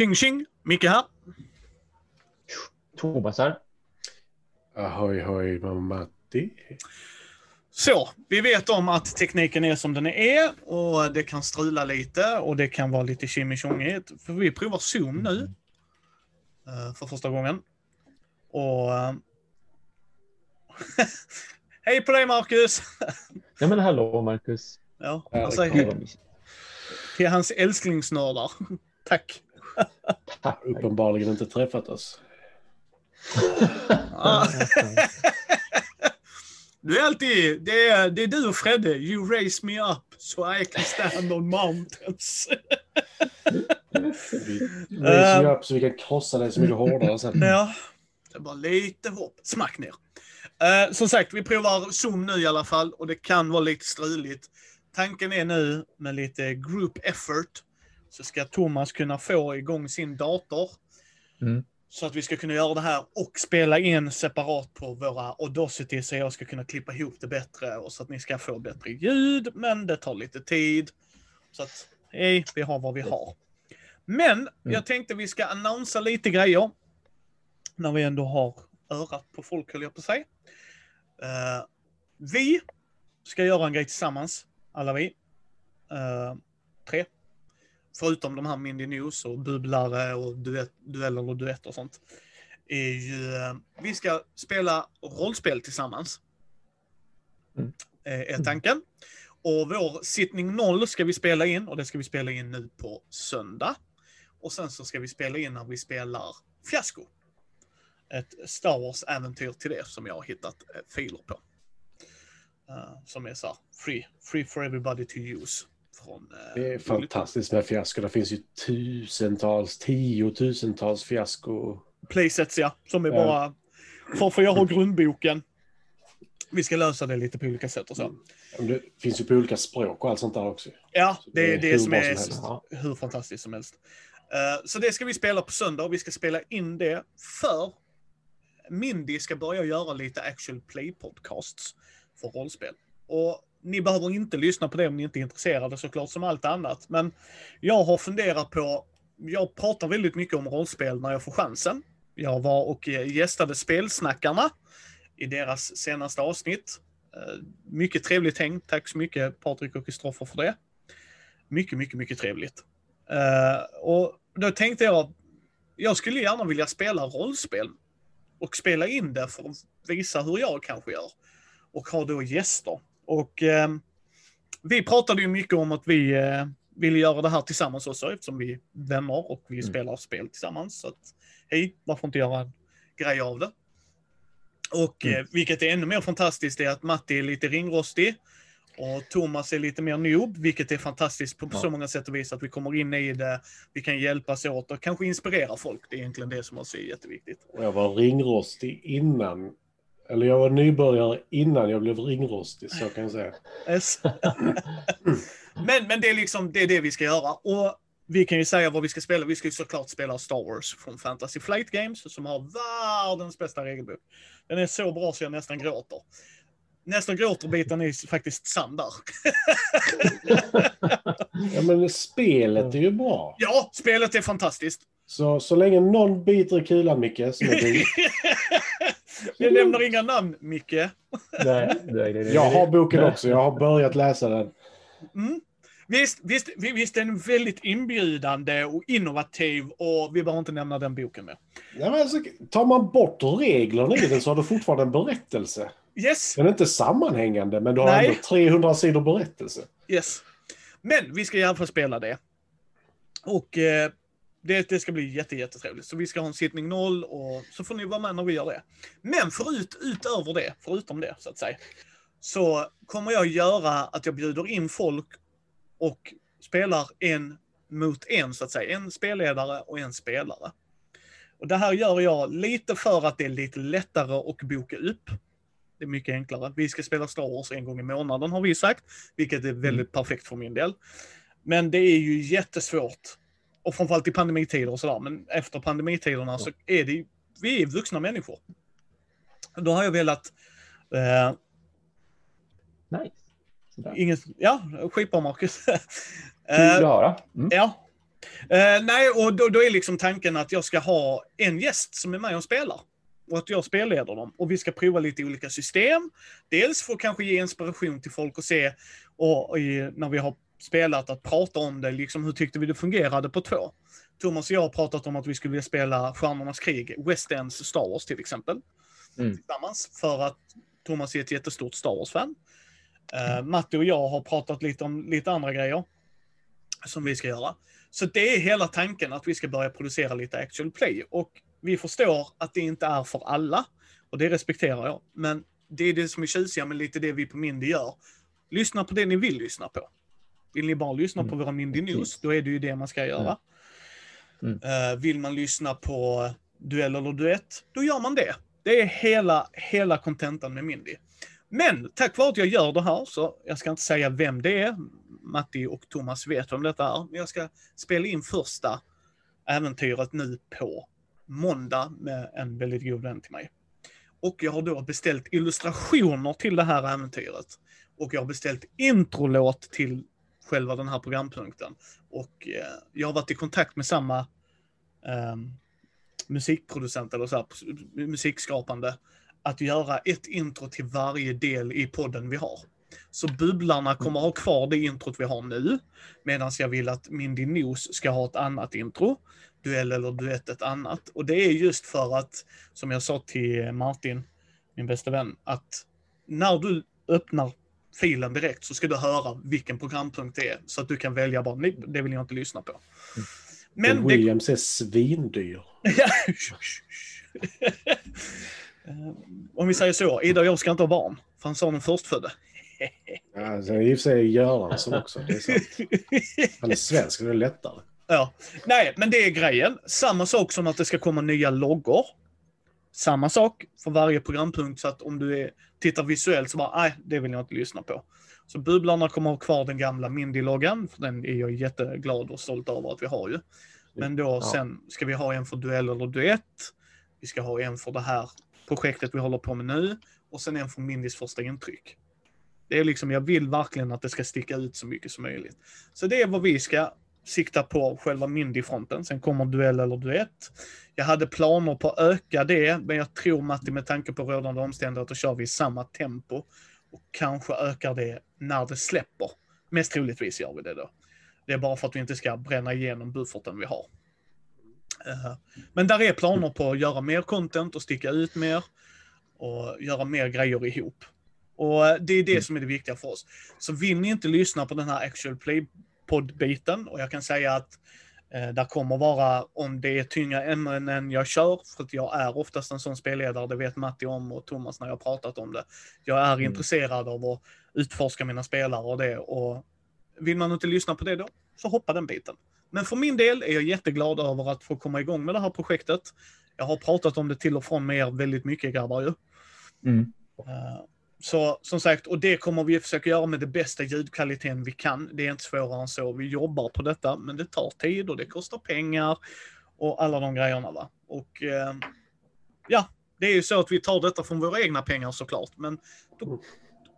Tjing tjing! Micke här. Thomas här. Ahoy hoj Matti. Så, vi vet om att tekniken är som den är och det kan strula lite och det kan vara lite tjimmitjongigt. För vi provar Zoom nu. eh, För första gången. Och... eh, Hej på dig Marcus! Ja men hallå Marcus. Ja, Ja, han säger hej till hans älsklingsnördar. Tack! Uppenbarligen inte träffat oss. Du är alltid, det är, det är du och Fredde. You raise me up so I can stand on mountains. Raise you up så vi kan krossa dig så mycket hårdare sen. Ja, det är bara lite hopp. Smack ner. Eh, som sagt, vi provar Zoom nu i alla fall och det kan vara lite struligt. Tanken är nu med lite group effort så ska Thomas kunna få igång sin dator. Mm. Så att vi ska kunna göra det här och spela in separat på våra Audacity så jag ska kunna klippa ihop det bättre och så att ni ska få bättre ljud. Men det tar lite tid. Så att, hej, vi har vad vi har. Men jag tänkte vi ska annonsa lite grejer. När vi ändå har örat på folk, höll jag på att säga. Eh, vi ska göra en grej tillsammans, alla vi. Eh, tre. Förutom de här Mindy News och bubblare och duett, dueller och duetter och sånt. Är ju, eh, vi ska spela rollspel tillsammans. Mm. Eh, är tanken. Och vår sittning noll ska vi spela in och det ska vi spela in nu på söndag. Och sen så ska vi spela in när vi spelar Fiasko. Ett Star Wars-äventyr till det som jag har hittat eh, filer på. Eh, som är så här, free, free for everybody to use. Från, eh, Det är fantastiskt med fiasko. Det finns ju tusentals, tiotusentals fiasko. Playsets ja, som är bara... För, för jag har grundboken. Vi ska lösa det lite på olika sätt och så. Men Det finns ju på olika språk och allt sånt där också. Ja, Så det är det som är som hur fantastiskt som helst. Eh, så det ska vi spela på söndag och vi ska spela in det för Mindy ska börja göra lite actual play podcasts för rollspel. Och ni behöver inte lyssna på det om ni inte är intresserade såklart som allt annat. Men jag har funderat på, jag pratar väldigt mycket om rollspel när jag får chansen. Jag var och eh, gästade Spelsnackarna i deras senaste avsnitt. Eh, mycket trevligt häng. Tack så mycket Patrik och Kristoffer för det. Mycket, mycket, mycket trevligt. Eh, och då tänkte jag, jag skulle gärna vilja spela rollspel och spela in det för att visa hur jag kanske gör. Och ha då gäster. Och eh, vi pratade ju mycket om att vi eh, ville göra det här tillsammans också eftersom vi är vänner och vi Mm. spelar spel tillsammans. Så att, hej, varför inte göra en grej av det? Och Mm. eh, vilket är ännu mer fantastiskt är att Matti är lite ringrostig. Och Thomas är lite mer noob, vilket är fantastiskt på Ja. så många sätt och vis. Att vi kommer in i det, vi kan hjälpas åt och kanske inspirera folk. Det är egentligen det som också är jätteviktigt. Jag var ringrostig innan. Eller jag var nybörjare innan jag blev ringrostig, så kan jag säga. Yes. men, men det är liksom det, är det vi ska göra. Och vi kan ju säga vad vi ska spela. Vi ska ju såklart spela Star Wars från Fantasy Flight Games som har världens bästa regelbok. Den är så bra så jag nästan gråter. Nästan gråter-biten är faktiskt sann där. Ja, men spelet är ju bra. ja, spelet är fantastiskt. Så, så länge någon biter i kulan, Micke, som är du. Vi lämnar inga namn, Micke. Nej, nej, nej, nej, Jag har boken också. Jag har börjat läsa den. Mm. Visst, visst, vi- visst är den väldigt inbjudande och innovativ och vi behöver inte nämna den boken mer. Ja, men alltså, tar man bort reglerna i den så har du fortfarande en berättelse. Yes, Den är inte sammanhängande, men du har Nej. ändå 300 sidor berättelse. yes. Men vi ska i alla fall spela det. Och eh, det, det ska bli jätte, jättetrevligt. Så vi ska ha en sittning noll och så får ni vara med när vi gör det. Men förut, utöver det, förutom det så att säga, så kommer jag göra att jag bjuder in folk och spelar en mot en så att säga. En spelledare och en spelare. Och det här gör jag lite för att det är lite lättare att boka upp. Det är mycket enklare. Vi ska spela Star Wars en gång i månaden har vi sagt, vilket är väldigt perfekt för min del. Men det är ju jättesvårt. Och framförallt i pandemitider och sådär. Men efter pandemitiderna så är det vi är vuxna människor. Då har jag velat eh, Nice. Sådär. Ingen, ja, skitbra Marcus. Kul Eh, att höra. Mm. ja. Eh, nej, och då, då är liksom tanken att jag ska ha en gäst som är med och spelar. Och att jag spelleder dem. Och vi ska prova lite olika system. Dels för att kanske ge inspiration till folk och se, och, i, när vi har spelat, att prata om det. Liksom, hur tyckte vi det fungerade på två? Thomas och jag har pratat om att vi skulle vilja spela Stjärnornas krig, West Ends Star Wars till exempel. Mm. Tillsammans. För att Thomas är ett jättestort Star Wars-fan. Uh, Matti och jag har pratat lite om lite andra grejer. Som vi ska göra. Så det är hela tanken att vi ska börja producera lite actual play. Och vi förstår att det inte är för alla. Och det respekterar jag. Men det är det som är tjusiga med lite det vi på Mindy gör. Lyssna på det ni vill lyssna på. Vill ni bara lyssna på Mm. våra Mindy News, då är det ju det man ska göra. Mm. Eh, vill man lyssna på duell eller duett, då gör man det. Det är hela, hela kontentan med Mindy. Men tack vare att jag gör det här, så jag ska inte säga vem det är. Matti och Thomas vet vem detta är. Men jag ska spela in första äventyret nu på måndag med en väldigt god vän till mig. Och jag har då beställt illustrationer till det här äventyret. Och jag har beställt introlåt till själva den här programpunkten. Och eh, jag har varit i kontakt med samma eh, musikproducent eller så här, musikskapande att göra ett intro till varje del i podden vi har. Så Bubblarna kommer ha kvar det introt vi har nu, medan jag vill att Mindy News ska ha ett annat intro. Duell eller duett ett annat. Och det är just för att, som jag sa till Martin, min bästa vän, att när du öppnar filen direkt så ska du höra vilken programpunkt det är. Så att du kan välja bara, nej, det vill jag inte lyssna på. Men Men det, Williams är svindyr. Om vi säger så, Ida och jag ska inte ha barn. För han sa den förstfödde. Alltså, I och för sig Göransson också. Det är sant. Han är svensk, det är lättare. Ja. Nej, men det är grejen. Samma sak som att det ska komma nya loggor. Samma sak för varje programpunkt, så att om du är, tittar visuellt så bara, nej, det vill jag inte lyssna på. Så Bubblarna kommer ha kvar den gamla Mindy-loggan, för den är jag jätteglad och stolt över att vi har ju. Men då Ja. sen ska vi ha en för duell eller duett. Vi ska ha en för det här projektet vi håller på med nu. Och sen en för Mindys första intryck. Det är liksom, jag vill verkligen att det ska sticka ut så mycket som möjligt. Så det är vad vi ska sikta på själva Mindy-fronten. Sen kommer duell eller duett. Jag hade planer på att öka det, men jag tror Matti med tanke på rådande omständigheter kör vi i samma tempo. Och kanske ökar det när det släpper. Mest troligtvis gör vi det då. Det är bara för att vi inte ska bränna igenom bufferten vi har. Eh, Men där är planer på att göra mer content och sticka ut mer. Och göra mer grejer ihop. Och eh, det är det som är det viktiga för oss. Så vill ni inte lyssna på den här actual play podd-biten, och jag kan säga att eh, där kommer vara, om det är tyngre ämnen än jag kör, för att jag är oftast en sån spelledare, det vet Matti om och Thomas när jag har pratat om det. Jag är Mm. intresserad av att utforska mina spelare och det, och vill man inte lyssna på det då, så hoppa den biten. Men för min del är jag jätteglad över att få komma igång med det här projektet. Jag har pratat om det till och från med er väldigt mycket grabbar ju. Mm. Eh, Så som sagt, och det kommer vi försöka göra med det bästa ljudkvaliteten vi kan. Det är inte svårare än så. Vi jobbar på detta, men det tar tid och det kostar pengar och alla de grejerna. Va? Och eh, ja, det är ju så att vi tar detta från våra egna pengar såklart, men då,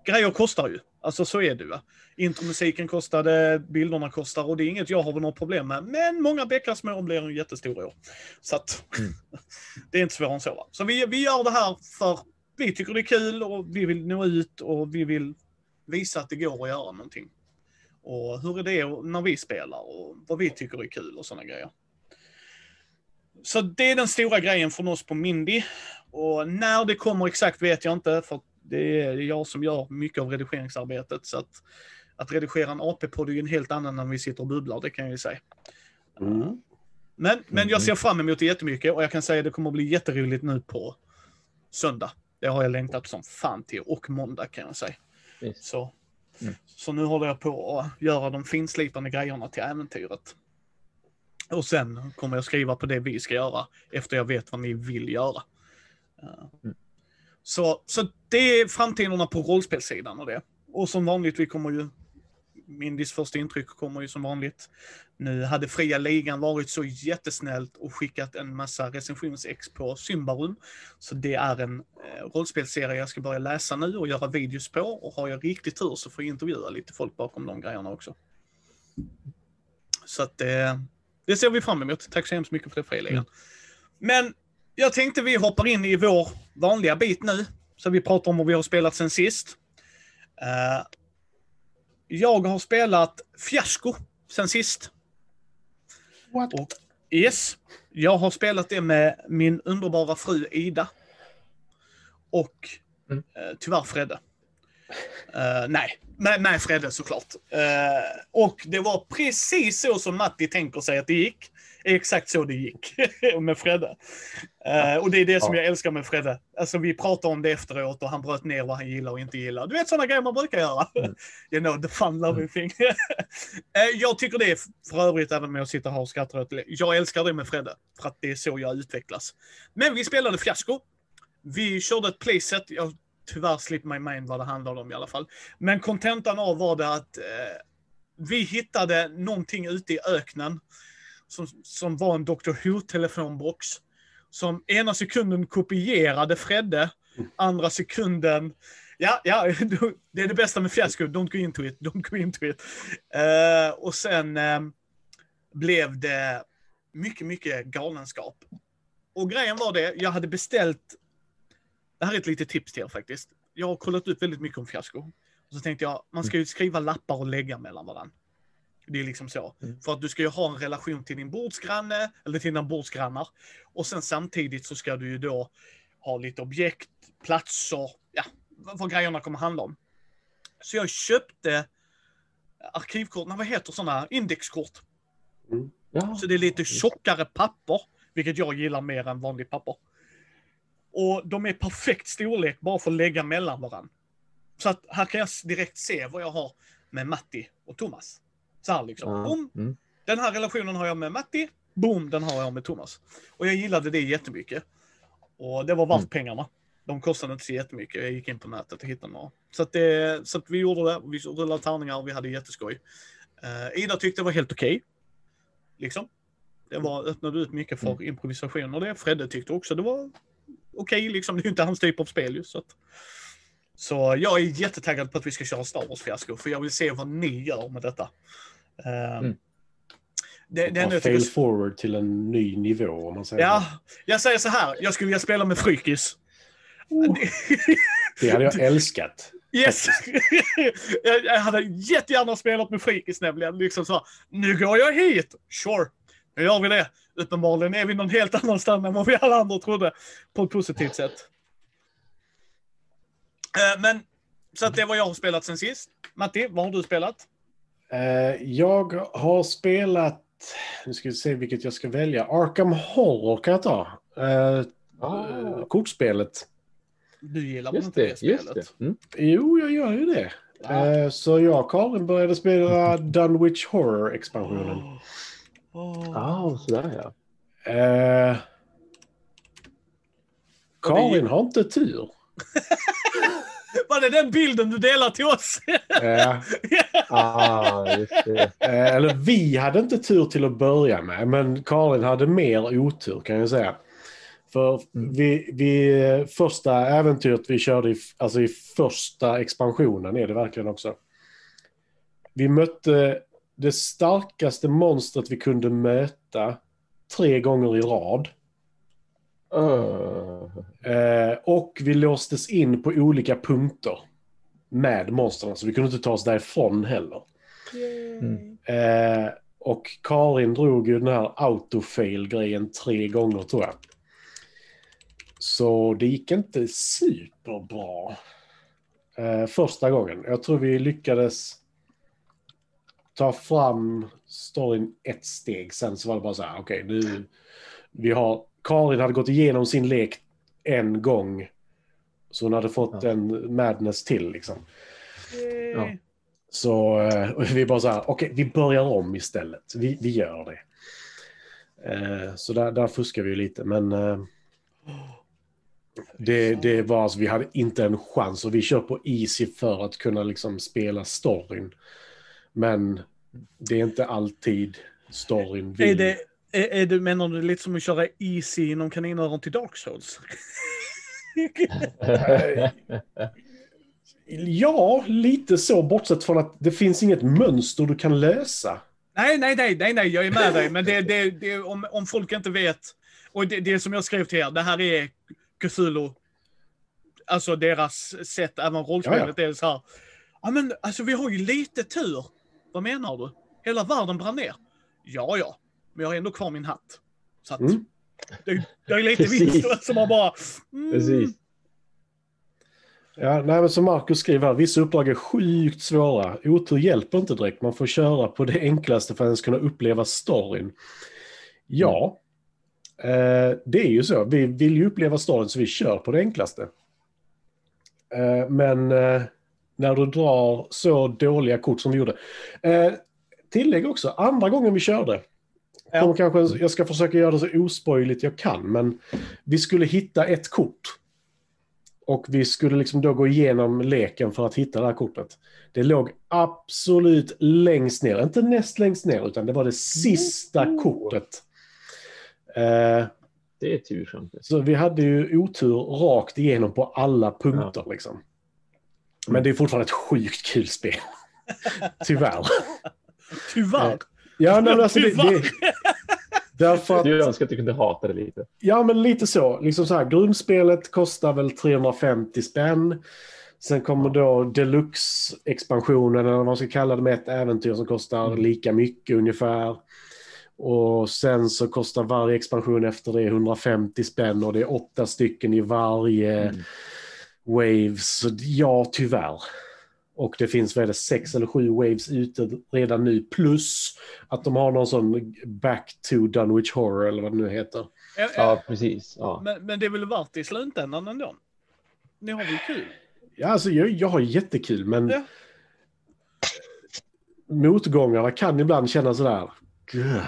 grejer kostar ju. Alltså så är det ju. Intromusiken kostade, bilderna kostar och det är inget jag har något problem med. Men många bäckar små blir en jättestor å. Så att Mm. det är inte svårare än så. Va? Så vi, vi gör det här för vi tycker det är kul och vi vill nå ut och vi vill visa att det går att göra någonting. Och hur är det när vi spelar och vad vi tycker är kul och sådana grejer. Så det är den stora grejen från oss på Mindy. Och när det kommer exakt vet jag inte, för det är jag som gör mycket av redigeringsarbetet. Så att, att redigera en AP-podd är ju en helt annan än vi sitter och bubblar, det kan jag ju säga. Mm. Men, men jag Mhm. ser fram emot det jättemycket och jag kan säga att det kommer att bli jätteroligt nu på söndag. Det har jag längtat som fan till. Och måndag kan jag säga. Visst. Så, Mm. så nu håller jag på att göra de finslipande grejerna till äventyret. Och sen kommer jag skriva på det vi ska göra efter jag vet vad ni vill göra. Uh, Mm. Så, så det är framtiderna på rollspelssidan och det. Och som vanligt, vi kommer ju Mindys första intryck kommer ju som vanligt. Nu hade fria ligan varit så jättesnällt och skickat en massa recensionsex på Symbarum. Så det är en eh, rollspelserie jag ska börja läsa nu och göra videos på. Och har jag riktigt tur så får jag intervjua lite folk bakom de grejerna också. Så att eh, det ser vi fram emot. Tack så hemskt mycket för det Fredrik. Men jag tänkte vi hoppar in i vår vanliga bit nu. Så vi pratar om vad vi har spelat sen sist. Eh, jag har spelat Fiasko sen sist. What? Och, yes. Jag har spelat det med min underbara fru Ida. Och Mm. eh, tyvärr Fredde. Eh, nej, med, med Fredde såklart. Eh, och det var precis så som Matti tänker sig att det gick. Exakt så det gick med Fredde. Eh, och det är det som Ja. jag älskar med Fredde. Alltså vi pratade om det efteråt och han bröt ner vad han gillar och inte gillar. Du vet sådana grejer man brukar göra. Mm. you know, the fun loving thing. Eh, jag tycker det är för övrigt, även med att sitta här och skratta åt det. Jag älskar det med Fredde. För att det är så jag utvecklas. Men vi spelade fiasko. Vi körde ett playset. Jag tyvärr slip my mind vad det handlade om i alla fall. Men kontentan av var det att eh, vi hittade någonting ute i öknen som, som var en Dr. Who-telefonbox. Som ena sekunden kopierade Fredde, andra sekunden... Ja, ja, det är det bästa med fiasko. Don't go into it, don't go into it. Uh, och sen uh, blev det mycket, mycket galenskap. Och grejen var det, jag hade beställt... Det här är ett litet tips till er faktiskt. Jag har kollat ut väldigt mycket om fiasko. Och så tänkte jag, man ska ju skriva lappar och lägga mellan varandra. Det är liksom så. Mm. För att du ska ju ha en relation till din bordsgranne, eller till dina bordsgrannar. Och sen samtidigt så ska du ju då ha lite objekt, platser, ja, vad, vad grejerna kommer handla om. Så jag köpte arkivkort, nej, vad heter sådana, indexkort. Ja. Så det är lite tjockare papper, vilket jag gillar mer än vanligt papper. Och de är perfekt storlek bara för att lägga mellan varandra. Så att här kan jag direkt se vad jag har med Matti och Thomas. Så här liksom. Boom, Mm. den här relationen har jag med Matti. Boom, den har jag med Thomas. Och jag gillade det jättemycket. Och det var värt Mm. pengarna. De kostade inte så jättemycket. Jag gick in på nätet och hittade några. Så att, det, så att vi gjorde det. Vi rullade tärningar och vi hade jätteskoj. Uh, Ida tyckte det var helt okej. Liksom. Det var, öppnade ut mycket för Mm. improvisation och det. Fredde tyckte också det var okej. liksom. Det är ju inte hans typ av spel ju. Så, att, så jag är jättetaggad på att vi ska köra Star Wars-fiasko. För jag vill se vad ni gör med detta. Uh, Mm. det, det Bara jag tycker fail forward till en ny nivå om man säger. Ja, jag säger så här. Jag skulle vilja spela med Frykis. Det hade jag älskat. yes! jag, hade jättegärna spelat med Frykis nämligen. Liksom så här, nu går jag hit. Sure, nu gör vi det. Uppenbarligen är vi någon helt annanstans än vad vi alla andra trodde. På ett positivt sätt. Eh, men, så att det var jag har spelat sen sist. Matti, vad har du spelat? Eh, jag har spelat, nu ska vi se vilket jag ska välja. Arkham Horror kan jag ta. Ah, kortspelet. Du gillar just inte det, det, just spelet? det. Mm. Jo, jag gör ju det. Ja. Eh, så jag och Karin började spela Dunwich Horror-expansionen. Åh. Ah, sådär ja. Eh, Karin har inte tur. Var det den bilden du delar till oss? Eh, Ah, eh, eller vi hade inte tur till att börja med, men Karin hade mer otur kan jag säga. För Mm. vi, vi, första äventyret vi körde i, alltså i första expansionen är det verkligen också. Vi mötte det starkaste monstret vi kunde möta tre gånger i rad. Ah. Eh, och vi låstes in på olika punkter med monstren, så vi kunde inte ta oss därifrån heller. Mm. Eh, och Karin drog ju den här autofail-grejen tre gånger tror jag. Så det gick inte superbra eh, första gången. Jag tror vi lyckades ta fram storyn ett steg. Sen så var det bara så här, okej nu... Vi har... Karin hade gått igenom sin lek en gång. Så hon hade fått Ja. en madness till liksom. Ja. Så eh, vi bara så här, okej, vi börjar om istället. Vi, vi gör det. Eh, så där, där fuskar vi ju lite, men eh, det, det var alltså, vi hade inte en chans och vi kör på easy för att kunna liksom spela storyn. Men det är inte alltid storyn vill. Är det, är, är det, menar du lite som att köra easy inom kaninöron till Dark Souls? Ja, lite så, bortsett från att det finns inget mönster du kan lösa. Nej, nej, nej, nej, nej, jag är med dig. Men det, det, det, om, om folk inte vet. Och det, det som jag skrev till er, det här är Cthulhu. Alltså deras sätt, även rollspelet är så här. Ja men alltså vi har ju lite tur. Vad menar du? Hela världen brann ner. Ja, ja. Men jag har ändå kvar min hatt. Så att Mm. det, det är lite vinst som man bara... Mm, Precis. Ja, nej, men som Marcus skriver här, vissa uppdrag är sjukt svåra. Otur hjälper inte direkt, man får köra på det enklaste för att ens kunna uppleva storyn. Ja, eh, det är ju så. Vi vill ju uppleva storyn så vi kör på det enklaste. Eh, men eh, när du drar så dåliga kort som vi gjorde. Eh, tillägg också, andra gången vi körde. Ja. Kanske, jag ska försöka göra det så ospojligt jag kan, men vi skulle hitta ett kort. Och vi skulle liksom då gå igenom leken för att hitta det här kortet. Det låg absolut längst ner, inte näst längst ner, utan det var det sista Oh. kortet. Eh, Det är tursamt. så vi hade ju otur rakt igenom på alla punkter liksom. Men det är fortfarande ett sjukt kul spel. Tyvärr. Tyvärr. Ja, nej, alltså det, det. Därför att, Du önskar att du kunde hata det lite. ja men lite så. Liksom så här, grundspelet kostar väl 350 spänn. Sen kommer då deluxe-expansionen, eller vad man ska kalla det, med ett äventyr som kostar Mm. lika mycket ungefär. Och sen så kostar varje expansion efter det 150 spänn och det är åtta stycken i varje Mm. waves. Så ja, tyvärr. Och det finns vad är det, sex eller sju waves ute redan nu. Plus att de har någon sån back to Dunwich Horror eller vad det nu heter. Ja, precis. Ja. Men, men det är väl värt i slutändan ändå? Ni har väl kul? Ja, alltså jag, jag har jättekul men Ja. motgångarna kan ibland kännas sådär. "Gah."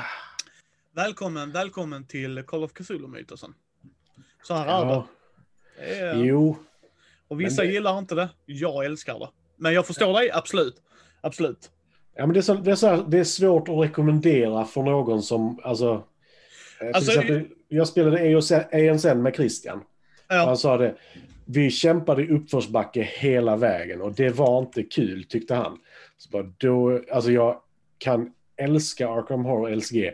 Välkommen, välkommen till Call of Cthulhu-mytosen. Så här är Ja, det. det. Är, jo. och vissa det- gillar inte det. Jag älskar det. Men jag förstår dig, absolut. Absolut. Ja, men det, är så, det, är så här, det är svårt att rekommendera för någon som, alltså... eh, Alltså, exempel, jag spelade ASN med Christian. Ja, Han sa det, vi kämpade i uppförsbacke hela vägen och det var inte kul tyckte han. Så bara, då, alltså jag kan älska Arkham Horror LCG,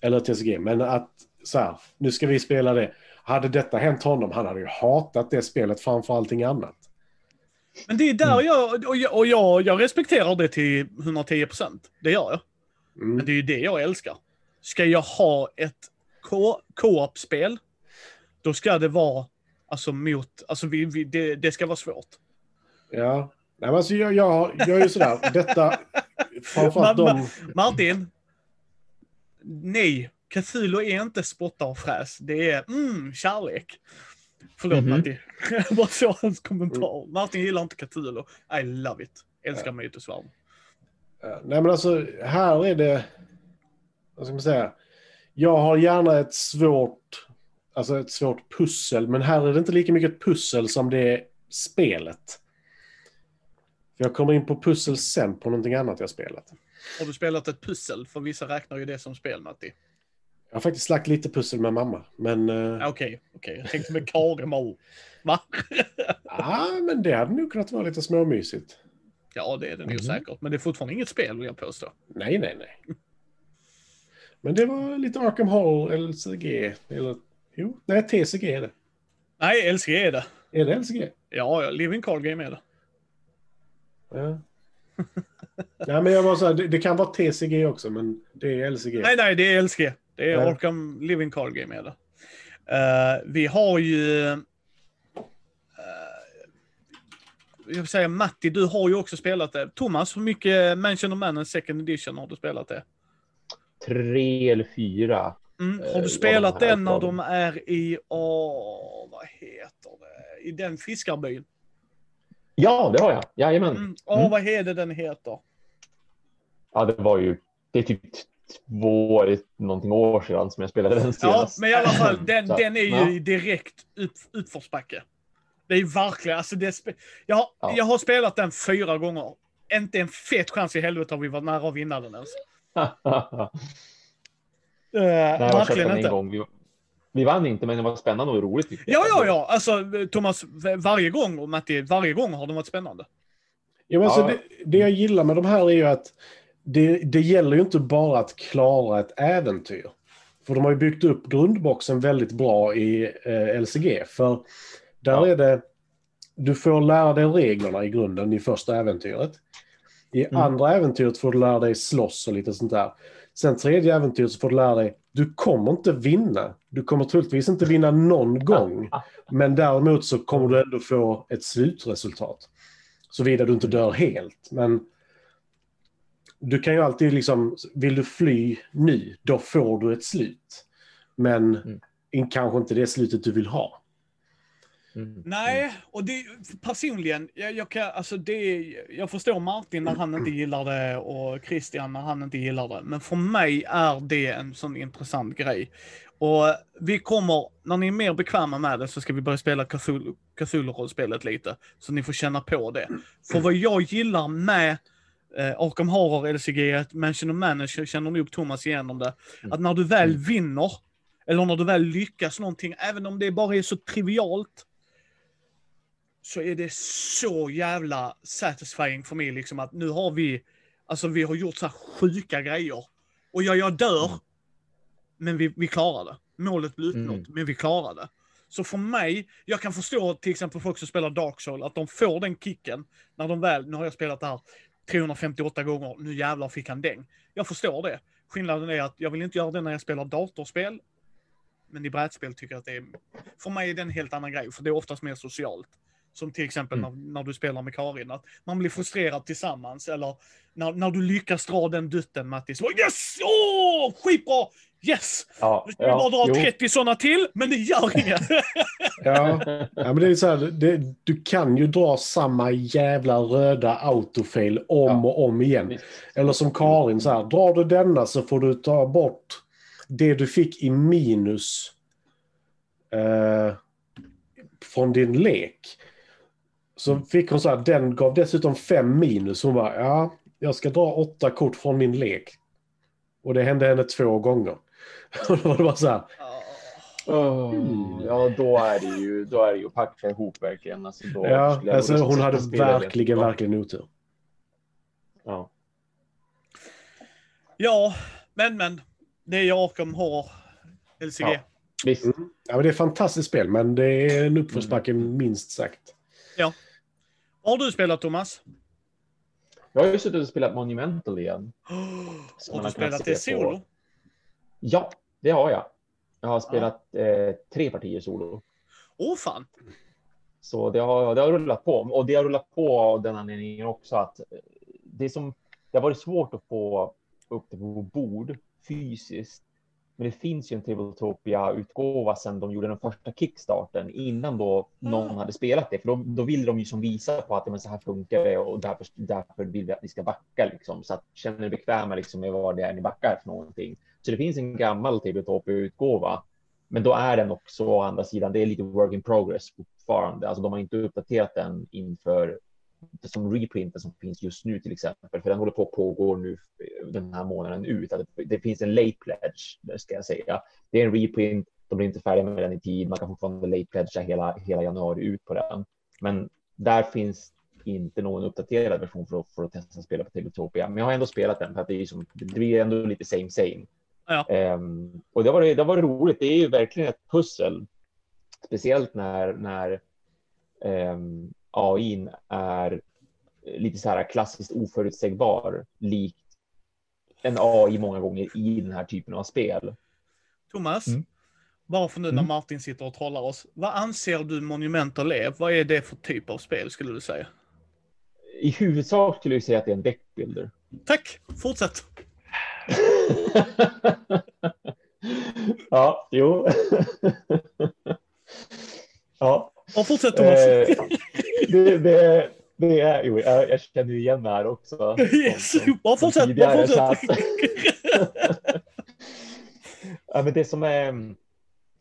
eller TCG, men att så här, nu ska vi spela det. Hade detta hänt honom, han hade ju hatat det spelet framför allting annat. Men det är där jag, och jag, och jag, jag respekterar det till 110 procent. Det gör jag. Mm. Men det är ju det jag älskar. Ska jag ha ett co- co-op-spel, då ska det vara alltså mot, alltså vi, vi, det, det ska vara svårt. Ja, Nej, men alltså jag, jag, jag är ju sådär, detta, framförallt Ma- de... Martin. Nej, Cthulhu är inte spotta och fräs. Det är mm, kärlek. Förlåt Mhm. Matti. Bara såg hans kommentar. Mm. Martin gillar inte Cthulhu. I love it. Älskar mytosvärlden. Ja, Nej men alltså, här är det... Vad ska man säga? Jag har gärna ett svårt, alltså ett svårt pussel, men här är det inte lika mycket ett pussel som det är spelet. Jag kommer in på pussel sen på någonting annat jag spelat. Har du spelat ett pussel? För vissa räknar ju det som spel, Matti. Jag har faktiskt lagt lite pussel med mamma, men... eh, Ja, Okej, okej. Jag tänkte med bara, Va? Ja, men det hade nog kunnat vara lite småmysigt. Ja, det är det nog Mhm. säkert. Men det är fortfarande inget spel, vill jag påstå. Nej, nej, nej. Men det var lite Arkham Horror, LCG, eller... Jo, nej, TCG är det. Nej, LCG är det. Är det LCG? Ja, ja, Living Card Game är det. Ja. Nej, men jag var så här, det, det kan vara TCG också, men det är LCG. Nej, nej, det är LCG. Det är. Arkham Living Card Game är det. Eh, vi har ju... eh, jag vill säga Matti, du har ju också spelat det. Thomas, hur mycket Mansion of Man Second Edition har du spelat det? Tre eller fyra. Mm. Eh, Har du ja, spelat de den när de är i, åh, vad heter det? I den fiskarbyn? Ja, det har jag. Jajamän. Mm. Åh, Mm. vad heter den heter? Ja, det var ju... Det är typ två någonting år sedan som jag spelade den Ja, senast. men i alla fall, den, den är ju ja. i direkt upp, uppförsbacke. Det är verkligen, alltså det jag, har, Ja. jag har spelat den fyra gånger. Inte en fet chans i helvete har vi varit nära att vinna den ens. Uh, Nej, jag har kört verkligen den en inte. gång. Vi, vi vann inte, men det var spännande och roligt. Ja, ja, ja. Alltså Thomas, varje gång, och Matti, varje gång har den varit spännande. Ja, men alltså, Ja. det, det jag gillar med de här är ju att det, det gäller ju inte bara att klara ett äventyr. För de har ju byggt upp grundboxen väldigt bra i eh, LCG. För där Ja. är det, du får lära dig reglerna i grunden i första äventyret. I Mm. andra äventyret får du lära dig slåss och lite sånt där. Sen tredje äventyret så får du lära dig, du kommer inte vinna. Du kommer troligtvis inte vinna någon gång. Men däremot så kommer du ändå få ett slutresultat. Såvida du inte dör helt. Men du kan ju alltid liksom, vill du fly nu, då får du ett slut. Men Mm. in, kanske inte det slutet du vill ha. Mm. Nej, och det personligen, jag, jag, kan, alltså det, jag förstår Martin när han inte gillar det och Christian när han inte gillar det. Men för mig är det en sån intressant grej. Och vi kommer, när ni är mer bekväma med det så ska vi börja spela Cthulhu- Cthulhu-rollspelet lite. Så ni får känna på det. För vad jag gillar med eh, Arkham Horror, LCG, Mansion of Manager, känner nog Thomas igenom det. Att när du väl vinner, eller när du väl lyckas någonting, även om det bara är så trivialt, så är det så jävla satisfying för mig liksom att nu har vi, alltså vi har gjort så här sjuka grejer. Och ja, jag dör, men vi, vi klarar det. Målet blir uppnått, Mm. men vi klarar det. Så för mig, jag kan förstå till exempel folk som spelar Dark Soul, att de får den kicken när de väl, nu har jag spelat det här 358 gånger, nu jävlar fick han däng. Jag förstår det. Skillnaden är att jag vill inte göra det när jag spelar datorspel. Men i brädspel tycker jag att det är, för mig är det en helt annan grej, för det är oftast mer socialt. Som till exempel Mm. när, när du spelar med Karin, att man blir frustrerad tillsammans. Eller när, när du lyckas dra den dutten Mattis. Yes! Åh, skitbra! Yes! Ja, vi bara dra jo. 30 sådana till, men det gör inget. Ja, ja men det är så här, det, du kan ju dra samma jävla röda autofail om Ja. och om igen. Visst. Eller som Karin, så här, drar du denna så får du ta bort det du fick i minus eh, från din lek. Så fick hon så här, den gav dessutom fem minus. Hon bara, ja, jag ska dra åtta kort från min lek. Och det hände henne två gånger. Och då var det bara så här, Åh, Ja, då är det ju, då är det ju packa ihop verkligen. Alltså, då ja, alltså, hon sätta hade verkligen, verkligen otur. Ja. ja, men men. Det är Arkham har LCG. Ja. Visst. Mm. Ja, men det är ett fantastiskt spel, men det är en uppförsbacke minst sagt. Vad har du spelat Thomas? Jag har ju suttit och spelat Monumental igen. Har man du har spelat det se på- solo? Ja, det har jag. Jag har spelat eh, tre partier solo. Åh fan. Så det har, det har rullat på. Och det har rullat på av den anledningen också att eh, det, som, det har varit svårt att få upp det på bord fysiskt. Men det finns ju en Tabletopia-utgåva sedan de gjorde den första kickstarten innan då någon Mm. hade spelat det. För då, då ville de ju som visa på att ja, men så här funkar det och därför, därför vill vi att ni ska backa. Liksom. Så att känner er bekväma liksom, med vad det är ni backar för någonting. Så det finns en gammal Tabletopia-utgåva. Men då är den också å andra sidan, det är lite work in progress fortfarande. Alltså de har inte uppdaterat den inför det som reprinten som finns just nu till exempel. För den håller på att pågå nu den här månaden ut. Det, finns en late pledge, ska jag säga. Det är en reprint, de blir inte färdiga med den i tid. Man kan fortfarande late pledgea hela, hela januari ut på den. Men där finns inte någon uppdaterad version för att, för att testa spela på Tabletopia. Men jag har ändå spelat den för att det, är som, det blir ändå lite same same. Ja. Ehm, och det var, det var roligt. Det är ju verkligen ett pussel. Speciellt när, när um, AI är lite så här klassiskt oförutsägbar, likt en AI många gånger i den här typen av spel. Thomas, Mm. för nu när Mm. Martin sitter och trollar oss. Vad anser du Monumental är? Vad är det för typ av spel skulle du säga? I huvudsak skulle jag säga att det är en deckbuilder. Tack, fortsätt. ja, jo. ja. Och fortsätt Thomas. Eh, det, det, det är, jo, jag, jag känner ju igen det här också. yes, bara fortsätt. Bara fortsätt. ja, men det som är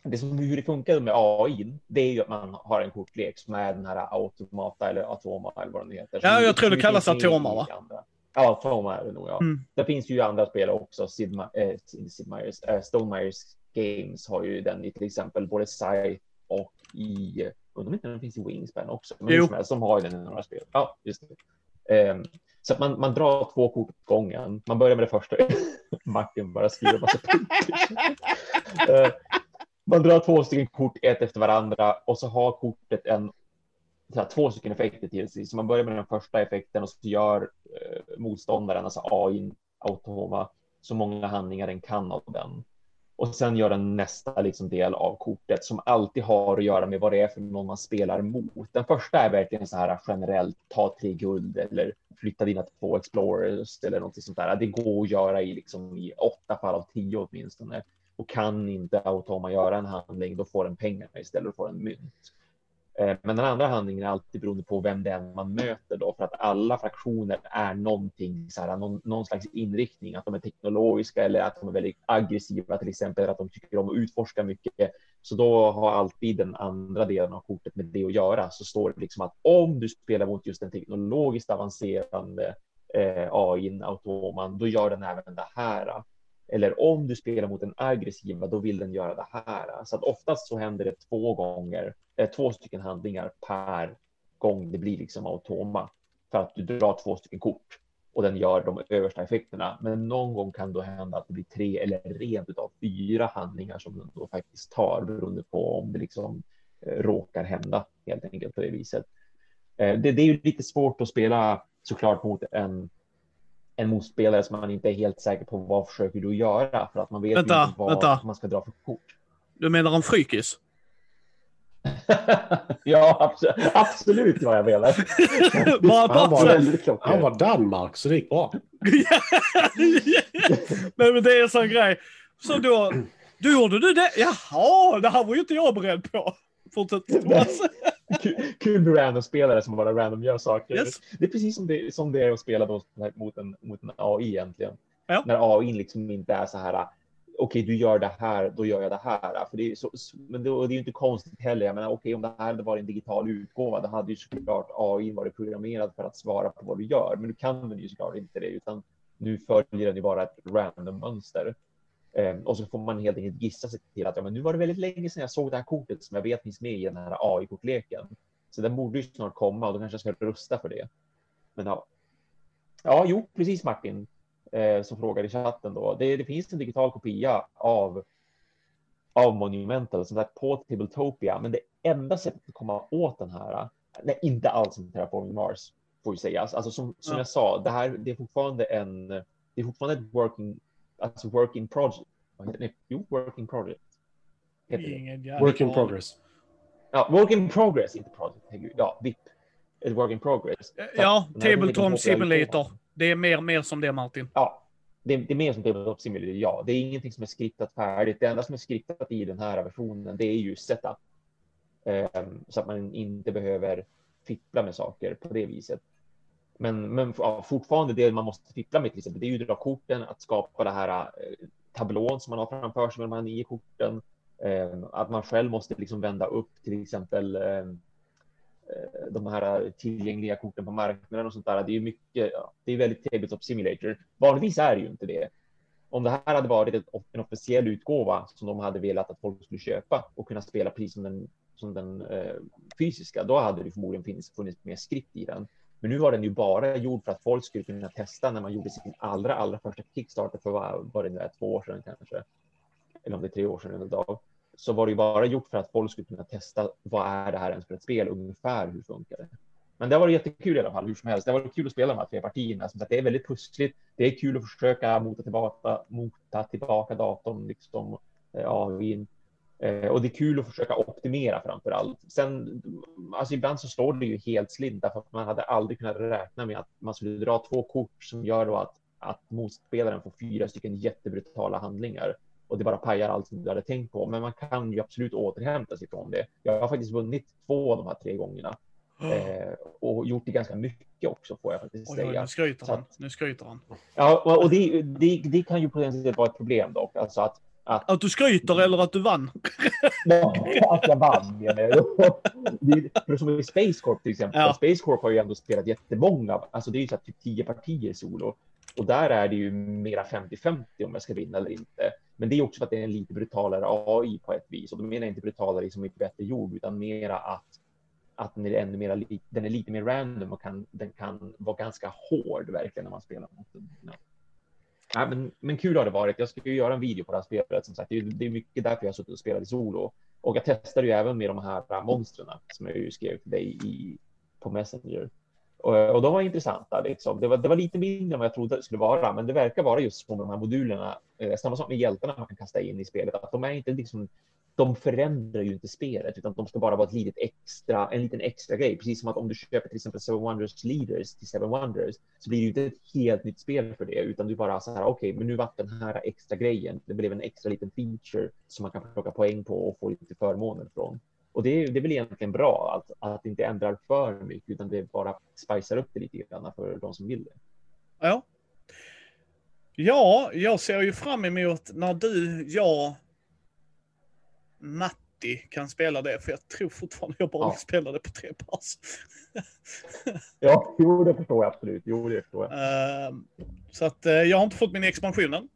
det som hur det funkar med AI, det är ju att man har en kortlek som är den här automata eller atoma eller vad den heter. Ja, jag tror det kallas Atoma, va? andra. Ja, Atoma är det nog, ja. Mm. Det finns ju andra spel också. Sid, eh, Sid Sid Meier's, eh, Stone Myers Games har ju den i till exempel både Sci och i, undrar om inte den finns i Wingspan också, men Jo. som helst, de har ju den i några spel. Ja, just det. Ehm, Så att man, man drar två kort åt gången. Man börjar med det första. Martin bara skriver massa punkter. Eh, man drar två stycken kort ett efter varandra och så har kortet en här, två stycken effekter till sig. Så man börjar med den första effekten och så gör eh, motståndaren, alltså AI, automa, så många handlingar den kan av den. Och sen gör den nästa liksom del av kortet som alltid har att göra med vad det är för någon man spelar mot. Den första är verkligen så här generellt ta tre guld eller flytta dina två explorers eller något sånt där. Det går att göra i liksom i åtta fall av tio åtminstone. Och kan inte Automa göra en handling, då får den pengarna istället och får en mynt. Eh, men den andra handlingen är alltid beroende på vem det är man möter då, för att alla fraktioner är någonting, så här, någon, någon slags inriktning, att de är teknologiska eller att de är väldigt aggressiva, till exempel att de tycker om att utforska mycket. Så då har alltid den andra delen av kortet med det att göra. Så står det liksom att om du spelar mot just en teknologiskt avancerande eh, AI, automan, då gör den även det här. Eller om du spelar mot en aggressiva, då vill den göra det här. Så att oftast så händer det två gånger, eh, två stycken handlingar per gång det blir liksom automa för att du drar två stycken kort och den gör de översta effekterna. Men någon gång kan det hända att det blir tre eller rent av fyra handlingar som den då faktiskt tar beroende på om det liksom eh, råkar hända helt enkelt på det viset. Eh, det, det är ju lite svårt att spela såklart mot en en motspelare som man inte är helt säker på vad försöker du göra för att man vet Vänta, inte vad vänta. man ska dra för kort. Du menar en frykis? ja, absolut, absolut vad jag menar. Bara Han var väldigt. Han var Danmark, så det gick bra. Nej men det är en sån grej. Så då, du gjorde du det? Jaha, det här var ju inte jag beredd på. Fortsätt. Kul- Kul med random-spelare som bara random gör saker. Yes. Det är precis som det, som det är att spela då mot en, mot en AI egentligen. Ja. När AI liksom inte är så här, okej du gör det här, då gör jag det här. För det är så, men det, det är ju inte konstigt heller. Jag menar, okej om det här hade varit en digital utgåva, då hade ju såklart AI varit programmerad för att svara på vad du gör. Men nu kan den ju såklart inte det, utan nu följer den ju bara ett random mönster. Eh, och så får man helt enkelt gissa sig till att ja, men nu var det väldigt länge sedan jag såg det här kortet som jag vet finns med i den här AI-kortleken. Så den borde ju snart komma och då kanske jag ska rusta för det. Men ja. Ja, jo, precis Martin eh, som frågar i chatten då. Det, det finns en digital kopia av av Monumental som sagt på Tabletopia, men det enda sättet att komma åt den här, nej, inte alls som Terraforming Mars får ju sägas. Alltså som, som Ja. jag sa, det här det är fortfarande en, det är fortfarande ett working, alltså work in project. Jo, work in project. Work in progress. Ja, work in progress, inte project. Ja, VIP. Ett work in progress. Ja, Den här Tabletop Simulator. Det är mer, mer som det Martin. Ja, det, det är mer som Tabletop Simulator, ja. Det är ingenting som är skriptat färdigt. Det enda som är skriptat i den här versionen, det är ju setup. Ehm, så att man inte behöver fippla med saker på det viset. Men, men ja, fortfarande det man måste fippla med till exempel, det är ju dra korten, att skapa det här eh, tablån som man har framför sig med de här nio korten. Eh, att man själv måste liksom vända upp till exempel ehm, eh, de här tillgängliga korten på marknaden och sånt där. Det är ju mycket, ja, det är väldigt Tabletop Simulator. Vanligtvis är det ju inte det. Om det här hade varit ett, en officiell utgåva som de hade velat att folk skulle köpa och kunna spela precis som den, som den eh, fysiska, då hade det förmodligen funnits, funnits mer skript i den. Men nu var den ju bara gjord för att folk skulle kunna testa när man gjorde sin allra, allra första Kickstarter för vad, var det nu två år sedan kanske. Eller om det är tre år sedan idag. Så var det ju bara gjort för att folk skulle kunna testa vad är det här ens för ett spel, ungefär hur funkar det? Men det har varit jättekul i alla fall, hur som helst. Det var varit kul att spela de här tre partierna. Som sagt, det är väldigt pussligt. Det är kul att försöka mota tillbaka, mota tillbaka datorn, liksom eh, och det är kul att försöka optimera framför allt. Sen, alltså ibland så slår det ju helt slint därför att man hade aldrig kunnat räkna med att man skulle dra två kort som gör då att, att motspelaren får fyra stycken jättebrutala handlingar och det bara pajar allt som du hade tänkt på. Men man kan ju absolut återhämta sig från det. Jag har faktiskt vunnit två av de här tre gångerna eh, och gjort det ganska mycket också får jag faktiskt Oj, säga. nu skryter att- Nu skryter han. Ja, och och det, det, det kan ju potentiellt vara ett problem dock. Alltså att, att, Att du skryter eller att du vann? att jag vann menar jag. Det- För som i Space Corp till exempel. Ja. Space Corp har ju ändå spelat jättemånga, alltså det är ju så typ tio partier solo. Och där är det ju mera 50-50 om jag ska vinna eller inte. Men det är också för att det är en lite brutalare AI på ett vis. Och då menar jag inte brutalare som är bättre gjord, utan mera att att den är ännu mer, li- den är lite mer random och kan, den kan vara ganska hård verkligen när man spelar mot den. Ja. Men, men kul har det varit. Jag ska ju göra en video på det här spelet. Som sagt, det är, det är mycket därför jag har suttit och spelat i solo. Och jag testade ju även med de här äh, monstren som jag ju skrev till dig i, på Messenger. Och, och de var intressanta. Liksom. Det, var, det var lite mindre än vad jag trodde det skulle vara, men det verkar vara just som de här modulerna. Eh, samma sak med hjältarna man kan kasta in i spelet. Att de är inte liksom de förändrar ju inte spelet, utan de ska bara vara ett litet extra, en liten extra grej. Precis som att om du köper till exempel Seven Wonders Leaders till Seven Wonders så blir det ju inte ett helt nytt spel för det, utan du bara så här, okej, okay, men nu vart den här extra grejen. Det blev en extra liten feature som man kan plocka poäng på och få lite förmåner från. Och det är, det är väl egentligen bra att, att det inte ändrar för mycket, utan det bara spicar upp det lite grann för de som vill det. Ja. Ja, jag ser ju fram emot när du, jag, Matti kan spela det, för jag tror fortfarande jag bara Ja. vill spela det på tre pass. Ja, jo, det förstår jag absolut. Jo, det förstår jag. Ehm, så att eh, jag har inte fått min expansion än.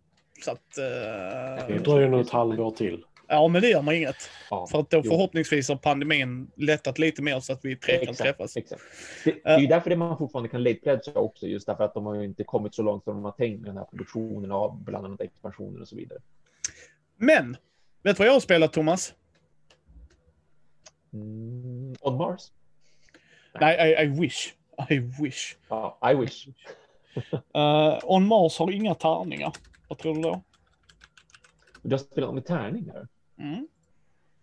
Så att... eh, Det dröjer nog ett halvår till. ja, men det gör man inget. Ja. För att då Jo. förhoppningsvis har pandemin lättat lite mer så att vi tre kan träffas. Exakt. Det, det är ju därför det man fortfarande kan late också, just därför att de har ju inte kommit så långt som de har tänkt med den här produktionen av bland annat expansioner och så vidare. Men! Vet du vad jag har spelat, Thomas? Mm, on Mars? Nej, I, I wish. I wish. Ja, I wish. Uh, On Mars har inga tärningar. Vad tror du då? Du har spelat med tärningar. Mm.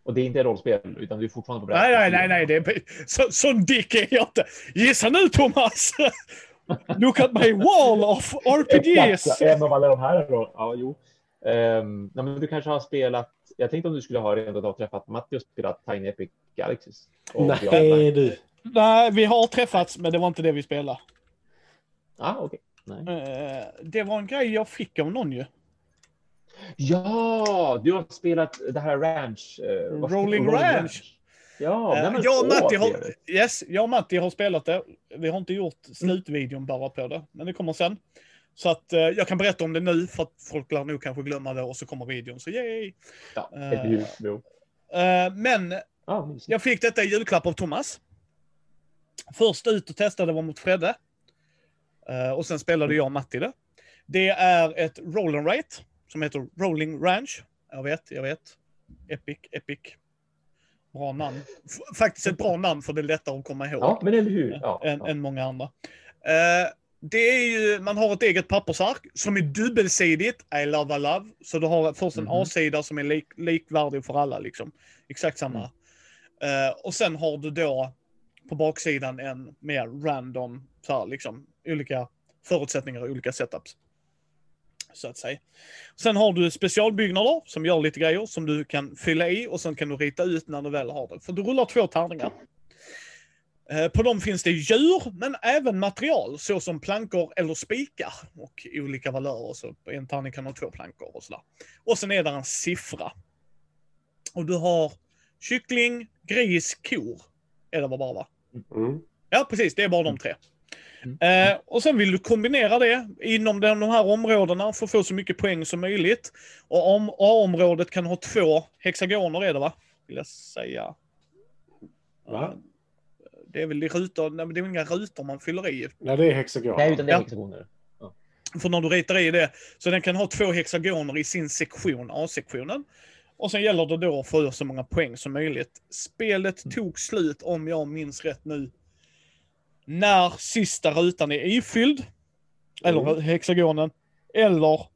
Och det är inte rollspel, utan du är fortfarande på Nej, nej, nej, nej. Det är, så, sån dick är jag inte. Gissa nu, Thomas! Look at my wall of RPGs! Exakt, en av alla de här då. Ja, jo. Um, nej, men du kanske har spelat, jag tänkte om du skulle ha redan av träffat Matti och spelat Tiny Epic Galaxies. Nej, du. Nej, vi har träffats, men det var inte det vi spelade. Ah, okej. Nej. Eh, det var en grej jag fick av någon ju. Ja, du har spelat det här Ranch. eh, vad- Rolling Ranch. Ja, Eh, nej, men jag, och Matti har, yes, jag och Matti har spelat det. Vi har inte gjort slutvideon bara på det, men det kommer sen. Så att eh, jag kan berätta om det nu för att folk lär nog kanske glömma det och så kommer videon, så yay! Ja, eh. Eh, men mysigt. jag fick detta i julklapp av Thomas. Först ut och testade var mot Fredde. Eh, och sen spelade jag och Matti det. Det är ett roll and rate som heter Rolling Ranch. Jag vet, jag vet. Epic, epic. Bra namn. F- faktiskt ett bra namn för det är lättare att komma ihåg Ja, men eller hur? Ja, än, ja. än många andra. Det är ju, man har ett eget pappersark som är dubbelsidigt, I love, I love. Så du har först en Mhm. A-sida som är lik, likvärdig för alla, liksom. Exakt samma. Mm. Eh, och sen har du då på baksidan en mer random, så här, liksom, olika förutsättningar och olika setups. Så att säga. Sen har du specialbyggnader som gör lite grejer som du kan fylla i och sen kan du rita ut när du väl har det. För du rullar två tärningar. Eh, På dem finns det djur, men även material såsom plankor eller spikar och olika valörer. Så en tärning kan ha två plankor och sådär. Och sen är det en siffra. Och du har kyckling, gris, kor. Är det bara va? Mm. Ja, precis. Det är bara de tre. Mm. Eh, och sen vill du kombinera det inom de, de här områdena för att få så mycket poäng som möjligt. Och om A-området kan ha två hexagoner är det va? Vill jag säga. Va? Det är väl i rutor, nej, men det är inga rutor man fyller i. Nej, det är hexagon. Nej, utan det är Ja. hexagoner. För när du ritar i det, så den kan ha två hexagoner i sin sektion, A-sektionen. Och sen gäller det då att få så många poäng som möjligt. Spelet tog slut, om jag minns rätt nu, när sista rutan är ifylld. Eller Mm. hexagonen. Eller...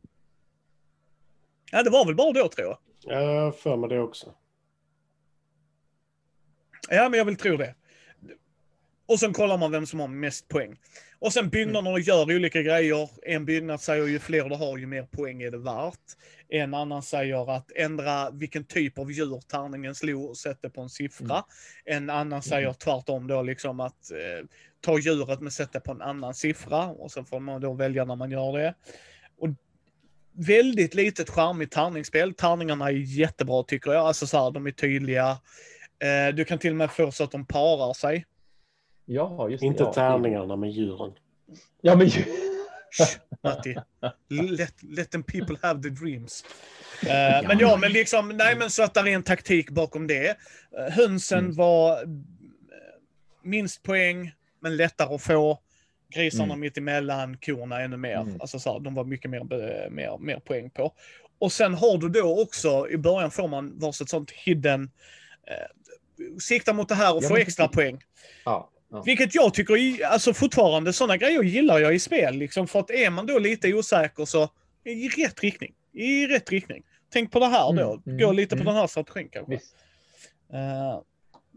Ja, det var väl bara då tror jag. Har för mig det också. Ja, men jag vill tro det. Och sen kollar man vem som har mest poäng. Och sen byggnaderna gör olika grejer. En byggnad säger ju fler du har, ju mer poäng är det värt. En annan säger att ändra vilken typ av djur tärningen slog och sätt det på en siffra. En annan säger tvärtom då liksom att eh, ta djuret men sätt det på en annan siffra. Och sen får man då välja när man gör det. Och väldigt litet charmigt tärningsspel. Tärningarna är jättebra tycker jag. Alltså så här, de är tydliga. Eh, du kan till och med få så att de parar sig. Ja, just det. Inte ja. tärningarna, men djuren. Ja, men Shh, Matti. Let, let them people have the dreams. Eh, men ja, men liksom, nej men så att det är en taktik bakom det. Eh, hönsen Mm. var... eh, minst poäng, men lättare att få. Grisarna Mm. mitt emellan, korna ännu mer. Mm. Alltså så här, de var mycket mer, mer, mer poäng på. Och sen har du då också, i början får man varsitt sånt hidden, eh, sikta mot det här och Ja, få men extra poäng. Ja, ja. Vilket jag tycker, alltså fortfarande, sådana grejer gillar jag i spel. Liksom, för att är man då lite osäker så, i rätt riktning. I rätt riktning. Tänk på det här då. Mm, mm, Gå lite på mm. den här strategin kanske. Visst.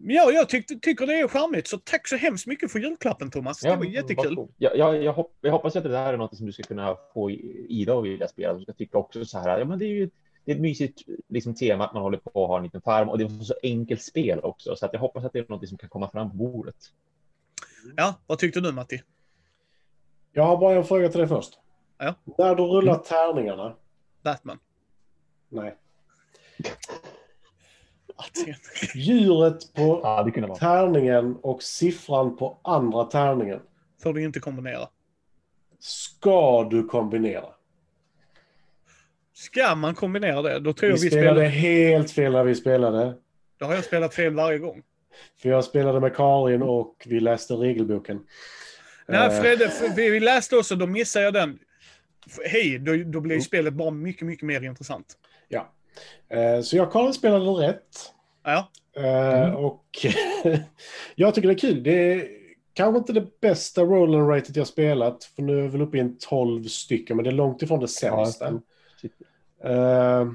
Men ja, jag tyckte, tycker det är charmigt, så tack så hemskt mycket för julklappen Thomas. Det var jättekul. varsågod. Jag, jag, jag, hopp, jag hoppas att det där är något som du ska kunna få Ida att vilja spela. Du ska tycka också så här, ja men det är ju det är ett mysigt liksom, tema att man håller på att ha en liten farm och det är så enkelt spel också. Så att jag hoppas att det är något som kan komma fram på bordet. Ja, vad tyckte du Matti? Jag har bara en fråga till dig först. Ja. När du rullar tärningarna. Batman. Nej. Djuret på Ja, det kunde vara. tärningen och siffran på andra tärningen. Får du inte kombinera. Ska du kombinera? Ska man kombinera det, då tror Vi jag vi spelade spelar. helt fel när vi spelade. Då har jag spelat fel varje gång. För jag spelade med Karin och vi läste regelboken. Nej, Eh, Fredde, för vi vi läste också, då missade jag den. Hej, då, då blir ju spelet bara mycket, mycket mer intressant. Ja. Eh, Så jag och Karin spelade rätt. Ja, Eh, Och jag tycker det är kul. Det är kanske inte det bästa roll and rated jag spelat. För nu är jag väl uppe i en 12 stycken, men det är långt ifrån det sämsta. Ja,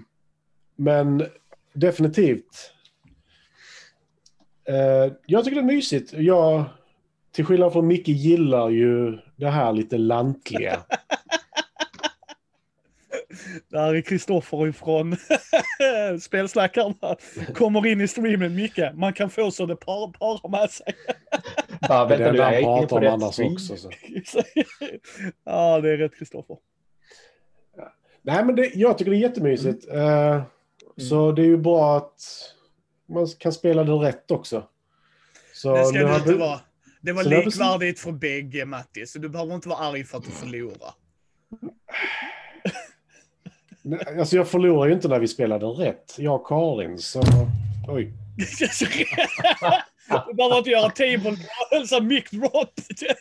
men definitivt. Eh, jag tycker det är mysigt. Jag, till skillnad från Micke, gillar ju det här lite lantliga. där är Kristoffer ifrån Spelsnackarna. Kommer in i streamen, Micke. Man kan få så det par, parar med sig. Det är vänta nu, det jag han gick in pratar på om rätt annars stream. också. Så. ja, det är rätt Kristoffer. Nej, men det, jag tycker det är jättemysigt. Mm. Eh, Så det är ju bra att man kan spela det rätt också. Så Det ska du har inte vara. Det var så likvärdigt för bägge, Matti. Så du behöver inte vara arg för att du förlorar. Nej, Alltså jag förlorar ju inte när vi spelade rätt. Jag och Karin, så... Oj. du behöver inte göra table hälsa mic drop.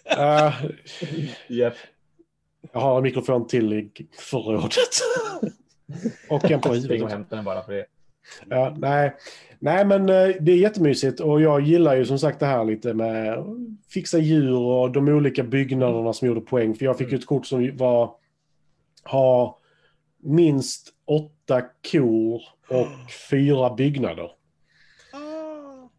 Eh, Japp. jag har en mikrofon till i förrådet. och en på Spring och huvudet. hämta den bara för det. Ja, nej. nej, men eh, det är jättemysigt och jag gillar ju som sagt det här lite med fixa djur och de olika byggnaderna som gjorde poäng. För jag fick ju ett kort som var ha minst åtta kor och fyra byggnader.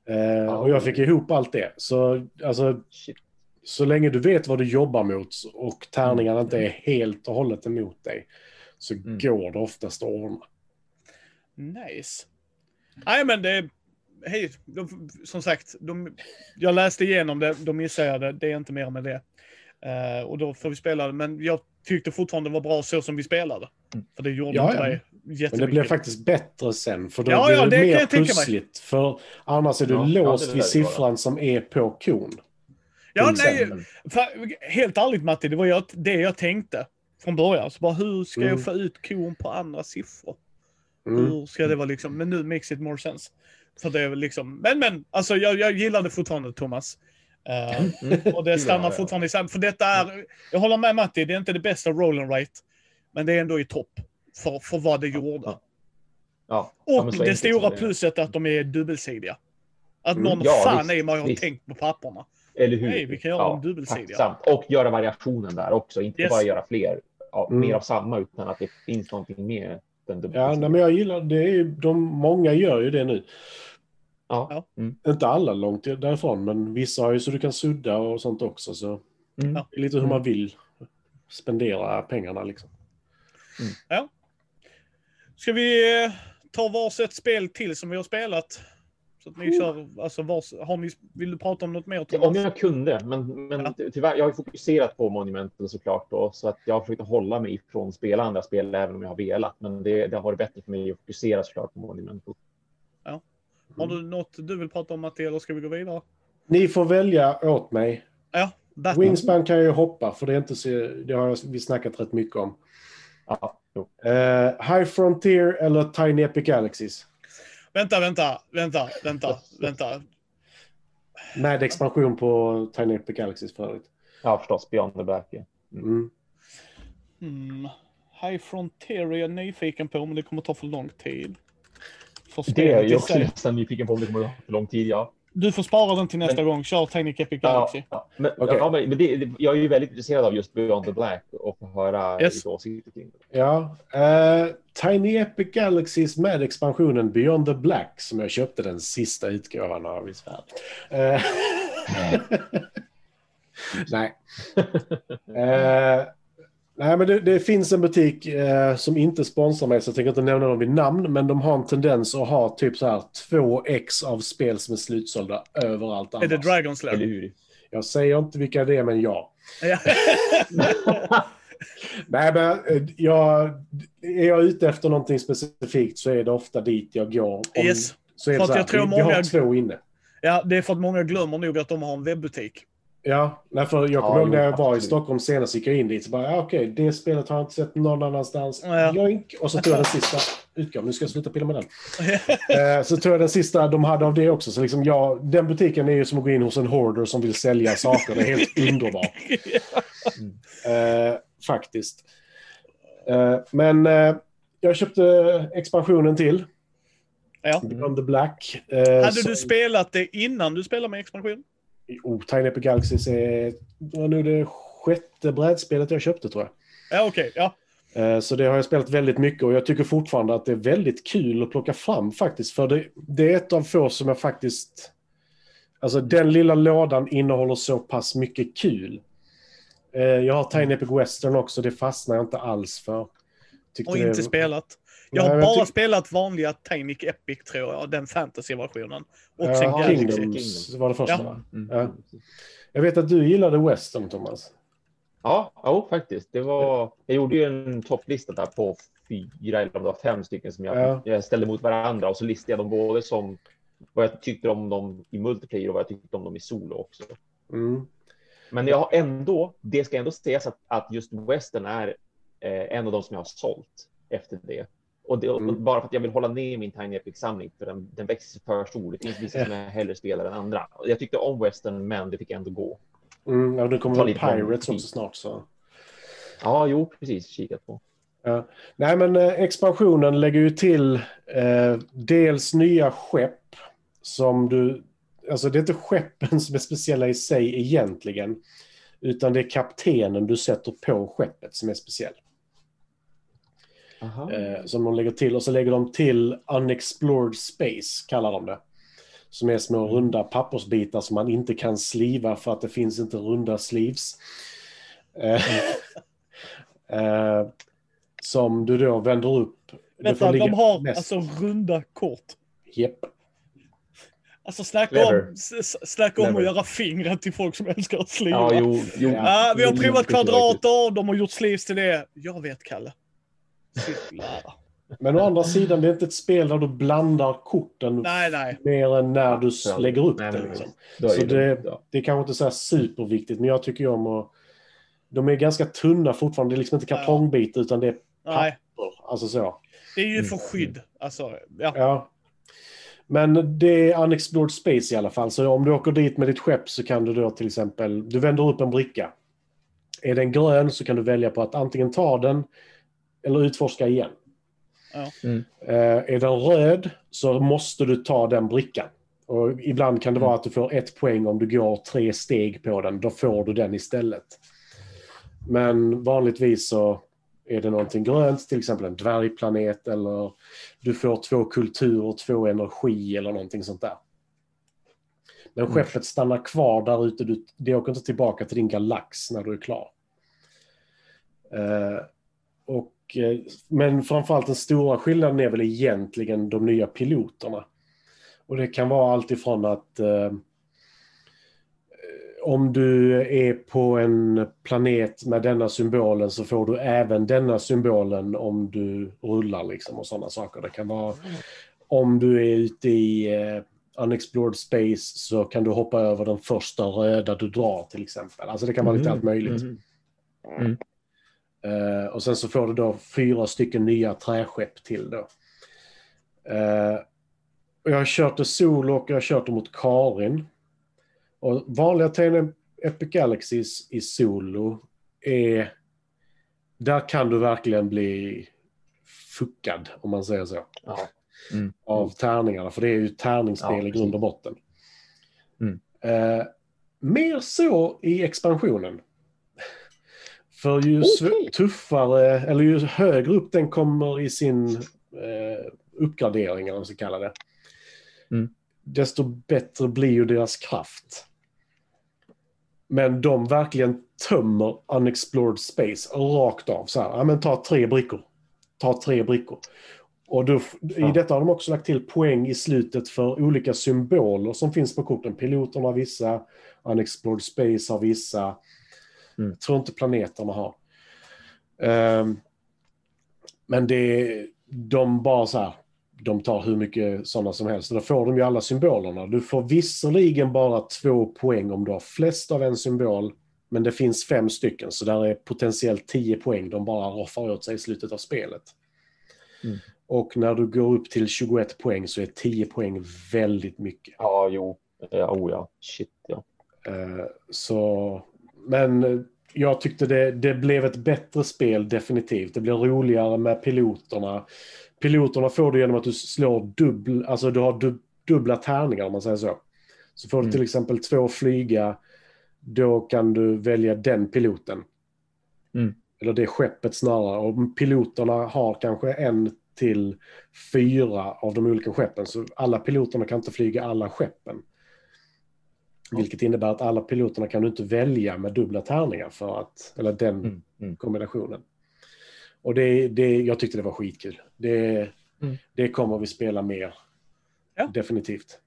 Eh, och jag fick ihop allt det. Så alltså, Shit. så länge du vet vad du jobbar mot och tärningarna inte är helt och hållet emot dig så Mm. går det oftast att ordna. Nice. Nej, men det... Hej, de, som sagt, de, jag läste igenom det, då missade det. Är inte mer med det. Eh, och då får vi spela det. Men jag tyckte fortfarande det var bra så som vi spelade. Mm. För det gjorde Ja, inte ja. mig jättemycket. Men det blev faktiskt bättre sen, för då Ja, blir ja, det, det mer pussligt. För annars är du Ja, låst vid siffran som är på kon. Ja, nej, för, helt ärligt Matti, det var jag, det jag tänkte från början. Så bara, hur ska Mm. jag få ut kon på andra siffror? Mm. Hur ska det vara liksom? Men nu makes it more sense. För det är liksom, men men, alltså jag, jag gillar det fortfarande Thomas. Mm. och det stannar fortfarande i samma, för detta är, jag håller med Matti, det är inte det bästa roll and rate. Men det är ändå i topp. För, för vad det gjorde. Ja. Ja. Ja, Och det stora det är. att de är dubbelsidiga. Att Mm. någon Ja, fan visst, är jag har visst. tänkt på papperna. Eller hur? Nej, vi kan göra en dubbelsida. tacksamt. Och göra variationen där också. Inte Yes. bara göra fler, ja, Mm. mer av samma, utan att det finns någonting med den. Ja, nej, men jag gillar det. Är, ju- de, många gör ju det nu. ja. Ja. Mm. Inte alla långt därifrån, men vissa har ju så du kan sudda och sånt också. Så Mm. Ja. det är lite hur man vill spendera pengarna liksom. Ska vi eh, ta varsitt spel till som vi har spelat? Så att ni kör, alltså vars, har ni, vill du prata om något mer Ja, Thomas? Om jag kunde, men, men Ja. ty- tyvärr, jag har fokuserat på Monumental såklart då, så att jag har försökt hålla mig ifrån spela andra spel även om jag har velat. Men det, det har varit bättre för mig att fokusera såklart på Monumental. Har du något du vill prata om Matti, eller ska vi gå vidare? Ni får välja åt mig. Ja, Batman. Wingspan kan jag ju hoppa, för det, är inte så, det har vi snackat rätt mycket om. Ja. Eh, High Frontier eller Tiny Epic Galaxies? Vänta, vänta, vänta, vänta, vänta. Med expansion på Tiny Epic Galaxies för övrigt. Ja, förstås. Beyond the Black. Ja. Mm. Hmm. High Frontier är jag nyfiken på, men det kommer ta för lång tid. För Det är jag också nästan nyfiken på om det kommer ta för lång tid. Ja. Du får spara den till nästa Men- gång. Kör Tiny Epic Galaxy. ja. Men, Okej. ja, men det, det, jag är ju väldigt intresserad av just Beyond the Black och få höra Yes. åsikter kring det. Ja. eh, Tiny Epic Galaxies med expansionen Beyond the Black som jag köpte den sista utgåvan av i Sverige. Eh, nej. Eh, nej, men det, det finns en butik eh, som inte sponsrar mig så jag tänker inte nämna dem vid namn, men de har en tendens att ha typ så här 2x av spel som är slutsålda överallt Är det annars. Dragon's Eller Lair? hur? Jag säger inte vilka det är, men ja. Nej, men eh, jag, är jag ute efter någonting specifikt så är det ofta dit jag går. Om, Yes. Så är det så här, jag tror vi, vi har många- två inne. ja, det är för att många glömmer nog att de har en webbutik. Ja, nej, för jag kommer Ja, ihåg när jag var i. Stockholm senast gick jag in dit så bara, ja, okej, det spelet har jag inte sett någon annanstans. Ja. Joink! Och så tog jag den sista utgåvan. Nu ska jag sluta pilla med den. Eh, så tog jag den sista de hade av det också. Så liksom, ja, den butiken är ju som att gå in hos en hoarder som vill sälja saker. Det är helt underbart. Eh, faktiskt. Eh, men eh, jag köpte expansionen till. Ja. Beyond the Black. Eh, Hade som- du spelat det innan du spelade med expansion? Tiny Epic Galaxies är nu det sjätte brädspelet jag köpte tror jag. Ja, okej. Ja. Eh, Så det har jag spelat väldigt mycket och jag tycker fortfarande att det är väldigt kul att plocka fram faktiskt. För det, det är ett av få som jag faktiskt... Alltså den lilla lådan innehåller så pass mycket kul. Eh, Jag har Tiny Epic Western också, det fastnar jag inte alls för. Tyckte Och det- inte spelat. Jag har bara tyck- spelat vanliga Tiny Epic, tror jag. Den fantasy-versionen. Och sen Ja, Galaxy. Kingdoms var det första Ja. Mm. Ja. Jag vet att du gillade Western, Thomas. Ja, ja, faktiskt. Det var, jag gjorde ju en topplista där på fyra eller om det var fem stycken som jag, Ja. jag ställde mot varandra och så listade jag dem både som vad jag tyckte om dem i multiplayer och vad jag tyckte om dem i solo också. Mm. Men jag har ändå, det ska ändå sägas att, att just Western är eh, en av de som jag har sålt efter det. Och det, och Mm. bara för att jag vill hålla ner min Tiny Epic-samling, för den, den växer för stor. Det finns vissa som jag hellre spelar än andra. Jag tyckte om Western, men det fick ändå gå. Mm, ja, det kommer väl lång Pirates också snart så. Ja, jo, precis. Kikat på. Ja. Nej, men eh, expansionen lägger ju till eh, dels nya skepp som du... Alltså det är inte skeppen som är speciella i sig egentligen. Utan det är kaptenen du sätter på skeppet som är speciell. Eh, som de lägger till. Och så lägger de till Unexplored Space, kallar de det. Som är små runda pappersbitar som man inte kan sliva för att det finns inte runda sleeves. Eh, eh, som du då vänder upp. Vänta, de har mest- alltså runda kort. Japp. Alltså snacka om, snacka om att göra fingrar till folk som älskar att sliva. Ja, jo, jo. Ja, vi har provat kvadrater, de har gjort sleeves till det. Jag vet, Kalle. Men å andra sidan, det är inte ett spel där du blandar korten Nej, nej. mer än när du Ja, lägger upp nej, det. Liksom. Så det- ja. Det är kanske inte så här superviktigt, men jag tycker ju om att... De är ganska tunna fortfarande. Det är liksom inte kartongbit, utan det är nej. papper. Alltså så. Det är ju Mm. för skydd. Alltså, ja. Ja. Men det är unexplored space i alla fall. Så om du åker dit med ditt skepp så kan du då till exempel... Du vänder upp en bricka. Är den grön så kan du välja på att antingen ta den eller utforska igen. Ja. Mm. Eh, är den röd så måste du ta den brickan. Och ibland kan det vara att du får ett poäng om du går tre steg på den. Då får du den istället. Men vanligtvis så är det någonting grönt, till exempel en dvärgplanet eller du får två kulturer, två energi eller någonting sånt där. Men Mm. skeppet stannar kvar där ute. Du, det åker inte tillbaka till din galax när du är klar. Eh, och, men framförallt den stora skillnaden är väl egentligen de nya piloterna. Och det kan vara allt ifrån att eh, om du är på en planet med denna symbolen så får du även denna symbolen om du rullar liksom och sådana saker. Det kan vara om du är ute i eh, unexplored space så kan du hoppa över den första röda du drar till exempel. Alltså det kan vara lite allt möjligt. Mm. Eh, och sen så får du då fyra stycken nya träskepp till då. Eh, och jag har kört det solo och jag har kört det mot Karin. Och vanliga TN Epic Galaxies i solo är... Där kan du verkligen bli fuckad, om man säger så, Ja. av tärningarna. För det är ju tärningsspel Ja, i grund och botten. Mm. Eh, mer så i expansionen. För ju tuffare, eller ju högre upp den kommer i sin eh, uppgradering, eller vad man ska kalla det, Mm. desto bättre blir ju deras kraft. Men de verkligen tömmer unexplored space rakt av. Så här, ja, men ta tre brickor. Ta tre brickor. Och då, Ja. i detta har de också lagt till poäng i slutet för olika symboler som finns på korten. Piloterna har vissa, unexplored space har vissa. Mm. Jag tror inte planeterna har. Ehm, men det, de bara så här, de tar hur mycket sådana som helst. Och då får de ju alla symbolerna. Du får visserligen bara två poäng om du har flest av en symbol. Men det finns fem stycken, så där är potentiellt tio poäng de bara roffar åt sig i slutet av spelet. Mm. Och när du går upp till 21 poäng så är 10 poäng väldigt mycket. Ja, jo. Ja, oh ja. Shit, ja. Eh, Så, men jag tyckte det, det blev ett bättre spel definitivt. Det blir roligare med piloterna. Piloterna får du genom att du slår dubbel, alltså du har dub, dubbla tärningar om man säger så. Så får du Mm. till exempel två flyga, då kan du välja den piloten. Mm. Eller det skeppet snarare. Och piloterna har kanske en till fyra av de olika skeppen. Så alla piloterna kan inte flyga alla skeppen. Vilket innebär att alla piloterna kan du inte välja med dubbla tärningar för att, eller den Mm. Mm. kombinationen. Och det, det, jag tyckte det var skitkul. Det, Mm. det kommer vi spela mer. Ja. Definitivt.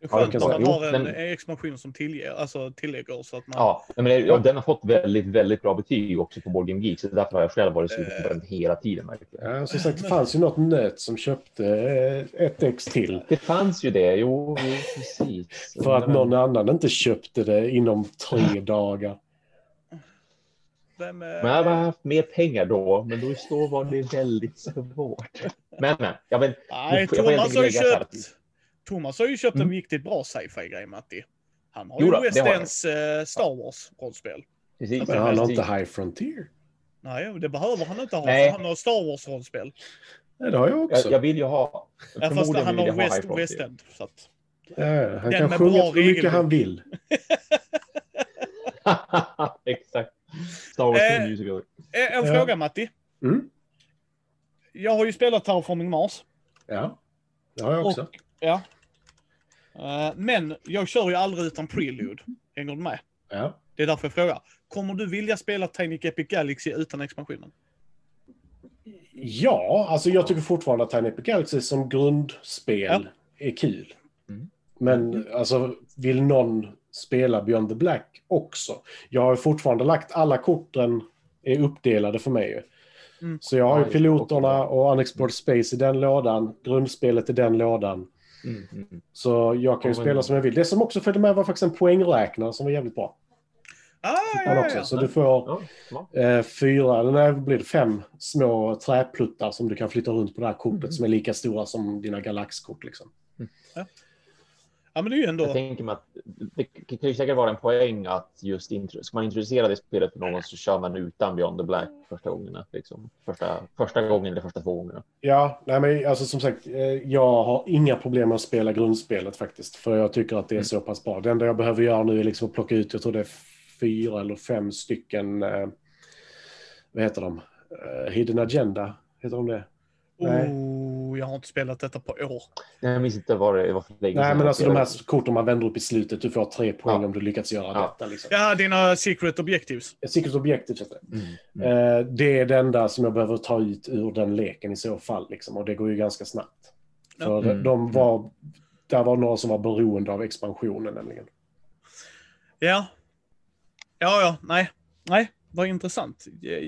Det är Ja, skönt jag kan man har en den- expansion som tillger, alltså tillägger så att man... Ja, men det, ja, den har fått väldigt, väldigt bra betyg också på Board Game Geek, så därför har jag själv varit sugen på den hela tiden. Verkligen. Ja, som sagt, det fanns ju något nöt som köpte eh, ett ex till. Det fanns ju det, jo, precis. För att någon annan inte köpte det inom tre dagar. Vem, eh, Men jag hade haft mer pengar då, men då så var det väldigt svårt. Men, men, ja, men Nej, jag Thomas har ju köpt... Thomas har ju köpt en Mm. riktigt bra sci-fi-grej, Matti. Han har Jo ju West. Ends eh, Star Wars-rollspel. precis. Men han har inte High Frontier. Nej, det behöver han inte ha, Nej. han har Star Wars-rollspel. Nej, det har jag också. Jag, jag vill ju ha... Ja, fast han har jag ha West. West End. Så att... Ja, han Den kan sjunga så mycket han vill. Exakt. Star Wars Eh, eh, Musical. Eh, En Ja. fråga, Matti. Mm. Jag har ju spelat Terraforming Mars. Ja, det har jag också. Och, ja. Eh, Men jag kör ju aldrig utan prelude. Hänger du med? Ja. Det är därför jag frågar. Kommer du vilja spela Tiny Epic Galaxy utan expansionen? ja, alltså jag tycker fortfarande att Tiny Epic Galaxy som grundspel Ja. är kul. Mm. Men alltså, vill någon spela Beyond the Black också? Jag har fortfarande lagt alla korten är uppdelade för mig. Mm. Så jag har ju piloterna och Unexplored Space i den lådan, grundspelet i den lådan. Mm, mm, mm. Så jag kan ju spela som jag vill. Det som också följde med var faktiskt en poängräknare som var jävligt bra. Ah, ja, ja, ja. Så du får eh, fyra, eller nej, blir det fem små träpluttar som du kan flytta runt på det här kortet Mm. som är lika stora som dina galaxkort. Liksom. Ja, men det är ju ändå... Jag tänker mig att det kan ju säkert vara en poäng att just intro, ska man introducera det spelet för någon så kör man utan Beyond the Black första gångerna. Liksom. Första, första gången eller första två gångerna. Ja, nej, men alltså som sagt, eh, jag har inga problem med att spela grundspelet faktiskt. För jag tycker att det är Mm. så pass bra. Det enda jag behöver göra nu är liksom att plocka ut, jag tror det är fyra eller fem stycken, eh, vad heter de? Eh, Hidden Agenda, heter de det? Nej. Oh, jag har inte spelat detta på år. Jag minns inte vad det var för länge Nej, men alltså de här korten man vänder upp i slutet, du får tre poäng Ja. om du lyckats göra Ja. detta. Liksom. Ja, dina secret objectives. Secret Objective heter det. Mm, mm. Det är det enda som jag behöver ta ut ur den leken i så fall. Liksom, och det går ju ganska snabbt. För Mm. de var, där var några som var beroende av expansionen nämligen. Ja. Ja, ja, nej. Nej, vad intressant.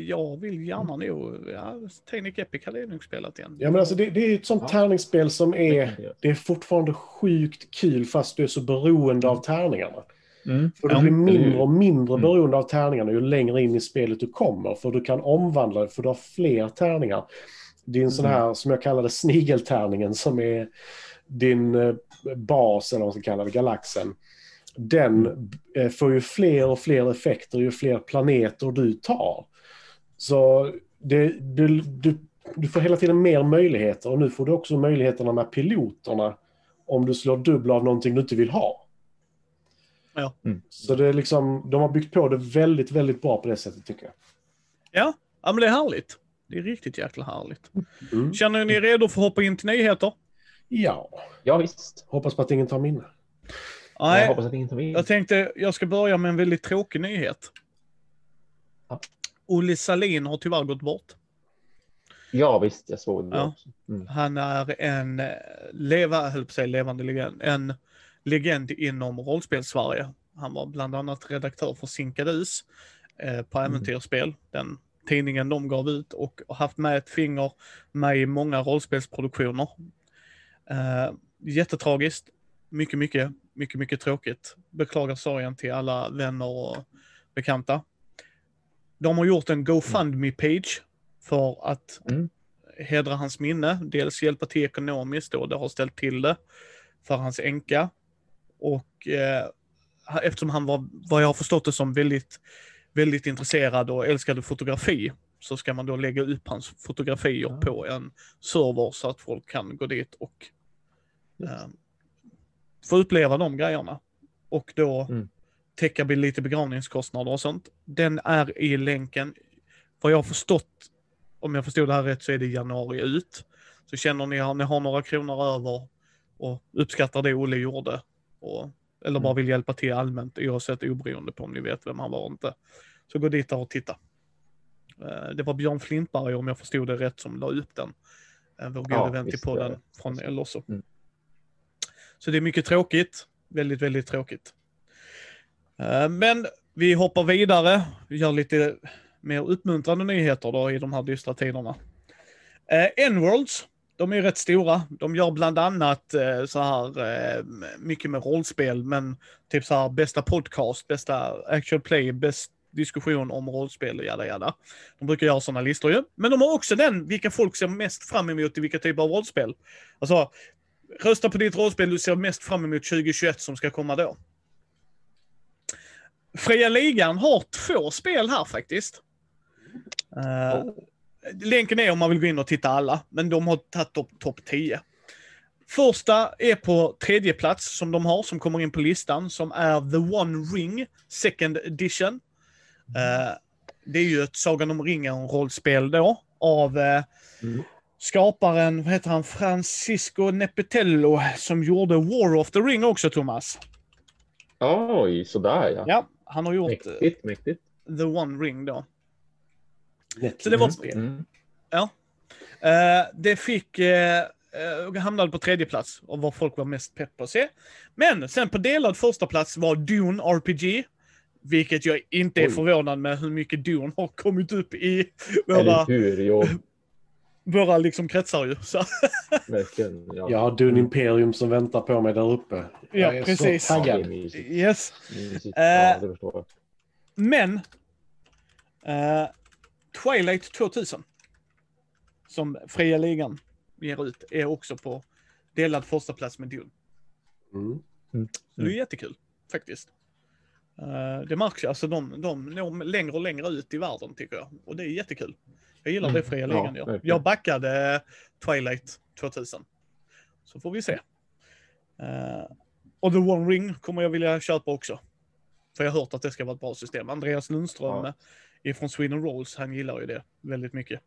Jag vill gärna nog... Ja, Technic Epic hade jag nog spelat igen. Ja, men alltså det, det är ett sånt Ja. tärningsspel som Det är, det är fortfarande sjukt kul fast du är så beroende av tärningarna. Mm. För du blir mindre och mindre Mm. beroende av tärningarna ju längre in i spelet du kommer. För du kan omvandla det, för du har fler tärningar. Din sån Mm. här, som jag kallar det, snigeltärningen som är din eh, bas, eller vad man ska kalla det, galaxen. Den eh, får ju fler och fler effekter ju fler planeter du tar. Så det, du, du, du får hela tiden mer möjligheter och nu får du också möjligheterna med piloterna om du slår dubbla av någonting du inte vill ha. Ja. Mm. Så det är liksom, de har byggt på det väldigt, väldigt bra på det sättet tycker jag. Ja, ja men det är härligt. Det är riktigt jäkla härligt. Mm. Känner ni er redo för att hoppa in till nyheter? Ja, Ja, visst. hoppas på att ingen tar minne. Jag Nej, hoppas att ingen tar jag tänkte jag ska börja med en väldigt tråkig nyhet. Ja. Olle Salin har tyvärr gått bort. Ja, visst. Jag såg det Ja. också. Mm. Han är en eh, leva, höll på att säga levande legend, en legend inom rollspel-Sverige. Han var bland annat redaktör för Sinkadus eh, på Mm. Äventyrsspel, den tidningen de gav ut och har haft med ett finger med i många rollspelsproduktioner. Eh, jättetragiskt, mycket, mycket, mycket, mycket tråkigt. Beklagar sorgen till alla vänner och bekanta. De har gjort en GoFundMe-page för att Mm. hedra hans minne. Dels hjälpa till ekonomiskt då, det har ställt till det för hans änka. Och eh, eftersom han var, vad jag har förstått det som, väldigt, väldigt intresserad och älskade fotografi så ska man då lägga upp hans fotografier Ja. på en server så att folk kan gå dit och eh, få uppleva de grejerna. Och då Mm. täcka lite begravningskostnader och sånt. Den är i länken. Vad jag har förstått, om jag förstod det här rätt, så är det januari ut. Så känner ni att ni har några kronor över och uppskattar det Olle gjorde, och, eller bara Mm. vill hjälpa till allmänt, oavsett oberoende på om ni vet vem han var inte, så gå dit och titta. Eh, Det var Björn Flintberg, om jag förstod det rätt, som la upp den. Eh, Vår gode Ja, vän till podden från Elosso. Mm. Så det är mycket tråkigt. Väldigt, väldigt tråkigt. Eh, men vi hoppar vidare. Vi gör lite mer uppmuntrande nyheter då i de här dystra tiderna. Eh, N-Worlds, de är rätt stora. De gör bland annat eh, så här mycket med rollspel, men typ så här bästa podcast, bästa actual play, bäst diskussion om rollspel och jada jada. De brukar göra sådana listor ju. Men de har också den, vilka folk ser mest fram emot i vilka typer av rollspel. Alltså, rösta på ditt rollspel du ser mest fram emot 2021 som ska komma då. Fria Ligan har två spel här faktiskt. Eh, Länken är om man vill gå in och titta alla, men de har tagit topp top 10. Första är på tredje plats som de har, som kommer in på listan, som är The One Ring Second Edition. Uh, det är ju ett Sagan om ringen-rollspel då, av uh, Mm skaparen, vad heter han, Francisco Nepitello, som gjorde War of the Ring också, Thomas. Oj, sådär ja. Ja, han har gjort eh, Mäktigt, mäktigt. The One Ring då. Netflix. Så det var ett spel. Mm. Eh, det fick, eh, eh, hamnade på tredje plats och vad folk var mest pepp på att se. Men sen på delad första plats var Dune RPG. Vilket jag inte är Oj. förvånad med hur mycket Dune har kommit upp i våra, hur? Våra liksom kretsar ju. Så, verkligen. Ja. Jag har Dune Imperium som väntar på mig där uppe. Jag är precis. så Ja, taggad. yes. mysigt. Eh, Ja, det förstår jag. Men eh, Twilight 2000 som fria ligan ger ut är också på delad första plats med Dune. Mm. Så det är jättekul faktiskt. Eh, det märks ju, alltså de, de når längre och längre ut i världen tycker jag. Och det är jättekul. Jag gillar det fria Mm. Ja, ligan verkligen. Jag backade Twilight 2000. Så får vi se. Eh, och The One Ring kommer jag vilja köpa också. För jag har hört att det ska vara ett bra system. Andreas Lundström Ja. eh, ifrån Sweden Rolls, han gillar ju det väldigt mycket.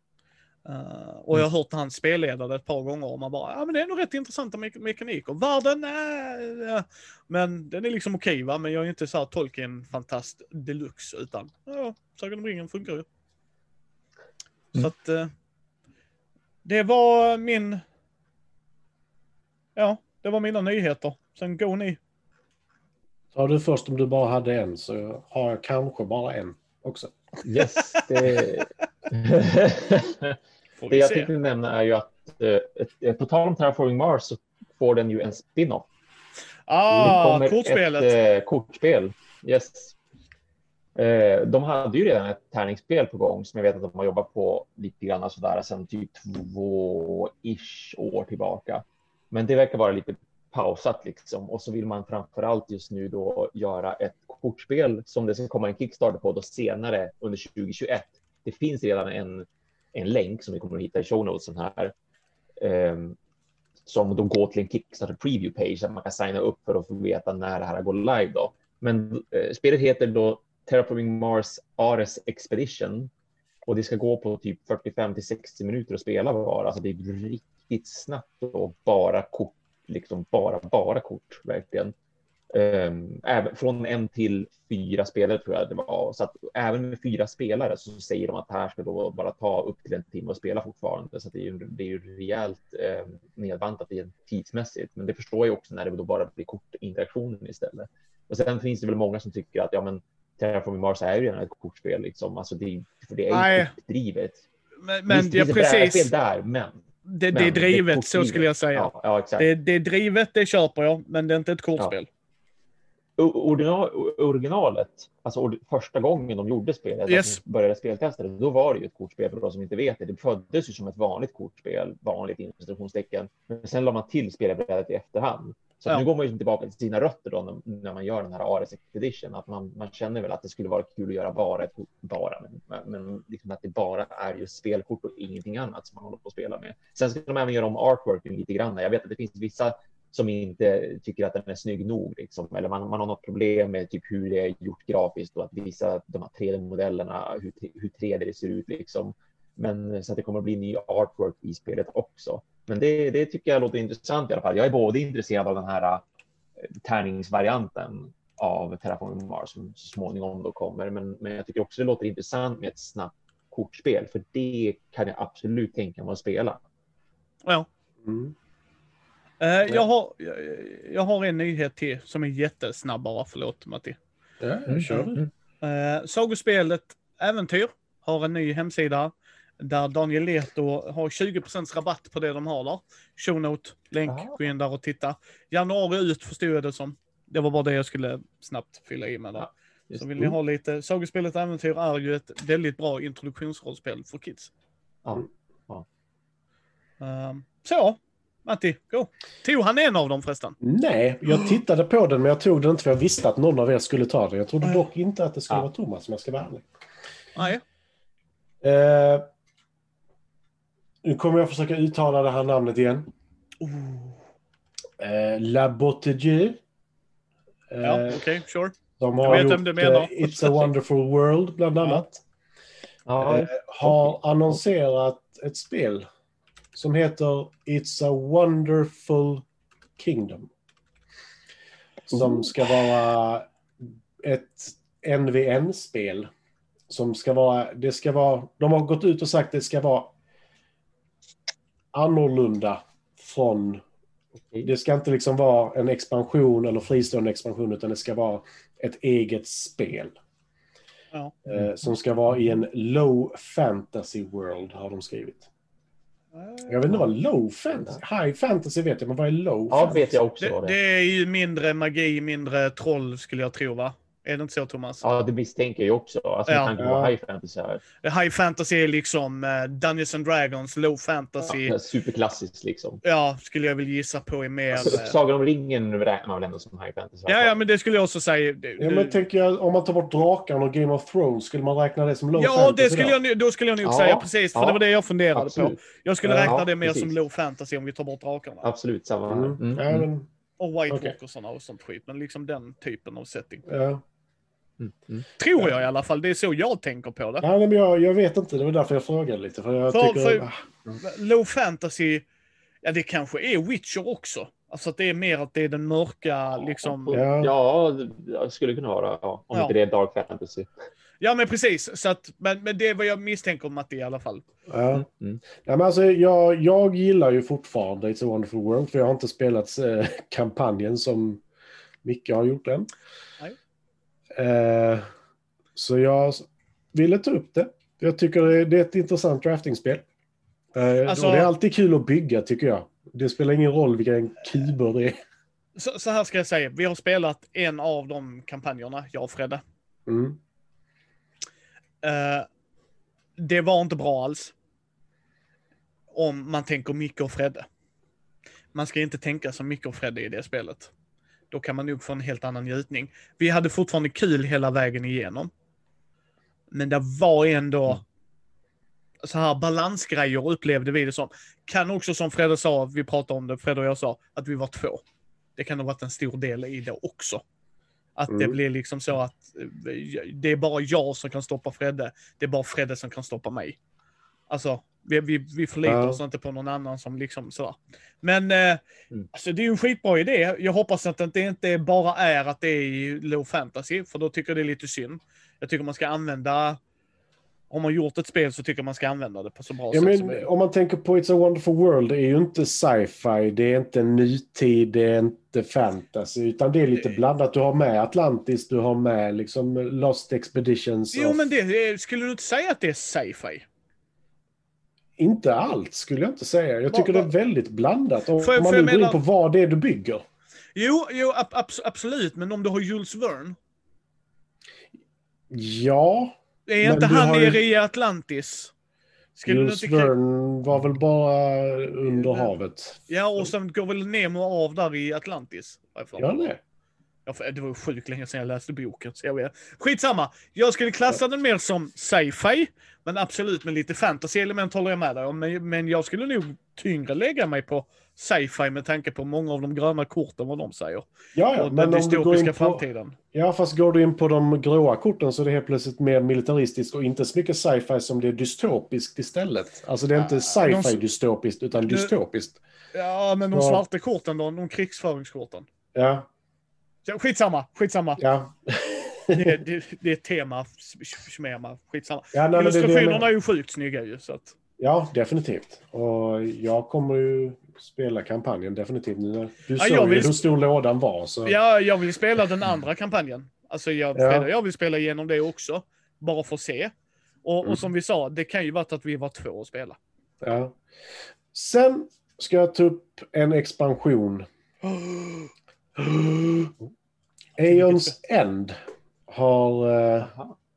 Eh, och jag har hört han spelleda det ett par gånger och man bara, ja men det är nog rätt intressanta me mekaniker. Världen, äh, men den är liksom okej va, men jag är inte så här Tolkien-fantast deluxe, utan ja, Sagan om ringen funkar ju. Så Mm. att eh, det var min, ja, det var mina nyheter. Sen går ni. Tar du först om du bara hade en så har jag kanske bara en också. Yes, det... Det jag tänkte nämna är ju att eh, på tal om Terraforming Mars så får den ju en spin-off. Ah, kortspelet. ett eh, kortspel. Yes. Eh, de hade ju redan ett tärningsspel på gång som jag vet att de har jobbat på lite grann sådär sedan typ två-ish år tillbaka. Men det verkar vara lite pausat liksom och så vill man framför allt just nu då göra ett kortspel som det ska komma en Kickstarter på då senare under 2021. Det finns redan en, en länk som vi kommer att hitta i show notesen här. Um, som då går till en Kickstarter preview page där man kan signa upp för att få veta när det här går live då. Men eh, spelet heter då Terraforming Mars Ares Expedition och det ska gå på typ 45 till 60 minuter att spela bara. Alltså det är riktigt snabbt och bara kort, liksom bara, bara kort verkligen. Um, även, från en till fyra spelare tror jag det var. Så att även med fyra spelare så säger de att det här ska då bara ta upp till en timme och spela fortfarande. Så det är ju, det är ju rejält eh, nedbantat tidsmässigt. Men det förstår jag också när det då bara blir kortinteraktionen istället. Och sen finns det väl många som tycker att ja, men Terraforming Mars är ju redan ett kortspel liksom. Alltså det, för det är ju drivet. Men, men Visst, ja, precis. där, men. Det, det är drivet, det så skulle jag säga. Ja, ja, exakt. Det, det är drivet, det köper jag, men det är inte ett kortspel. Ja originalet, alltså första gången de gjorde spelet, yes. de började speltesta det, då var det ju ett kortspel för de som inte vet det. Det föddes ju som ett vanligt kortspel, vanligt instruktionstecken, men sen la man till spelbrädet i efterhand. Så ja. nu går man ju tillbaka till sina rötter då när, när man gör den här Ares Expedition, att man, man känner väl att det skulle vara kul att göra bara ett bara, men, men liksom att det bara är just spelkort och ingenting annat som man håller på att spela med. Sen ska de även göra om artworken lite grann. Jag vet att det finns vissa som inte tycker att den är snygg nog. Liksom. Eller man, man har något problem med typ hur det är gjort grafiskt och att visa de här 3D-modellerna, hur, hur 3D det ser ut. Liksom. Men så att det kommer att bli ny artwork i spelet också. Men det, det tycker jag låter intressant i alla fall. Jag är både intresserad av den här äh, tärningsvarianten av Terraforming Mars som så småningom då kommer. Men, men jag tycker också det låter intressant med ett snabbt kortspel, för det kan jag absolut tänka mig att spela. Ja. Mm. Uh, jag, har, jag, jag, har en nyhet till som är jättesnabb bara. Förlåt Matti. Ja, mm, kör du. Uh, sagospelet Äventyr har en ny hemsida där Daniel Leto har 20% rabatt på det de har där. Shownote, länk, Aha. gå in där och titta. Januari ut förstod jag det som. Det var bara det jag skulle snabbt fylla i med där. Ja, så vill ni ha lite, Sagospelet Äventyr är ju ett väldigt bra introduktionsrollspel för kids. Ja. ja. Uh, så, Matti, go. Tog han en av dem förresten? Nej, jag tittade på den men jag tog den inte för jag visste att någon av er skulle ta den. Jag trodde dock inte att det skulle ja. vara Thomas om jag ska vara ärlig. Nej. Eh, nu kommer jag försöka uttala det här namnet igen. Oh. Eh, La Bottegeux. Eh, ja, okej, okay, sure. De har gjort eh, It's a wonderful world, bland annat. Ja. Eh, har annonserat ett spel som heter It's a wonderful kingdom. Som ska vara ett NVN-spel. Som ska vara, det ska vara, de har gått ut och sagt att det ska vara annorlunda från, det ska inte liksom vara en expansion eller fristående expansion utan det ska vara ett eget spel. Ja. Eh, som ska vara i en low fantasy world har de skrivit. Jag vet inte vad low fantasy... High fantasy vet jag, men vad är low ja, fantasy? vet jag också. Det, det, är ju mindre magi, mindre troll skulle jag tro, va? Är det inte så, Thomas? Ja, det misstänker jag också. Alltså, ja. med tanke på high fantasy här. High fantasy är liksom uh, Dungeons and Dragons, low fantasy. Ja, superklassiskt liksom. Ja, skulle jag väl gissa på är mer... Alltså, Sagan om ringen räknar man väl ändå som high fantasy? Ja, ja, men det skulle jag också säga. Du, ja, men tänker jag, om man tar bort drakarna och Game of Thrones, skulle man räkna det som low ja, fantasy? Ja, det skulle jag, då skulle jag nog ja, säga precis, för ja, det var det jag funderade absolut. på. Jag skulle räkna det mer precis. som low fantasy om vi tar bort drakarna. Absolut, samma här. Mm. Mm. Ja, men... Och White okay. Walkersarna och sånt skit, men liksom den typen av setting. Ja. Mm, mm. Tror jag i alla fall. Det är så jag tänker på det. Nej, men jag, jag vet inte. Det var därför jag frågade lite. För jag för, tycker, för, ah. Low fantasy, ja det kanske är Witcher också. Alltså att det är mer att det är den mörka liksom. Ja, ja det skulle kunna vara. Ja, om ja. inte det är dark fantasy. Ja, men precis. Så att, men, men det är vad jag misstänker om att det är i alla fall. Ja. Mm. mm. ja men alltså, jag, jag gillar ju fortfarande It's a wonderful world, för jag har inte spelat eh, kampanjen som Micke har gjort än. Eh, så jag ville ta upp det. Jag tycker det är ett intressant draftingspel. Eh, alltså, det är alltid kul att bygga tycker jag. Det spelar ingen roll vilka kuber det är. Så, så, här ska jag säga, vi har spelat en av de kampanjerna, jag och Fredde. Mm. Uh, det var inte bra alls. Om man tänker Micke och Fredde. man ska inte tänka så mycket om Freddy i det spelet. Då kan man nog få en helt annan njutning. Vi hade fortfarande kul hela vägen igenom. Men det var ändå Mm. så här balansgrejer upplevde vi det som. Kan också som Fredde sa, vi pratade om det, Fredde och jag sa, att vi var två. Det kan ha varit en stor del i det också. Att det Mm. blir liksom så att eh, det är bara jag som kan stoppa Fredde. Det är bara Fredde som kan stoppa mig. Alltså, vi, vi, vi förlitar Ja. oss inte på någon annan som liksom sådär. Men eh, Mm. alltså, det är ju en skitbra idé. Jag hoppas att det inte bara är att det är low fantasy, för då tycker jag det är lite synd. Jag tycker man ska använda, om man gjort ett spel så tycker man ska använda det på så bra Ja, sätt som men, möjligt. om man tänker på It's a wonderful world, det är ju inte sci-fi, det är inte nutid, det är inte fantasy, utan det är lite Det- blandat. Du har med Atlantis, du har med liksom Lost Expeditions. Jo, of- men det, skulle du inte säga att det är sci-fi? Inte allt skulle jag inte säga. Jag tycker det är väldigt blandat. Om, om man nu går in på vad det är du bygger. Jo, jo ab abs- absolut, men om du har Jules Verne, Ja, är inte han har nere i Atlantis? Skulle Jules inte... Verne var väl bara under Ja. havet. Ja, och sen går väl Nemo av där i Atlantis? för. Ja, det. Det var ju sjukt länge sedan jag läste boken. Så jag vet. Skitsamma. Jag skulle klassa den mer som sci-fi. Men absolut med lite fantasy-element håller jag med dig om. Men, men jag skulle nog tyngre lägga mig på sci-fi med tanke på många av de gröna korten, vad de säger. Ja, ja, och men den dystopiska på... framtiden. Ja, fast går du in på de gråa korten så är det helt plötsligt mer militaristiskt och inte så mycket sci-fi som det är dystopiskt istället. Alltså det är inte Ah, sci-fi dystopiskt utan dystopiskt. Ja, men de svarta korten då? De krigsföringskorten? Ja, Skitsamma, skitsamma. ja. Det, det, det är ett tema, schmema, skitsamma. ja, nej, men det är Illustrationerna ju sjukt snygga ju. Så att, ja, definitivt. Och jag kommer ju spela kampanjen definitivt nu. när- Du Ja, såg ju vill- hur stor lådan var. Så. ja, jag vill spela den andra kampanjen. Alltså jag, Ja. Jag vill spela igenom det också. Bara för att se. Och, Mm. och som vi sa, det kan ju vara att vi var två och spela. Ja. Sen ska jag ta upp en expansion. Aeons End har eh,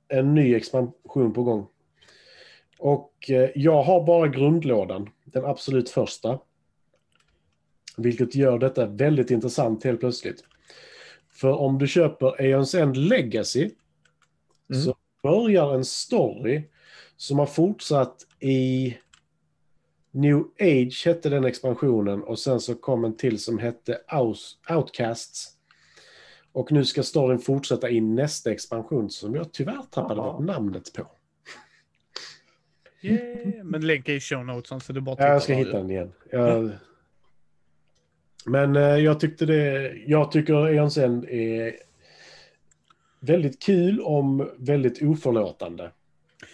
en ny expansion på gång. Och eh, jag har bara grundlådan, den absolut första. Vilket gör detta väldigt intressant helt plötsligt. För om du köper Aeons End Legacy Mm. så börjar en story som har fortsatt i New Age hette den expansionen och sen så kom en till som hette Outcasts. Och nu ska storyn fortsätta i nästa expansion som jag tyvärr tappade Jaha. namnet på. Yeah. Men länk är i show notes så är bara Ja, jag ska hitta den igen. Jag... Men eh, jag tyckte det... Jag tycker Eons End är väldigt kul om väldigt oförlåtande.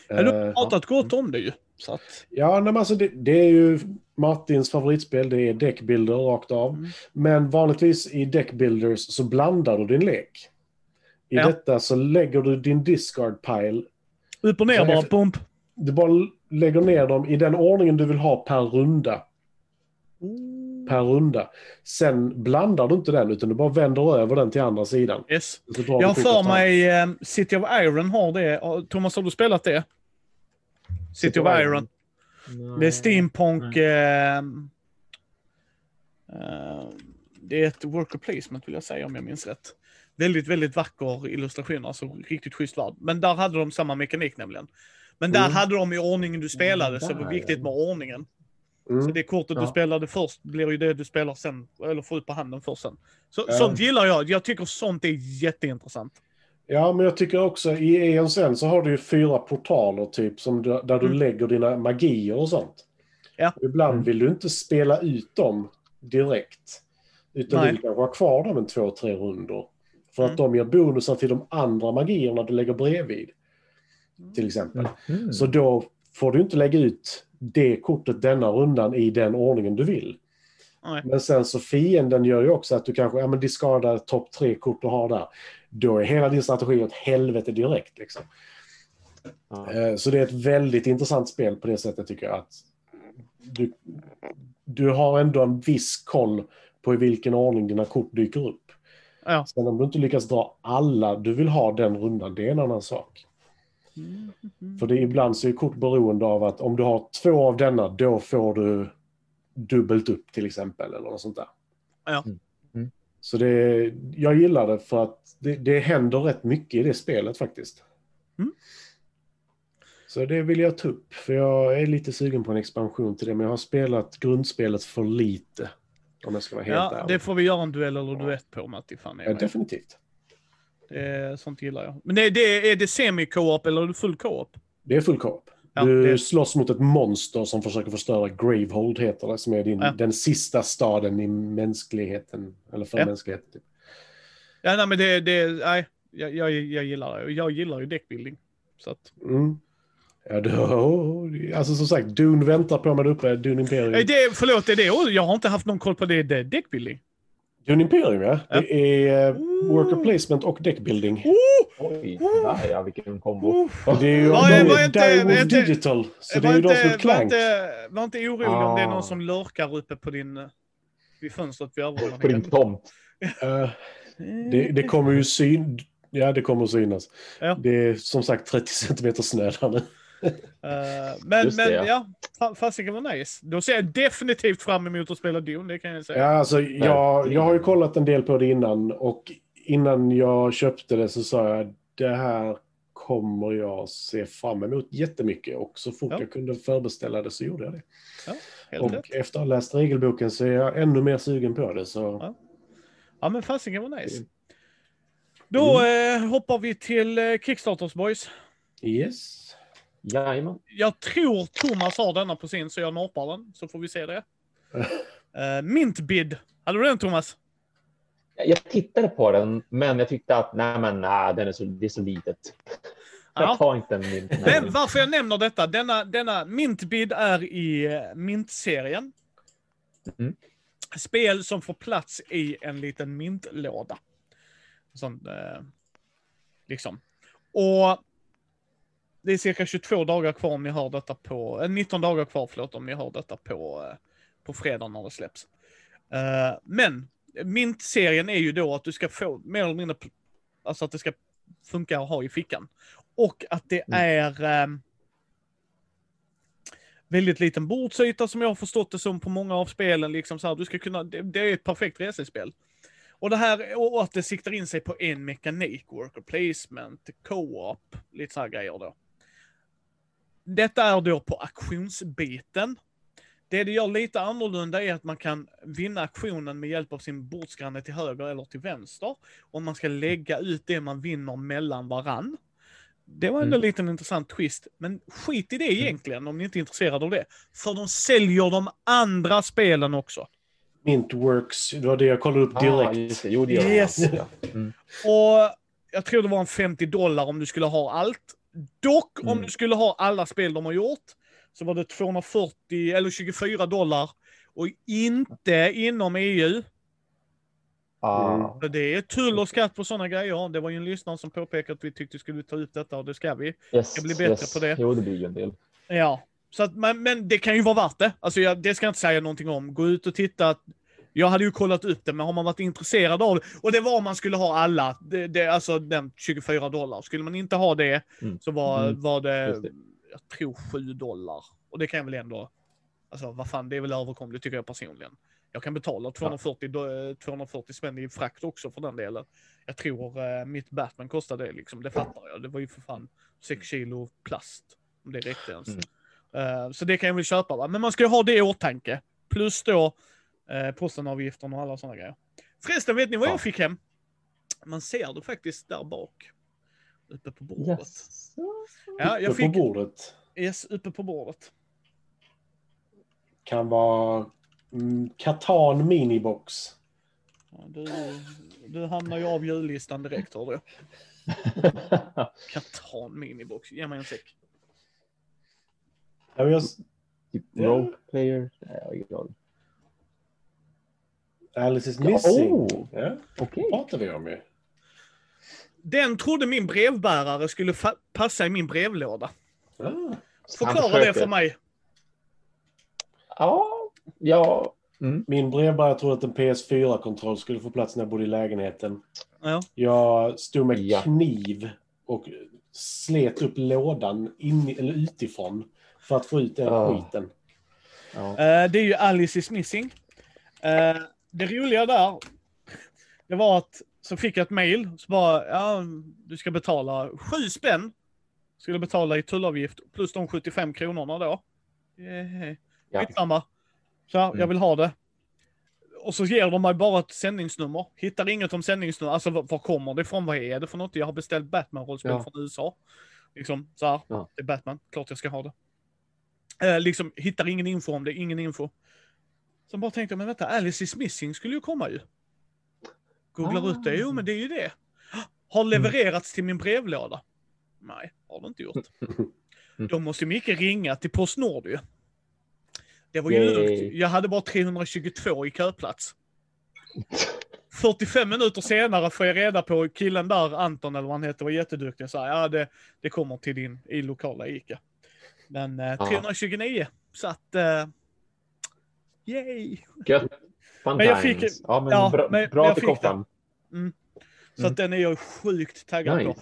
Ja, du Eh, har pratat gott om det ju. Så att, Ja, nej, men alltså det, det är ju Martins favoritspel. Det är deckbuilder rakt av. Mm. Men vanligtvis i deckbuilders så blandar du din lek. I Ja. detta så lägger du din discard pile. upp och ner bara, efter- pump. Du bara lägger ner dem i den ordningen du vill ha per runda. Per runda. Sen blandar du inte den utan du bara vänder över den till andra sidan. Yes. Jag har för mig eh, City of Iron har det. Thomas, har du spelat det? City of Iron. Det är steampunk... Eh, eh, det är ett worker placement vill jag säga om jag minns rätt. Väldigt, väldigt vacker illustration, alltså riktigt schysst värld. Men där hade de samma mekanik nämligen. Men där Mm. hade de i ordningen du spelade, så det var viktigt med ordningen. Så Mm. det kortet du Ja. spelade först blir ju det du spelar sen, eller får ut på handen först sen. Så, Ja. Sånt gillar jag. Jag tycker sånt är jätteintressant. Ja, men jag tycker också i ENSN så har du ju fyra portaler typ som du, där du Mm. lägger dina magier och sånt. Ja. Ibland Mm. vill du inte spela ut dem direkt. Utan Nej. du vill kanske ha kvar dem en två, tre rundor. För Mm. att de ger bonusar till de andra magierna du lägger bredvid. Till exempel. Mm. Så då får du inte lägga ut det kortet denna rundan i den ordningen du vill. Nej. Men sen så fienden gör ju också att du kanske ja, men discardar topp tre kort du har där. Då är hela din strategi åt helvete direkt. Liksom. Ja. Eh, Så det är ett väldigt intressant spel på det sättet tycker jag. att du, du har ändå en viss koll på i vilken ordning dina kort dyker upp. Ja. Sen om du inte lyckas dra alla du vill ha den rundan, det är en annan sak. För det är ibland så är kort beroende av att om du har två av denna, då får du dubbelt upp till exempel, eller något sånt där. Ja. Mm. Mm. Så det, jag gillar det för att det, det händer rätt mycket i det spelet faktiskt. Mm. Så det vill jag ta upp, för jag är lite sugen på en expansion till det, men jag har spelat grundspelet för lite. Om jag ska vara helt Ja, ärlig. det får vi göra en duell eller duett på Matti. Fan, är Ja, definitivt. det, sånt gillar jag. Men det, det, är det semi-co-op eller är det full co-op? Det är full co-op. Ja, du det- slåss mot ett monster som försöker förstöra Gravehold, heter det, som är din, Ja. den sista staden i mänskligheten. Eller för Ja. mänskligheten. Typ. Ja, nej, men det, det nej, jag, jag, jag gillar det. Jag gillar ju deckbuilding. Så att, Mm. Ja, då, alltså som sagt, Dune väntar på mig där uppe. Dune Imperium. Det, förlåt, är det, jag har inte haft någon koll på det. Det är deckbuilding. Dune Imperium, ja. Ja. Det är eh, worker placement och deckbuilding. Oj, ja, vilken kombo. Oh, Det är ju Var- de var är inte- Direwolf inte- Digital. Så det är ju de som inte, är var, Clank. inte, var inte orolig om det är Ah. någon som lurkar uppe på din, eh, vid fönstret vid På din övervåningen. tomt. Eh, det, det kommer ju syn... Ja, det kommer att synas. Ja. Det är som sagt 30 centimeter snö där nu. Eh, men Just men det, ja, fa- fasiken var nice. Då ser jag definitivt fram emot att spela Dune, det kan jag säga. Ja, alltså, jag, jag har ju kollat en del på det innan och innan jag köpte det så sa jag det här kommer jag se fram emot jättemycket och så fort Ja. jag kunde förbeställa det så gjorde jag det. Helt Och rätt. efter att ha läst regelboken så är jag ännu mer sugen på det. Så Ja. Ja, men fasiken var nice. Då Mm. eh, hoppar vi till eh, Kickstarters boys. yes. Jajamän. Jag tror Thomas har denna på sin, så jag norpar den, så får vi se det. Uh, Mintbid. Hade du den Thomas? Jag tittade på den, men jag tyckte att nej, men nej, den är så, det är så litet. Jag Ja. tar inte en min. Men varför jag nämner detta, denna, denna Mintbid är i eh, Mint-serien. Mm. Spel som får plats i en liten mintlåda. Sån, eh, liksom. Och det är cirka 22 dagar kvar om ni hör detta på, eh, 19 dagar kvar förlåt om ni hör detta på, eh, på fredag när det släpps. Eh, men Mint-serien är ju då att du ska få mer eller mindre, alltså att det ska funka att ha i fickan. Och att det Mm. är ehm, väldigt liten bordsyta som jag har förstått det som på många av spelen. Liksom så här, du ska kunna, det, det är ett perfekt resespel. Och det här, och att det siktar in sig på en mekanik, worker placement, co-op, lite så här grejer då. Detta är då på auktionsbiten. Det det gör lite annorlunda är att man kan vinna aktionen med hjälp av sin bordsgranne till höger eller till vänster. Och man ska lägga ut det man vinner mellan varann. Det var ändå en Mm. liten intressant twist. Men skit i det egentligen om ni inte är intresserade av det. För de säljer de andra spelen också. Mintworks, det var det jag kollade upp Ah, direkt. det. Jo, det Yes. Mm. Och jag tror det var en 50 dollar om du skulle ha allt. Dock om Mm. du skulle ha alla spel de har gjort så var det 240 eller 24 dollar och inte inom EU. Ah. Det är tull och skatt på sådana grejer. Det var ju en lyssnare som påpekade att vi tyckte skulle ta ut detta och det ska vi. Yes, Jag blir bättre på det. Jo, det blir ju en del. Ja, så att, men, men det kan ju vara värt det. Alltså jag, det ska jag inte säga någonting om. Gå ut och titta. Jag hade ju kollat upp det, men har man varit intresserad av det, och det var om man skulle ha alla, det, det, alltså den 24 dollar. Skulle man inte ha det Mm. så var, Mm. var det, det. jag tror 7 dollar. Och det kan jag väl ändå, alltså vad fan, det är väl överkomligt tycker jag personligen. Jag kan betala 240, do- 240 spänn i frakt också för den delen. Jag tror eh, mitt Batman kostade det liksom, det fattar jag. Det var ju för fan 6 kilo plast. Om det räckte ens. Mm. Eh, så det kan jag väl köpa va. Men man ska ju ha det i åtanke. Plus då postenavgiften och alla sådana grejer. Förresten, vet ni vad Ja. jag fick hem? Man ser det faktiskt där bak. Uppe på bordet. Yes. Ja, jag Uppe fick, på bordet. yes, uppe på bordet. Kan vara mm, Catan Minibox. Ja, du, du hamnar ju av jullistan direkt hör du. Katan minibox. Ge mig en säck. Ja, men jag, typ Ja. Rope player. Nej, jag har ingen aning. Alice is Ja, missing. oh. Ja, det pratar vi om ju. Den trodde min brevbärare skulle passa i min brevlåda. Ah. Förklara det för mig. Ja, ja. Mm. Min brevbärare trodde att en PS4-kontroll skulle få plats när jag bodde i lägenheten. Ja. Jag stod med Ja. kniv och slet upp lådan in, eller utifrån för att få ut den Ah. skiten. Ja. Eh, det är ju Alice is missing. Eh, det roliga där, det var att så fick jag ett mail, så bara, ja, du ska betala sju spänn. Du betala i tullavgift plus de 75 kronorna då. Yeah. Ja. Skitsamma. Så här, jag Mm. vill ha det. Och så ger de mig bara ett sändningsnummer. Hittar inget om sändningsnummer. Alltså var, var kommer det ifrån? Vad är det för något? Jag har beställt Batman-rollspel Ja. från USA. Liksom så här. Ja. Det är Batman. Klart jag ska ha det. Eh, liksom hittar ingen info om det. Ingen info. Så bara tänkte jag, men vänta, Alice is missing skulle ju komma ju. Googlar ut det. Jo, men det är ju det. Har levererats till min brevlåda. Nej, har det inte gjort. Då måste Micke ringa till Postnord ju. Det var ju lugnt. Jag hade bara 322 i köplats. 45 minuter senare får jag reda på killen där, Anton eller vad han heter, var jätteduktig. Så här, ja, det, det kommer till din i lokala Ica. Men eh, Ja. 329, så att... Eh, yay! Gött. Fun Men jag times. fick- ja, men ja, bra, men- bra men fick kom det. fram. Så Mm. att den är jag sjukt taggad Nice. på.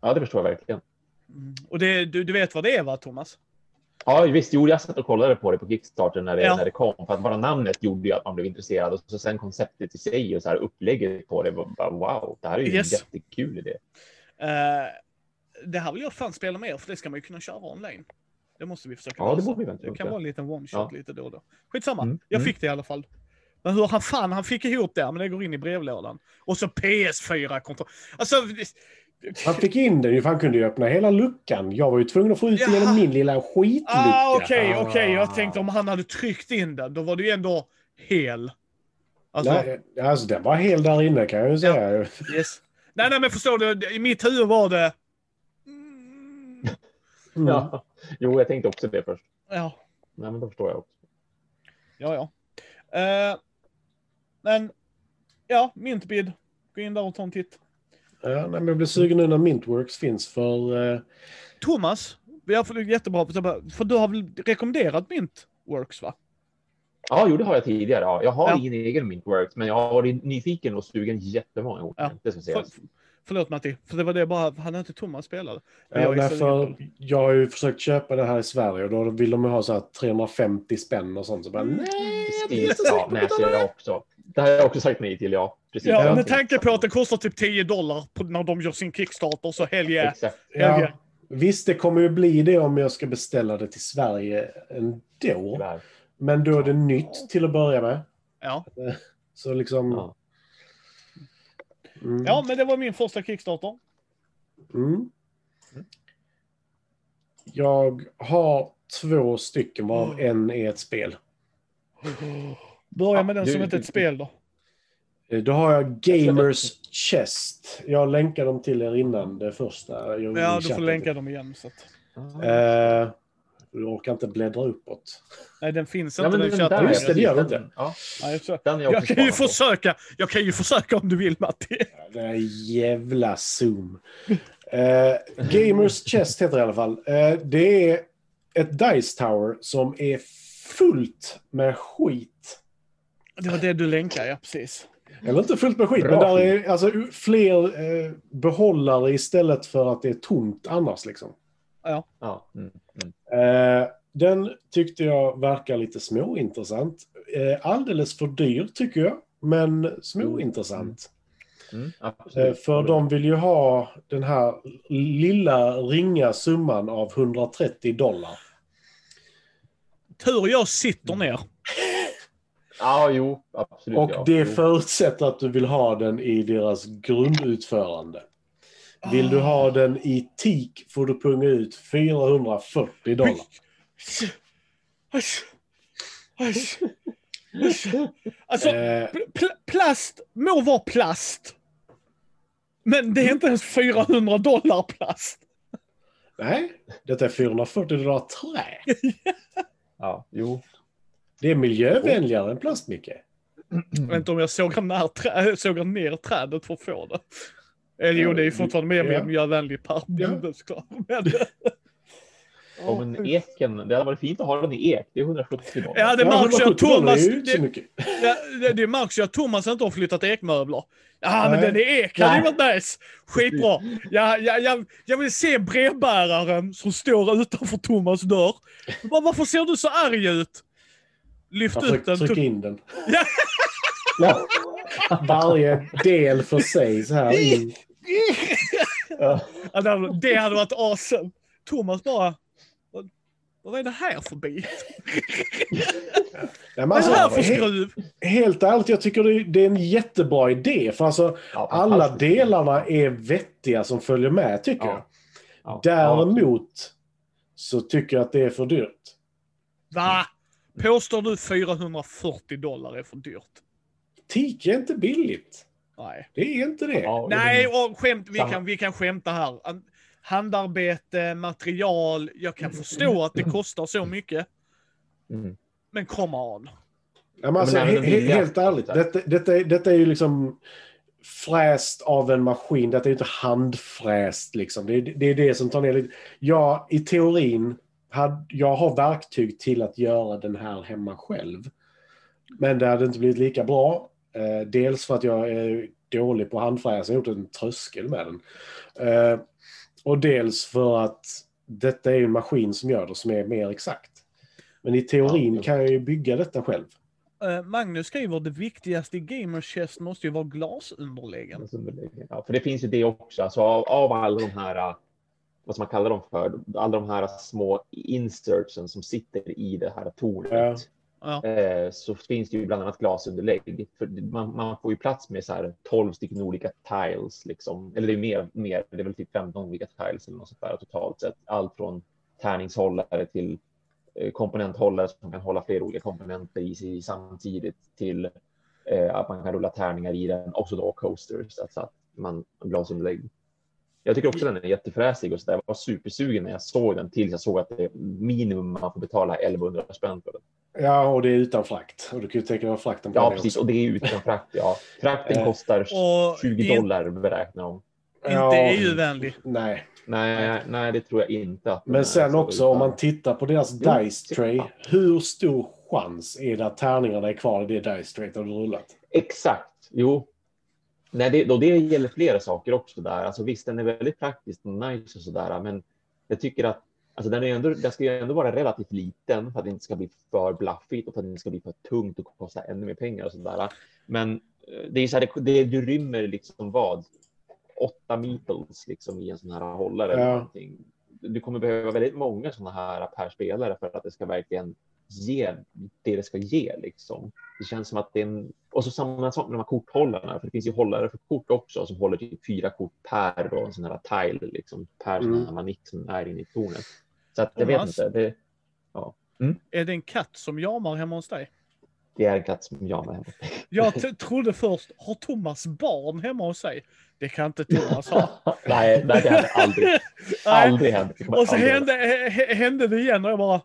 Ja, det förstår jag verkligen. Mm. Och det, du, du vet vad det är va, Thomas? Ja, visst. Jo, jag satt och kollade på det på Kickstarter när det, Ja. när det kom. För att bara namnet gjorde ju att man blev intresserad. Och så sen konceptet i sig och så här upplägget på det bara wow. Det här är ju Yes. en jättekul idé. Eh, det här vill jag fan spela mer, för det ska man ju kunna köra online. Det måste vi försöka Ja, det lösa. borde vi Det eventuellt kan vara en liten one-shot Ja. lite då och då. Skitsamma, Mm, jag mm. fick det i alla fall. Men hur han fan han fick ihop det, men det går in i brevlådan. Och så PS4-kontroll. Alltså, Han fick in den ju, för han kunde ju öppna hela luckan. Jag var ju tvungen att få ut den genom min lilla skitlucka. ah, okej, Ah. okej. Jag tänkte om han hade tryckt in den, då var det ju ändå hel. Alltså, Nej, alltså den var hel där inne kan jag ju säga. yes. nej, nej, men förstår du, i mitt huvud var det... Mm. Ja. Jo, jag tänkte också det först. ja. Nej, men då förstår jag också. Ja, ja. Eh, men, ja, Mintbid. Gå in där och ta en titt. Ja, nej, men jag blir sugen nu när Mintworks finns för... eh, Thomas, vi har fått jättebra, för du har väl rekommenderat Mintworks va? Ja, jo, det har jag tidigare. Ja. Jag har Ja. ingen egen Mintworks, men jag har varit nyfiken och sugen jättemånga gånger. Ja. Det ska För, sägas. Förlåt Matti, för det var det bara, hade inte Thomas spelat? Men Ja, jag är nej, sugen för på- jag har ju försökt köpa det här i Sverige och då vill de ha så här 350 spänn och sånt. Så bara, Mm. nej, jag Precis, inte ja, nej, så jag också. Det har jag också sagt nej till, ja. Precis. Ja, Jag med tanke på att det kostar typ 10 dollar på, när de gör sin Kickstarter, så hell yeah. Exakt. Ja. Ja, visst, det kommer ju bli det om jag ska beställa det till Sverige ändå. Tyvärr. Men då är det nytt till att börja med. Ja. Så liksom... Ja. Mm. ja, men det var min första Kickstarter. Mm. Jag har två stycken varav en är ett spel. Börja Ja, med den du- som inte är ett spel då. Eh, Då har jag Gamers Chest. Jag länkar dem till er innan det första. Ja, du får länka dem igen. Så att... Eh, du orkar inte bläddra uppåt. Nej, den finns Ja, inte men den den, där, Just det, det gör det den- inte. Ja, Nej, så... den är jag Jag kan ju på. försöka. Jag kan ju försöka om du vill Matti. Den här jävla Zoom. Eh, Gamers Chest heter det i alla fall. Eh, det är ett Dice Tower som är fullt med skit. Det var det du länkade, ja precis. Eller inte fullt med skit, Bra men där är alltså fler eh, behållare istället för att det är tomt annars. Liksom. Ja, mm, mm. Eh, den tyckte jag verkar lite småintressant. Eh, alldeles för dyr tycker jag, men småintressant. Mm, Eh, absolut. för de vill ju ha den här lilla ringa summan av 130 dollar. Tur jag sitter ner. Ja, jo, absolut. Och ja. det Jo. förutsätter att du vill ha den i deras grundutförande. Vill du ha den i tik får du punga ut 440 dollar. Alltså, Eh, pl plast må vara plast. Men det är inte ens 400 dollar plast. nej, detta är 440 dollar trä. Ja, jo. Det är miljövänligare än plast, Micke. Jag vet inte om jag sågar ner, trä, sågar ner trädet för att få det. Eller jo, det är ju fortfarande mer Ja. miljövänlig park. såklart. Men, Ja, men eken, det hade varit fint att ha den i ek. Det är 170 dollar. ja, det märks ju att 170 dollar Thomas... Det, det, det märks ju att Thomas inte har flyttat ekmöbler. Ja, men den är ek. Hade ju varit nice. Skitbra. Ja, ja, ja, jag vill se brevbäraren som står utanför Thomas dörr. Bara, Varför ser du så arg ut? Lyft försökte den. trycka tog- in den. Ja. Varje del för sig så här in. Ja. Ja, det hade- varit awesome. Thomas bara, vad, vad är det här för bit? Ja, men Vad är det här för alltså, he- skruv? helt ärligt, jag tycker det är, det är en jättebra idé. För alltså, Ja, alla delarna är vettiga som följer med, tycker Ja. jag. Ja. Däremot så tycker jag att det är för dyrt. Va? Påstår du 440 dollar är för dyrt? Tiki är inte billigt. Nej. Det är inte det. Ja, Nej, och skämt, vi kan, vi kan skämta här. An- Handarbete, material. Jag kan förstå att det kostar så mycket. Mm. Men come on. Ja, men alltså, he- he- helt ärligt, detta, detta, är- detta är ju liksom fräst av en maskin. Detta är ju inte handfräst. Liksom. Det, är, det är det som tar ner lite. Jag, i teorin, hade, jag har verktyg till att göra den här hemma själv. Men det hade inte blivit lika bra. Eh, dels för att jag är dålig på handfräs. Jag har gjort en tröskel med den. Eh, och dels för att detta är en maskin som gör det som är mer exakt. Men i teorin Ja. kan jag ju bygga detta själv. Eh, Magnus skriver det viktigaste i Gamer Chest måste ju vara glasunderläggen. Ja, för det finns ju det också. Alltså, av, av alla de här, vad man kalla dem för, alla de här små insertsen som sitter i det här tornet. Ja. Eh, så finns det ju bland annat glasunderlägg. För man, man får ju plats med så här 12 stycken olika tiles. Liksom. Eller det är mer, mer, det är väl typ 15 olika tiles eller något sånt där totalt sett. Allt från tärningshållare till eh, komponenthållare som kan hålla flera olika komponenter i sig samtidigt till eh, att man kan rulla tärningar i den och så då coasters, alltså att man glasunderlägg. Jag tycker också den är jättefräsig och så där. Jag var supersugen när jag såg den tills jag såg att det är minimum man får betala 1100 spänn för den. Ja, och det är utan frakt. Och du kan ju tänka dig vad frakten Ja, det precis. också. Och det är utan frakt. Ja. Frakten Eh, kostar Och 20 in- dollar beräknar de. Inte. EU-vänlig. Nej. Nej, nej, det tror jag inte. Att Men sen så, också utan- om man tittar på deras Jo, dice tray. Hur stor chans är det att tärningarna är kvar i det dice har du rullat? Exakt, jo. Nej, det, och det gäller flera saker också där. Alltså visst, den är väldigt praktisk och nice och sådär, men jag tycker att alltså, den, är ändå, den ska ju ändå vara relativt liten för att det inte ska bli för blaffigt och för att det inte ska bli för tungt och kosta ännu mer pengar och sådär. Men eh, det är så här, det, det, du rymmer liksom vad? Åtta meeples liksom i en sån här hållare. Eller Ja. någonting. Du kommer behöva väldigt många sådana här per spelare för att det ska verkligen ge det det ska ge. Liksom. Det känns som att det är en... Och så samma sak med de här korthållarna, för det finns ju hållare för kort också som håller typ fyra kort per då, en sån här tile, liksom, per Mm. sån här manick som är inne i tornet. Så att jag vet inte, det, Är det en katt som jamar hemma hos dig? det är en katt som jag med. Jag t- trodde först, har Thomas barn hemma hos sig? Det kan inte Thomas ha. nej, nej, det hade aldrig, aldrig hänt. Och så hände, hände det igen och jag bara...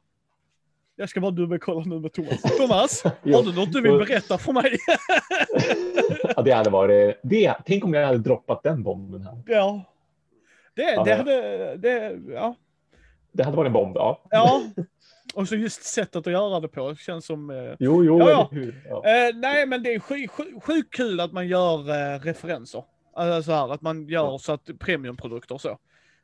Jag ska bara dubbelkolla nu med Thomas. Thomas, har du något du vill berätta för mig? Ja, det hade varit... Det, tänk om jag hade droppat den bomben här. ja. Det, Ja, det ja. hade... Det, ja. Det hade varit en bomb, ja. ja. Och så just sättet att göra det på känns som... Eh, Jo, jo, Ja, ja. Eh, nej, men det är sjukt sju, sjukt kul att man gör eh, referenser. Alltså så här, att man gör så att premiumprodukter och så.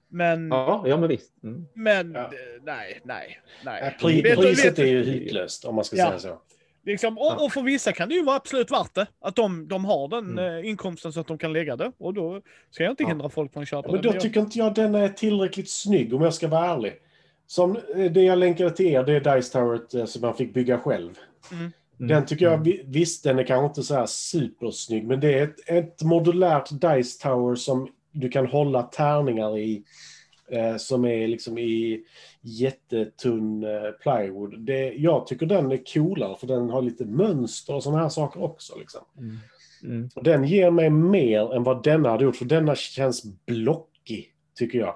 Men, Ja, ja, men visst. Mm. men Ja. eh, nej, nej, nej. Pri- Vet du- priset vet- är ju hutlöst om man ska Ja. säga så. Liksom, och, och för vissa kan det ju vara absolut värt det. Att de, de har den Mm. eh, inkomsten så att de kan lägga det. Och då ska jag inte Ja. hindra folk från att köpa Ja, men då Men tycker inte jag den är tillräckligt snygg om jag ska vara ärlig. Som eh, det jag länkade till er, det är Dice Tower eh, som man fick bygga själv. Mm. Den tycker jag, vi- visst den är kanske inte så här supersnygg, men det är ett, ett modulärt Dice Tower som du kan hålla tärningar i. Eh, som är liksom i jättetunn eh, plywood. Det, jag tycker den är coolare för den har lite mönster och sådana här saker också. Liksom. Mm. Mm. Och Den ger mig mer än vad denna hade gjort, för denna känns blockig, tycker jag.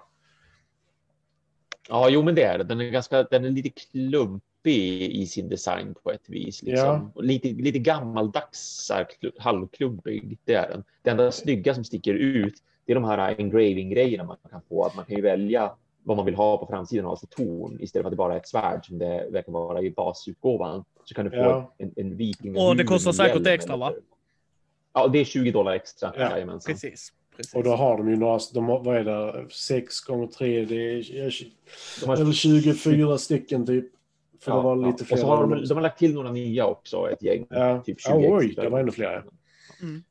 Ja, jo, men det är det. Den är, ganska, den är lite klumpig i sin design på ett vis. Liksom. Ja. Och lite, lite gammaldags, halvklumpig. Det är den. Det enda snygga som sticker ut, det är de här engraving-grejerna man kan få. Att man kan ju välja vad man vill ha på framsidan av sitt torn istället för att det bara är ett svärd som det verkar vara i basutgåvan. Så kan du få Ja. en, en viking. Och det kostar säkert extra, va? Ja, det är 20 dollar extra. Ja, jajamensan. Precis. precis. Och då har de ju några, de har, vad är det, 6 gånger 3, det är De har eller 24 stycken typ. För det var lite Och fler. så har de, de har lagt till några nya också, ett gäng. Ja. Typ 20 Oh, oj, extra. det var ännu fler. Mm.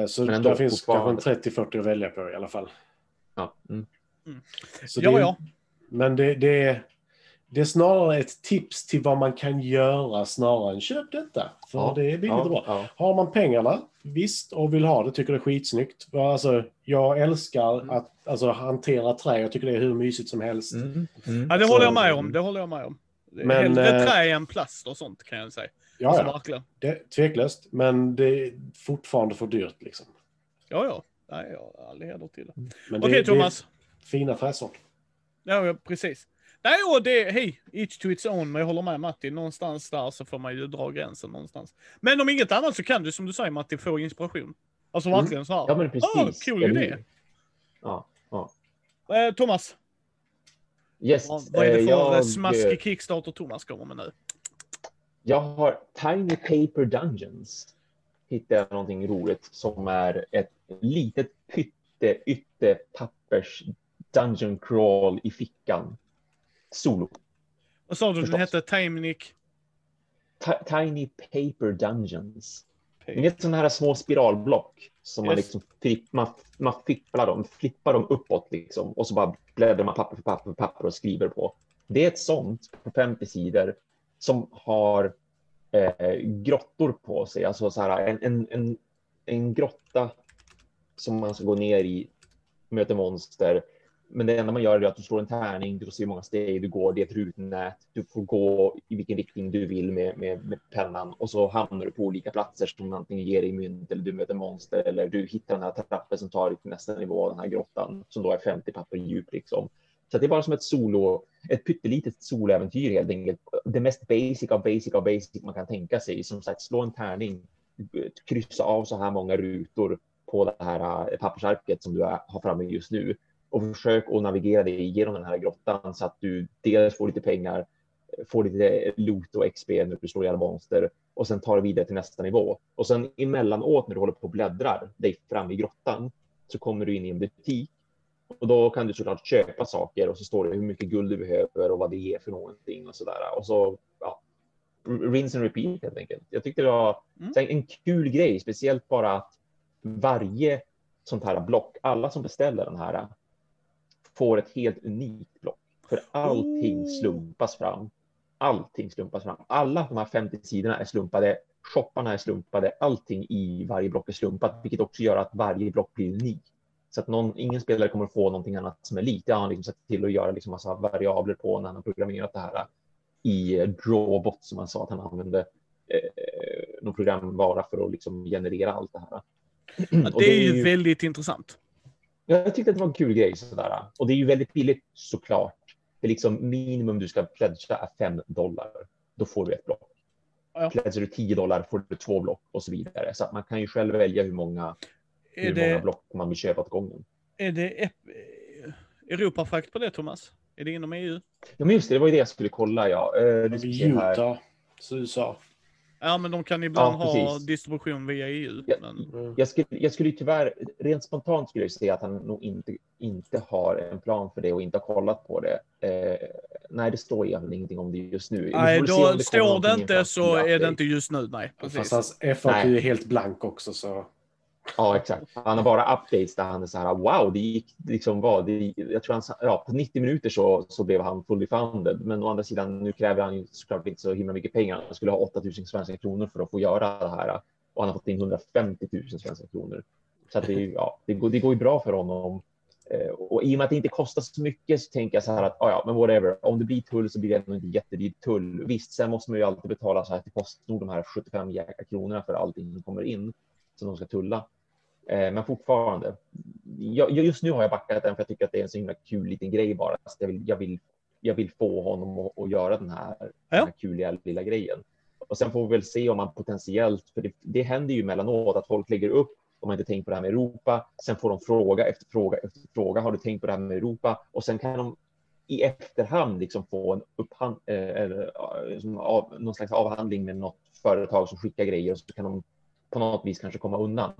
Eh, Så där finns kanske 30-40 att välja på i alla fall. Ja. Mm. Så Ja, det, ja. Men det, det, är, det är snarare ett tips till vad man kan göra snarare än köp detta. För Ja, det är billigt ja, och bra. ja. Har man pengarna, visst, och vill ha det, tycker det är skitsnyggt. Alltså, jag älskar Mm. att alltså, hantera trä. Jag tycker det är hur mysigt som helst. Mm. Mm. Ja, det Så- håller jag med om. Det håller jag med om. Men, Hellre eh, trä än plast och sånt kan jag säga. Ja, Alltså, ja. Det, tveklöst. Men det är fortfarande för dyrt. Liksom. Ja, ja. Nej, jag har heder till det. Men det, Okej, det Thomas. Fina fräsor. Ja, ja, precis. Nej, och det, hej, each to its own, men jag håller med Matti. Någonstans där så får man ju dra gränsen någonstans. Men om inget annat så kan du, som du säger Matti, få inspiration. Alltså Mm. verkligen så här. Ja, men precis. Ah, cool Eller idé. Ja, ja. Eh, Thomas, Yes, vad vad är det eh, för jag, smaskig eh, Kickstarter Thomas kommer med nu? Jag har Tiny Paper Dungeons. Hittar jag någonting roligt som är ett litet pytte ytte pappers dungeon crawl i fickan. Solo. Vad sa du, den hette Timenic? Ti- Tiny Paper Dungeons. Ni vet sådana här små spiralblock som man liksom flipp, man, man fipplar dem, flippar dem uppåt liksom och så bara bläddrar man papper för papper för papper och skriver på. Det är ett sånt på 50 sidor som har eh, grottor på sig, alltså så här en, en, en, en grotta som man ska gå ner i, möter monster. Men det enda man gör är att du slår en tärning, du får se hur många steg du går, det är ett rutnät, du får gå i vilken riktning du vill med, med, med pennan och så hamnar du på olika platser som antingen ger dig mynt eller du möter monster eller du hittar den här trappen som tar dig till nästa nivå av den här grottan som då är 50 papper djup liksom. Så det är bara som ett solo, ett pyttelitet soloäventyr helt enkelt. Det mest basic av basic av basic man kan tänka sig. Som sagt, slå en tärning, kryssa av så här många rutor på det här eh, pappersarket som du har framme just nu och försök att navigera dig igenom den här grottan så att du dels får lite pengar, får lite loot och XP när du slår ihjäl monster och sen tar det vidare till nästa nivå. Och sen emellanåt när du håller på och bläddrar dig fram i grottan så kommer du in i en butik och då kan du såklart köpa saker och så står det hur mycket guld du behöver och vad det är för någonting och så där. Och så ja, rinse and repeat helt enkelt. Jag tyckte det var Mm. en kul grej, speciellt bara att varje sånt här block, alla som beställer den här får ett helt unikt block. För allting slumpas fram. Allting slumpas fram. Alla de här 50 sidorna är slumpade. Shopparna är slumpade. Allting i varje block är slumpat, vilket också gör att varje block blir unikt. Så att någon, ingen spelare kommer få någonting annat som är likt. Det har han liksom sett till att göra liksom massa variabler på när han har programmerat det här i Drawbot som han sa att han använde eh, någon programvara för att liksom generera allt det här. Ja, det är ju väldigt intressant. Jag tyckte att det var en kul grej. Sådär. Och det är ju väldigt billigt såklart. Det är liksom minimum du ska pledga är 5 dollar. Då får du ett block. Ja. Pledgar du 10 dollar får du två block och så vidare. Så att man kan ju själv välja hur många, Är hur många det, block man vill köpa åt gången. är det Europafrakt på det Thomas? Är det inom EU? Ja, men just det, det var ju det jag skulle kolla. Ja. Uh, vi se här. Utah, så USA. Ja, men de kan ibland Ja, ha distribution via EU. Ja. Men, Mm. Jag skulle, jag skulle tyvärr, rent spontant skulle jag säga att han nog inte, inte har en plan för det och inte har kollat på det. Eh, nej, det står egentligen ingenting om det just nu. Nej, då kommer står det inte så är det inte just nu. Nej, Fast precis. hans FAQ Nej. är helt blank också. Så. Ja, exakt. Han har bara updates där han är så här, wow, det gick liksom vad? Det, jag tror han, ja, på 90 minuter så, så blev han fully funded. Men å andra sidan, nu kräver han ju såklart inte så himla mycket pengar. Han skulle ha 8000 svenska kronor för att få göra det här. Och han har fått in 150 000 svenska kronor. Så att det, är ju- ja, det, går, det går ju bra för honom. Eh, Och i och med att det inte kostar så mycket så tänker jag så här att ah, ja, men whatever. Om det blir tull så blir det ändå inte jättedyr tull. Visst, sen måste man ju alltid betala så här till Postnord de här 75 jäkla kronorna för allting som kommer in som de ska tulla. Eh, Men fortfarande, jag, just nu har jag backat den för jag tycker att det är en så himla kul liten grej bara. Så jag, vill, jag, vill, jag vill få honom att, att göra den här, den här kuliga lilla grejen. Och sen får vi väl se om man potentiellt, för det, det händer ju emellanåt att folk lägger upp, de har inte tänkt på det här med Europa, sen får de fråga efter fråga efter fråga, har du tänkt på det här med Europa? Och sen kan de i efterhand liksom få en upphand, eh, eh, av, någon slags avhandling med något företag som skickar grejer och så kan de på något vis kanske komma undan.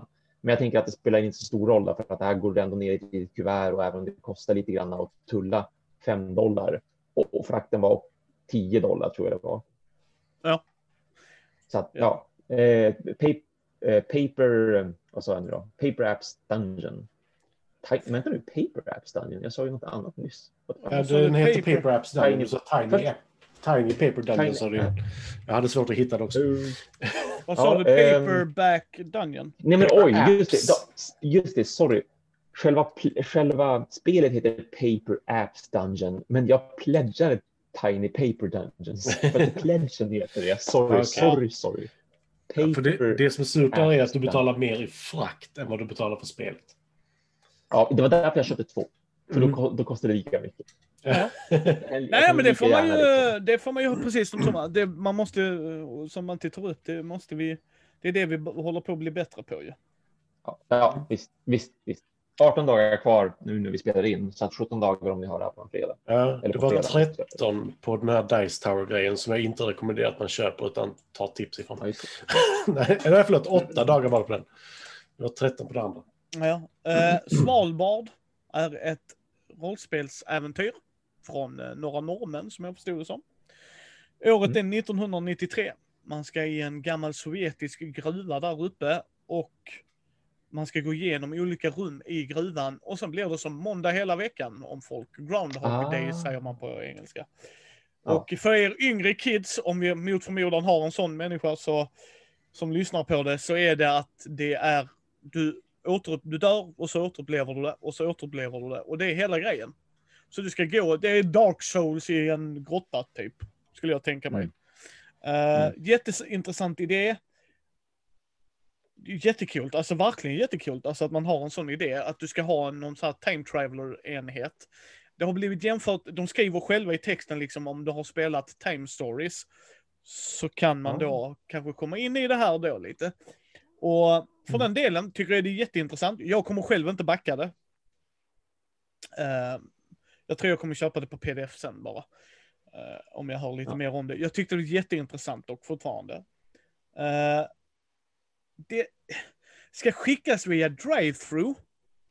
Men jag tänker att det spelar inte så stor roll för att det här går ändå ner i ett kuvert och även om det kostar lite grann att tulla 5 dollar och, och frakten var 10 dollar tror jag det var. Ja. Så att, ja. Eh, pap eh, paper, eh, vad sa jag nu då? Paper Apps Dungeon. Vänta nu, Paper Apps Dungeon? Jag sa ju något annat nyss. Ja, den heter Paper- Apps Dungeon. Tiny- Så Tiny, Tiny Paper Dungeon sa du. Jag hade svårt att hitta det också. Vad sa Ja, du? ehm, Paperback Dungeon? Nej men oj, just det. Då- Just det, sorry. Själva, själva spelet heter Paper Apps Dungeon, men jag pledgade Tiny Paper Dungeons. För att pledgen heter det. Sorry, Okej. sorry, sorry. Paper... Ja, för det, det som är surt där är att du betalar mer i frakt än vad du betalar för spelet. Ja, det var därför jag köpte två. För Mm. då, då kostar det lika mycket. Ja. Nej, men det får man ju, det får man ju precis som Thomas, det, man måste, som man tar upp, det måste vi, det är det vi håller på att bli bättre på ju. Ja, ja visst, visst, visst. 18 dagar kvar nu när vi spelar in, så att 17 dagar om ni har det här på en fredag. Ja, Eller det på var fredag. 13 på den här Dice Tower-grejen som jag inte rekommenderar att man köper utan tar tips ifrån. Ja. Nej, eller förlåt, 8 dagar var det på den. Det var 13 på den andra. Ja. Eh, Svalbard är ett rollspelsäventyr från eh, några norrmän som jag förstod det som. Året är 1993. Man ska i en gammal sovjetisk gruva där uppe och man ska gå igenom olika rum i gruvan och sen blir det som måndag hela veckan om folk. Groundhog Ah. day säger man på engelska. Ja. Och för er yngre kids, om vi mot förmodan har en sån människa så, som lyssnar på det, så är det att det är, du, åter, du dör och så återupplever du det och så återupplever du det. Och det är hela grejen. Så du ska gå, det är Dark Souls i en grotta typ, skulle jag tänka mig. Mm. Uh, Jätteintressant idé. Jättekul, alltså verkligen jättekul, alltså att man har en sån idé, att du ska ha någon sån här time traveler-enhet. Det har blivit jämfört, de skriver själva i texten liksom om du har spelat time stories, så kan man då kanske komma in i det här då lite. Och för Mm. den delen tycker jag det är jätteintressant. Jag kommer själv inte backa det. Eh, jag tror jag kommer köpa det på pdf sen bara. Eh, om jag hör lite Ja. mer om det. Jag tyckte det var jätteintressant dock fortfarande. Eh, det ska skickas via drive-through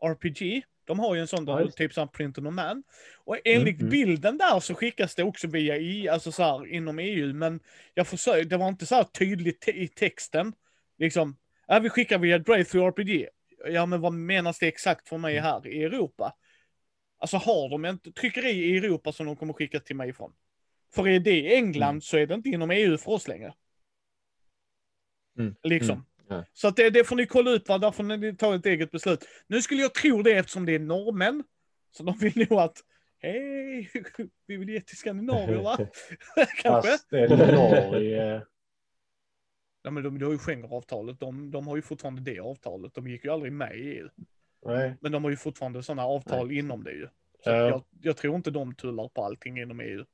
RPG. De har ju en sån där, typ som Print on Man. Och enligt mm. bilden där så skickas det också via i, alltså så här, inom EU, men jag försökte, det var inte så här tydligt te- i texten. Liksom, ja, vi skickar via drive-through RPG. Ja, men vad menas det exakt för mig här i Europa? Alltså har de ett tryckeri i Europa som de kommer skicka till mig ifrån? För är det i England Mm. så är det inte inom EU för oss längre. Mm. Liksom. Mm. Så att det, det får ni kolla upp, va? där får ni ta ett eget beslut. Nu skulle jag tro det eftersom det är norrmän. Så de vill nog att, hej, vi vill ge till Skandinavien va? Kanske? Fast det är Norge. Ja, men de, de har ju Schengenavtalet, de, de har ju fortfarande det avtalet. De gick ju aldrig med i EU. Nej. Men de har ju fortfarande sådana avtal inom det ju. Så Ja. jag, jag tror inte de tullar på allting inom EU.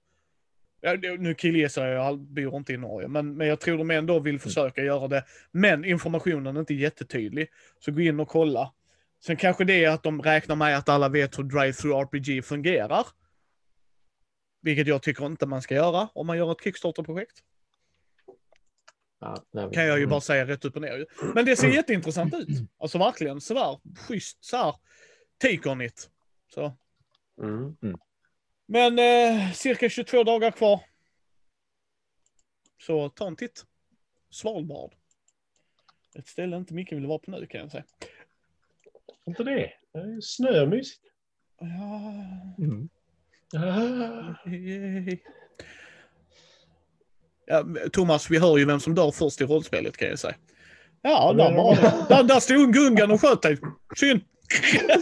Ja, det- nu killgissar jag, jag bor inte i Norge, men, men jag tror de ändå vill försöka göra det. Men informationen är inte jättetydlig. Så gå in och kolla. Sen kanske det är att de räknar med att alla vet hur Drive-Through RPG fungerar. Vilket jag tycker inte man ska göra om man gör ett Kickstarter-projekt. Ja, Kan jag ju mm. bara säga rätt upp och ner. Men det ser jätteintressant ut. Alltså verkligen sådär schysst såhär. Take on it. Så. Mm. Men eh, cirka 22 dagar kvar. Så ta en titt. Svalbard. Ett ställe inte mycket vill vara på nu kan jag säga. Inte det. Det är Snö mysigt. Ja, Mm. Ah. Ja, Thomas, vi hör ju vem som dör först i rollspelet kan jag säga. Ja, där, var det. där, där stod Gungan och sköt dig. Synd.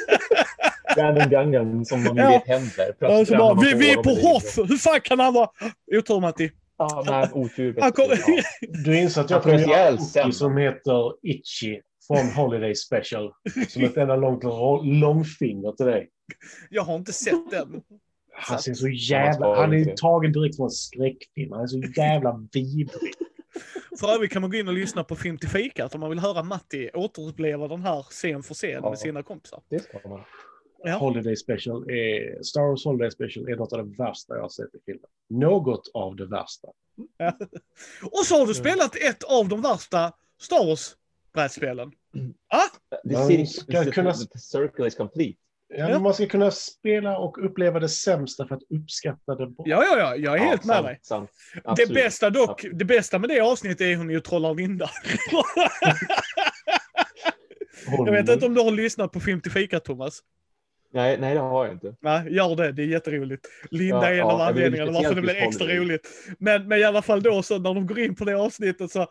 Random Gungan som man Ja. vet händer. Ja, så bara, vi, vi är på hoff. Hoth. Hur fan kan han vara... Otur Matti. Ja, nej, otur. Han kom... Ja. Du inser att jag kommer göra en som heter Itchy från Holiday Special. Som ett enda långt långfinger till dig. Jag har inte sett den. Han ser så Ja, jävla... Han är tagen direkt från en skräckfilm. Han är så jävla vidrig. För övrigt kan man gå in och lyssna på Film till fikat om man vill höra Matti återuppleva den här scen för scen Ja. med sina kompisar. Det ska man. Ja. Holiday Special är... Star Wars Holiday Special är något av det värsta jag har sett i filmen. Något av det värsta. Och så har du spelat ett av de värsta Star Wars-brädspelen. The, Man cir- ska the, kunna- the circle is complete. Ja, man ska kunna spela och uppleva det sämsta för att uppskatta det bra. Ja, ja, ja, jag är helt med sant, dig. Sant. Det bästa dock, det bästa med det avsnittet är hon ju trollar Linda. Jag vet inte om du har lyssnat på Film till fika, Thomas. Nej, nej, det har jag inte. Nej, gör det. Det är jätteroligt. Linda Ja, är en ja, av vill anledningarna varför det blir extra roligt. Men, men i alla fall då så när de går in på det avsnittet så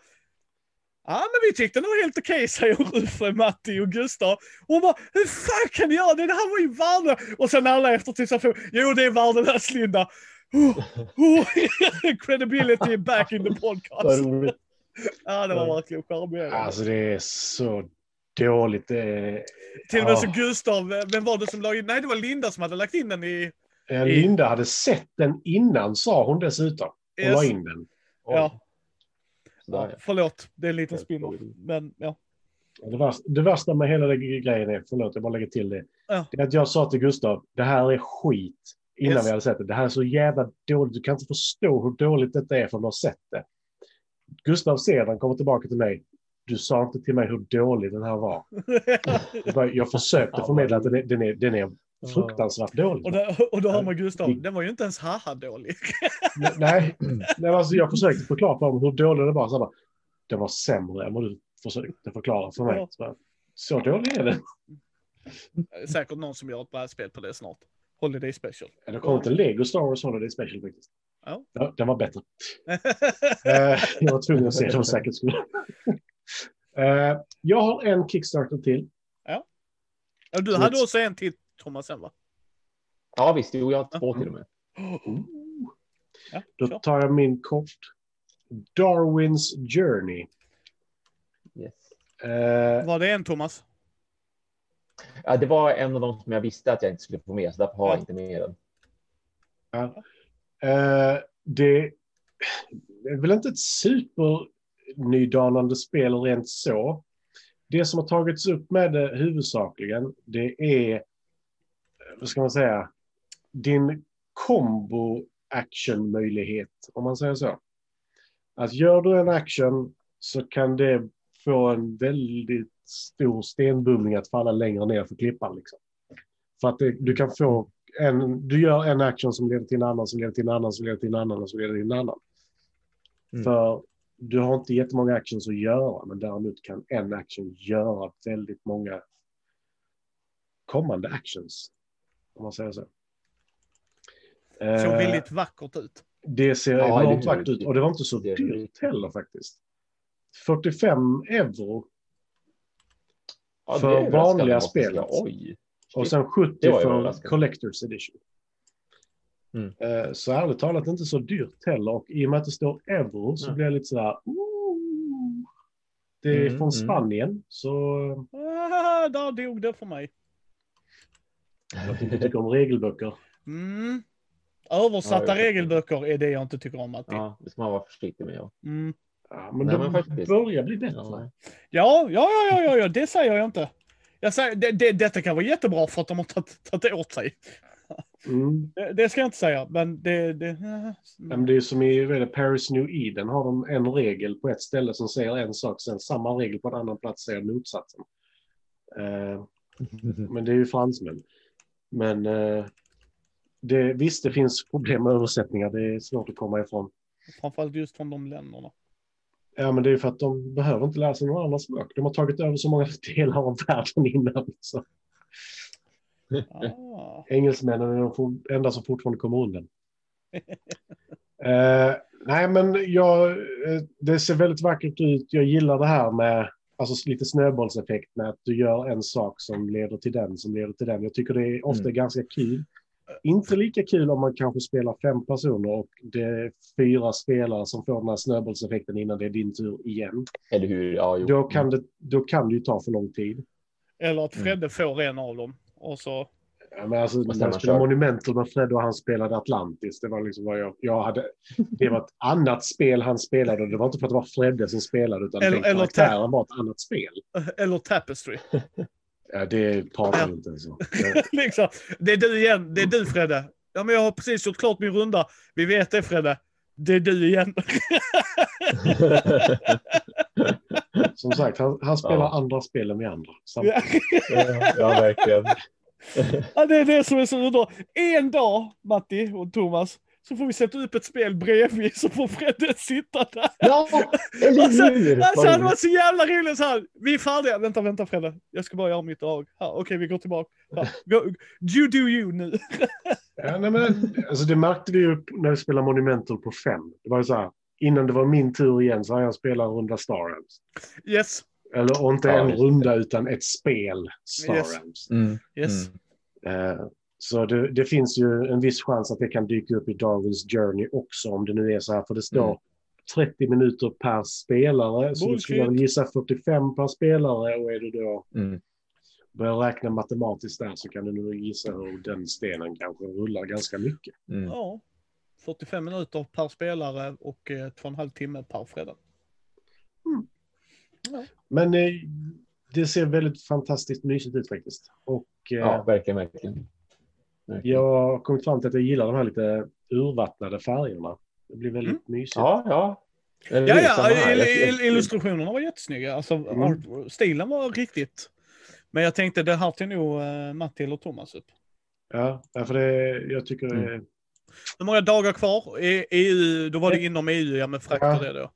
Ja, men vi tyckte det var helt okej, säger Ruffe, Matti och Gustav. Och hon bara, hur fan kan ni göra det? Det här var ju värdelöst. Och sen alla efter till sig, jo det är värdelöst Linda. Oh, oh, credibility back in the podcast. Ja, det var verkligen charmerande. Alltså det är så dåligt. Det är... Till och med så Ja. Gustav, vem var det som la in? Nej, det var Linda som hade lagt in den i... Linda hade sett den innan, sa hon dessutom. Och Yes. la in den. Sådär, ja, ja. förlåt. Det är en liten Helt spin dåligt. Mm. Men ja. Det värsta, det värsta med hela den grejen är, förlåt jag bara lägger till det, Ja. det är att jag sa till Gustav, det här är skit, innan Yes. vi hade sett det. Det här är så jävla dåligt, du kan inte förstå hur dåligt detta är förrän du har sett det. Gustav ser den, kommer tillbaka till mig, du sa inte till mig hur dålig den här var. Jag, försökte förmedla att den är, den är, den är fruktansvärt dålig. och, då, och då hör man Gustav, den var ju inte ens haha dålig. Nej, nej alltså jag försökte förklara för dem hur dålig den var. Så, bara, den var sämre än vad du försökte förklara för mig. Ja. Så, så dålig är den. Säkert någon som gör ett brädspel på det snart. Holiday special. Ja, Det kom inte Lego Star Wars Holiday Special faktiskt. Ja. den var bättre. Eh, jag var tvungen att se det för säkerhets skull. Eh, jag har en Kickstarter till. Ja, du hade också en till Thomas sen va? ja, visst. Jo, jag har två till och med. Ja, Då tar jag min kort. Darwins Journey. Yes. Eh, Var det en Thomas? Ja, det var en av de som jag visste att jag inte skulle få med, så därför har jag Ja. inte med den. Eh, det är väl inte ett supernydanande spel rent så. Det som har tagits upp med det huvudsakligen, det är, vad ska man säga, din combo action-möjlighet, om man säger så. Att gör du en action så kan det få en väldigt stor stenbumling att falla längre ner för klippan. Liksom. För att det, du kan få en, du gör en action som leder till en annan, som leder till en annan, som leder till en annan och som leder till en annan. Mm. För du har inte jättemånga actions att göra, men däremot kan en action göra väldigt många kommande actions. Om man säger så. Såg Eh, väldigt vackert ut. det ser Ja, enormt det vackert ut och det var inte så det dyrt heller faktiskt. 45 euro Ja, det För vanliga spelet. Oj. och sen 70 Det var ju för. Collector's Edition. Mm. Eh, Så ärligt talat inte så dyrt heller och i och med att det står euro så Nej. blir jag lite sådär. "Ooh." Det är Mm, från mm. Spanien så Ah, där dog det för mig. Jag tycker inte om regelböcker. Mm. Översatta Ja, regelböcker är det jag inte tycker om alltid. Ja, det ska man vara försiktig med. Ja. Mm. Ja, men Nej, det men faktiskt. börjar bli bättre. Ja. Ja, ja, ja, ja, ja, ja, det säger jag inte. Jag säger, det, det, detta kan vara jättebra för att de har tagit, tagit åt sig. Mm. Det, det ska jag inte säga, men det... det Ja, men det är som i är det, Paris New Eden har de en regel på ett ställe som säger en sak, sen samma regel på en annan plats säger motsatsen. Eh, men det är ju fransmän. Men eh, det, visst, det finns problem med översättningar. Det är svårt att komma ifrån. Framförallt just från de länderna. Ja, men det är för att de behöver inte lära sig några andra språk. De har tagit över så många delar av världen innan. Så Ah. engelsmännen är de enda som fortfarande kommer undan. eh, nej, men jag, eh, det ser väldigt vackert ut. Jag gillar det här med alltså, lite snöbollseffekt med att du gör en sak som leder till den, som leder till den. Jag tycker det är ofta Mm. ganska kul. Inte lika kul om man kanske spelar fem personer och det är fyra spelare som får den här snöbollseffekten innan det är din tur igen. Eller hur? Ja, jo. Då kan det, då kan det ju ta för lång tid. Eller att Mm. Fredde får en av dem. Och så... Ja, men alltså, när jag spelade. Monumental med Fred och han spelade Atlantis. Det var liksom vad jag, jag hade. Det var ett annat spel han spelade och det var inte för att det var Fredde som spelade utan Eller- den eller karaktären var ett annat spel. Eller Tapestry. Ja, det pratar Ja. vi inte ens om. Liksom. Det är du igen. Det är du Fredde. Ja, men jag har precis gjort klart min runda. Vi vet det Fredde. Det är du igen. Som sagt, han, han spelar Ja. andra spel än vi andra. Samtidigt. Ja. ja, verkligen. Ja, det är det som är så underbart. En dag, Matti och Thomas, så får vi sätta upp ett spel bredvid så får Fredde sitta där. Ja, eller Alltså, hur? alltså det var så jävla roligt så här. Vi är färdiga. Vänta, vänta Fredde. Jag ska bara göra mitt drag. Okej, vi går tillbaka. Här. Go, you do you nu. Ja, nej, men, alltså, det märkte vi ju när vi spelade Monumental på fem. Det var ju så här, innan det var min tur igen så har jag spelat runda Star Realms. Yes, Eller och inte Ja, en runda utan ett spel Star Yes. Realms. Mm. yes. Mm. Eh, så det, det finns ju en viss chans att det kan dyka upp i Darwins Journey också om det nu är så här. För det står Mm. 30 minuter per spelare. Så då skulle jag väl Bullshit. gissa 45 per spelare. Och är du då Mm. börjar räkna matematiskt där så kan du nog gissa hur den stenen kanske rullar ganska mycket. Mm. Ja. 45 minuter per spelare och eh, två och en halv timme per Fredde. Men eh, det ser väldigt fantastiskt mysigt ut faktiskt. Och eh, Ja, verkligen, verkligen. verkligen. jag har kommit fram till att jag gillar de här lite urvattnade färgerna. Det blir väldigt mysigt. Ja, ja. Ja, ja, illustrationerna var jättesnygga. Alltså, Mm. stilen var riktigt. Men jag tänkte det här till nog uh, Matti eller Thomas upp. Ja, ja, för det, jag tycker det är Hur många dagar kvar? E- EU, då var det inom EU, ja med frakt och Ja. det då.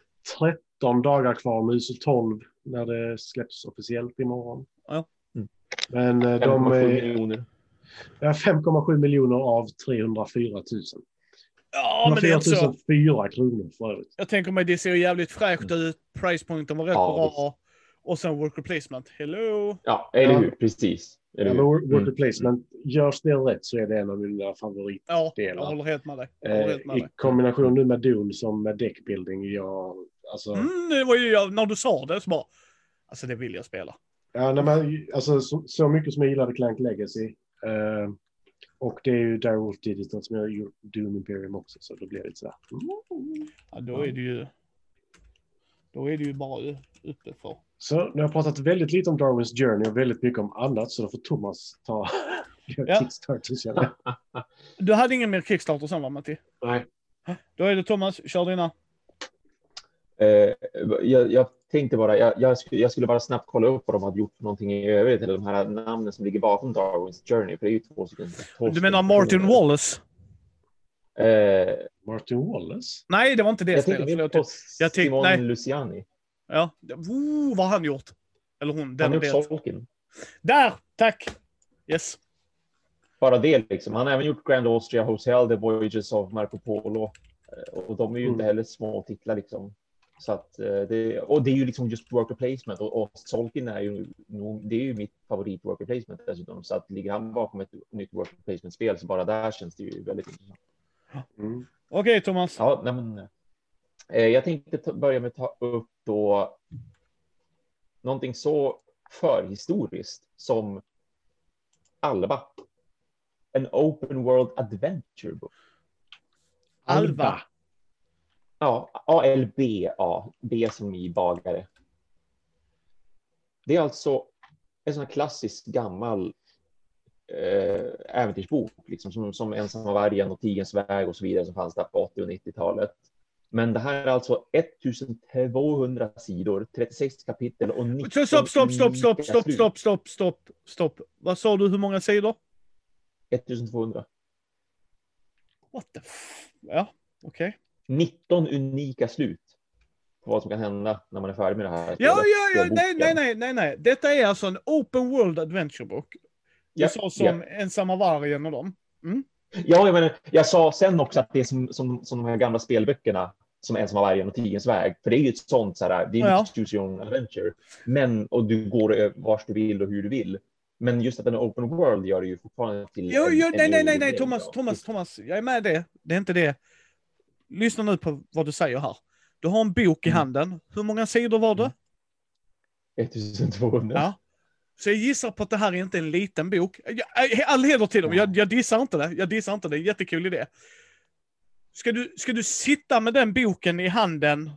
13 dagar kvar nu, så 12 när det släpps officiellt imorgon. Ja. Mm. Men eh, de 5,7 är miljoner. ja, 5,7 miljoner av 304 000. Ja, men det är inte så. 404 kronor för övrigt. Jag tänker mig det ser jävligt fräscht ut. Price pointen var rätt Ja, bra. Och sen worker placement. Hello! Ja, eller Ja. hur? Precis. Eller Ja, hur? work Mm. worker placement, görs det rätt så är det en av mina favorit. Ja, jag håller helt med dig. Eh, helt med I kombination nu med Dune som med deckbuilding. Jag, alltså, Mm, det var ju jag, när du sa det så bara, alltså det vill jag spela. ja, nej, men, alltså, så, så mycket som jag gillade Clank Legacy. Eh, och det är ju Direwolf Digital som jag gjort Doom Imperium också. Så då blir det lite så här. mm. Ja, då är det ju, då är det ju bara uppe för. Så nu har jag pratat väldigt lite om Darwins Journey och väldigt mycket om annat. Så då får Thomas ta Ja. Kickstarter. känner. Du hade ingen mer Kickstarter sen va Matti? Nej. Då är det Thomas, kör dina. Eh, jag, jag tänkte bara, jag, jag, skulle, jag skulle bara snabbt kolla upp vad de hade gjort för någonting i övrigt, eller de här namnen som ligger bakom Darwins Journey, för det är ju två stycken. Du menar Martin. Wallace? Eh, Martin Wallace? Nej, det var inte det jag spelet. tänkte på Jag tyck- Simon nej. Luciani. Ja, oh, vad har han gjort? Eller hon, den Han har gjort det. Solken. Där, tack! Yes. Bara det liksom. Han har även gjort Grand Austria Hotel, The Voyages of Marco Polo. Eh, Och de är ju inte Mm. heller små titlar liksom. Så att, eh, det, och det är ju liksom just worker placement och, och Solkin är ju nog, det är ju mitt favorit worker placement dessutom. Så att ligger han bakom ett nytt worker placement spel så bara där känns det ju väldigt intressant. Mm. Okej Thomas. Ja, nej men, eh, jag tänkte ta, börja med att ta upp då någonting så förhistoriskt som Alba. En open world adventure book. Alva. Ja, ALBA, B som i bagare. Det är alltså en sån här klassisk gammal eh, äventyrsbok, liksom, som, som Ensamma vargen och Tigerns väg och så vidare som fanns där på 80 och 90-talet. Men det här är alltså 1200 sidor, 36 kapitel och 19 Stopp, stopp, stopp, stopp, stopp, slut. stopp, stopp, stopp, stopp. Vad sa du, hur många sidor? 1200. What the f... Ja, okej. 19 unika slut på vad som kan hända när man är färdig med det här. Ja, ja, ja, nej, nej, nej, nej, nej. Detta är alltså en open world adventure book. Du Ja, sa som ja. Ensamma vargen och dem. Ja, jag, menar, jag sa sen också att det är som, som, som de här gamla spelböckerna som Ensamma vargen och Tigerns väg. För det är ju ett sånt så här, det är Ja. ja. choose your own adventure. Men, och du går vart du vill och hur du vill. Men just att den är open world gör det ju fortfarande till... Jo, jo, nej, nej, nej, nej, Thomas. Thomas, Thomas. Jag är med det. Det är inte det. Lyssna nu på vad du säger här. Du har en bok i Mm. handen. Hur många sidor var det? 1200. Ja. Så jag gissar på att det här är inte en liten bok. Jag- All heder till dem, jag, jag dissar inte det. Jag dissar inte det, jättekul idé. Ska du, ska du sitta med den boken i handen?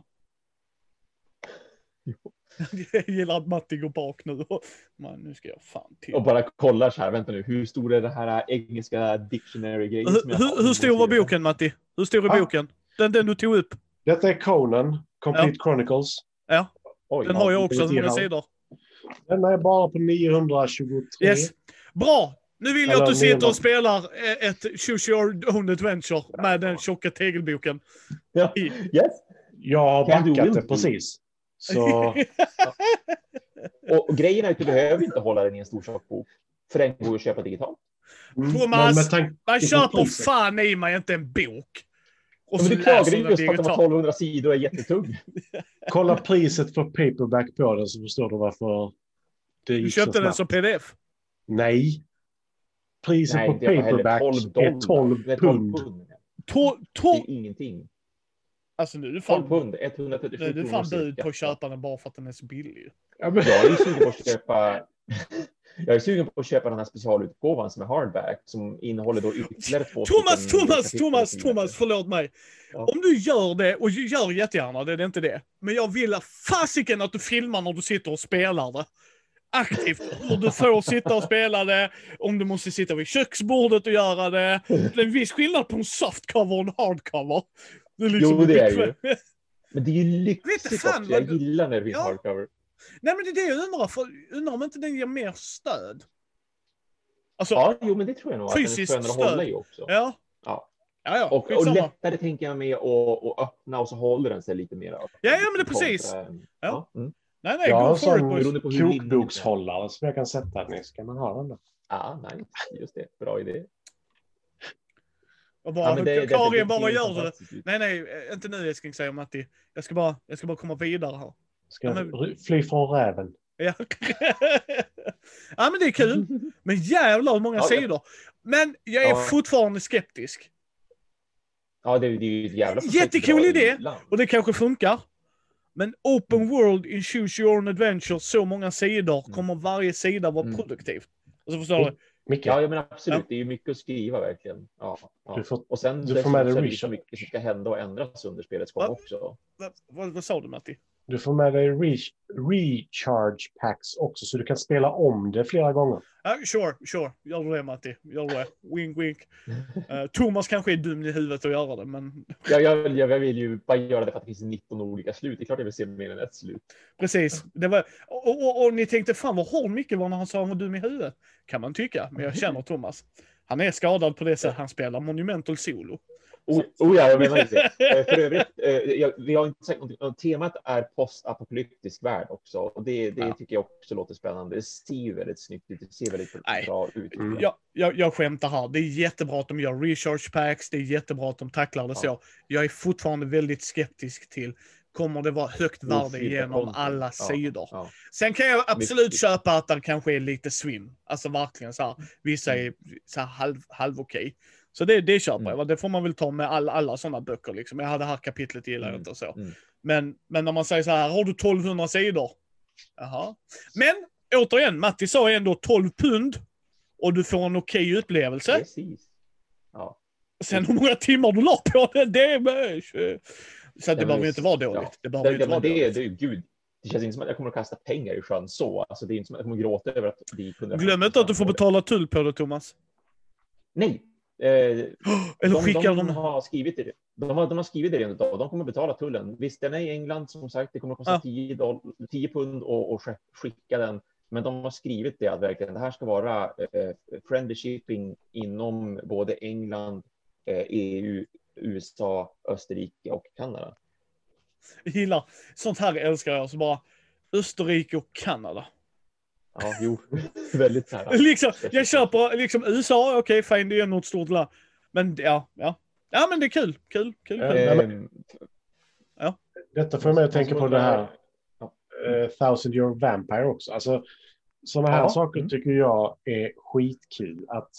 Jag gillar att Matti går bak nu. Man, nu ska jag fan till. Och bara kollar så här, vänta nu, hur stor är det här engelska dictionary-grejen Hur, hur, hur stor var boken Matti? Hur stor är Ja. boken? Den, den du tog upp. Detta är Conan, Complete Chronicles. Oj, Den ja, har jag också. Hur många sidor? Den är bara på 923. Yes. Bra! Nu vill jag att du sitter och spelar eh, ett Choose Your Own Adventure med den tjocka tegelboken. Ja. Yes. Jag har backat det precis. Så Och, och grejen är att du behöver inte hålla den i en stor tjock bok. För den går ju att köpa digitalt. Mm, Thomas, Man köper fan i mig inte en bok. Och Men så du klagade ju just på att den var digitalt. 1200 sidor och är jättetung. Kolla priset för paperback på den så förstår du varför det Du gick så köpte den som pdf. Nej. Priset Nej, på paperback 12 dollar. är 12 Det är 12 pund. pund. To, Det to, är ingenting. alltså nu är det 12 fan, pund, 137 nu är kronor fan bud på att köpa den bara för att den är så billig. Ja, men, Jag är ju sugen på att köpa jag är sugen på att köpa den här specialutgåvan som är hardback som innehåller då ytterligare två Thomas, Thomas, Thomas, Thomas, förlåt mig. Ja. Om du gör det, och gör jättegärna det, det är inte det. Men jag vill fasiken att du filmar när du sitter och spelar det. Aktivt. Hur du får sitta och spela det, om du måste sitta vid köksbordet och göra det. Det är en viss skillnad på en softcover och en hardcover. Det är liksom Jo, det är ju. Men det är ju lyxigt också. Jag gillar när det finns Ja. hardcover. Nej men det är det jag undrar, för undrar om inte den ger mer stöd? Alltså, Ja, jo, men det tror jag nog. Fysiskt att den är skönare att hålla stöd. i också. ja. Ja. Ja, ja, Och, och lättare tänker jag med att att öppna och så håller den sig lite mer. öppen. Ja, ja, men det är precis. Kontra Ja. Ja. Mm. Nej, nej, jag har en sån kokbokshållare som jag kan sätta den i. Ska man ha den där? Ah, nice. Just det. Bra idé. Och bara, men det- det- Karin, det- bara, gör du? Nej, nej, inte nu älskling, säger Matti. Jag ska bara, jag ska bara komma vidare här. Ska Ja, men- fly från räven? Ja. ja, men det är kul. Men jävlar hur många Ja, ja. sidor. Men jag är Ja. fortfarande skeptisk. Ja, det, det är ju ett jävla Jättekul idé. Och det kanske funkar. Men open world in choose your own adventure, så många sidor, Mm. kommer varje sida vara Mm. produktivt. Alltså förstår du? Micke, Ja, men absolut. Ja. Det är ju mycket att skriva verkligen. Ja, ja. Du får- och sen du får med dig så mycket som ska hända och ändras under spelets gång också. Vad, vad, vad sa du Matti? Du får med dig re- recharge packs också så du kan spela om det flera gånger. Ja, sure, sure. Gör du det Matti. Gör du det. Wink, wink. Eh, Thomas kanske är dum i huvudet att göra det, men Jag, jag, jag vill ju bara göra det för att det finns 19 olika slut. Det är klart jag vill se mer än ett slut. precis. Det var, och, och, och ni tänkte, fan vad hård Micke var när han sa han var dum i huvudet. Kan man tycka, men jag känner Thomas. Han är skadad på det sättet han spelar Monumental Solo. Oh, oh ja, jag menar det. Eh, För övrigt, eh, jag, vi har inte sagt någonting. Temat är postapokalyptisk värld också. Och det, det Ja. tycker jag också låter spännande. Det ser ju väldigt snyggt ut. Det ser väldigt Nej. bra ut. Mm. Jag, jag, jag skämtar här. Det är jättebra att de gör recharge packs. Det är jättebra att de tacklar det så. Ja. Jag är fortfarande väldigt skeptisk till Kommer det vara högt värde Ofiltrad genom alla Ja, sidor? ja. Sen kan jag absolut köpa att det kanske är lite swim. Alltså verkligen så här. Vissa är Mm. så här halv, halv okej. Så det, det köper Mm. jag. Det får man väl ta med alla, alla sådana böcker. Liksom. Jag hade det här kapitlet gillar jag inte och så. Mm. Men, men när man säger så här, har du 1200 sidor? Jaha. Men återigen, Matti sa ändå 12 pund. Och du får en okej upplevelse. Precis. Ja. Sen hur många timmar du la på det, det är med. Så det Ja, behöver ju inte vara ja. dåligt. Det behöver Det, ju inte det, vara det, dåligt. det ju gud. Det känns inte som att jag kommer att kasta pengar i sjön så. Alltså, det är inte som att jag kommer att gråta över att det gick 150 Glöm inte att du får betala tull på det, Thomas. Nej. Eh, Eller de, skickar de, de... har skrivit det. De har, de har skrivit det redan idag. De kommer betala tullen. Visst, den är i England som sagt. Det kommer att kosta Ja. 10, doll, 10 pund och, och sk- skicka den. Men de har skrivit det att verkligen det här ska vara eh, friendly shipping inom både England, eh, EU, USA, Österrike och Kanada. Jag gillar. Sånt här älskar jag. Så bara Österrike och Kanada. Ja, jo, väldigt nära. liksom, jag köper liksom USA, okej fine, det är något stort land. Men ja, ja. Ja men det är kul, kul, kul. Ja, kul. men- Ehm, Detta får mig att tänka på det här Ja. eh, Thousand Year Vampire också. Alltså, sådana här Ja. saker Mm. tycker jag är skitkul. Att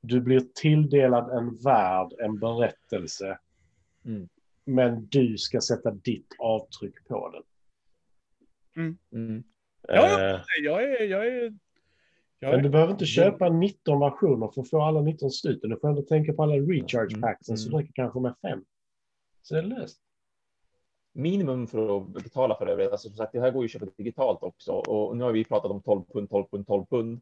du blir tilldelad en värld, en berättelse. Mm. Men du ska sätta ditt avtryck på den. Mm. Ja, ja. Eh, Jag är, jag är... Men du behöver inte köpa 19 versioner för att få alla 19 sluten. Du får ändå tänka på alla recharge Mm, packsen så mm. det räcker kanske med fem. Så det är löst. minimum för att betala för det. Alltså, som sagt, det här går ju att köpa digitalt också. Och nu har vi pratat om 12 pund, 12 pund, 12 pund.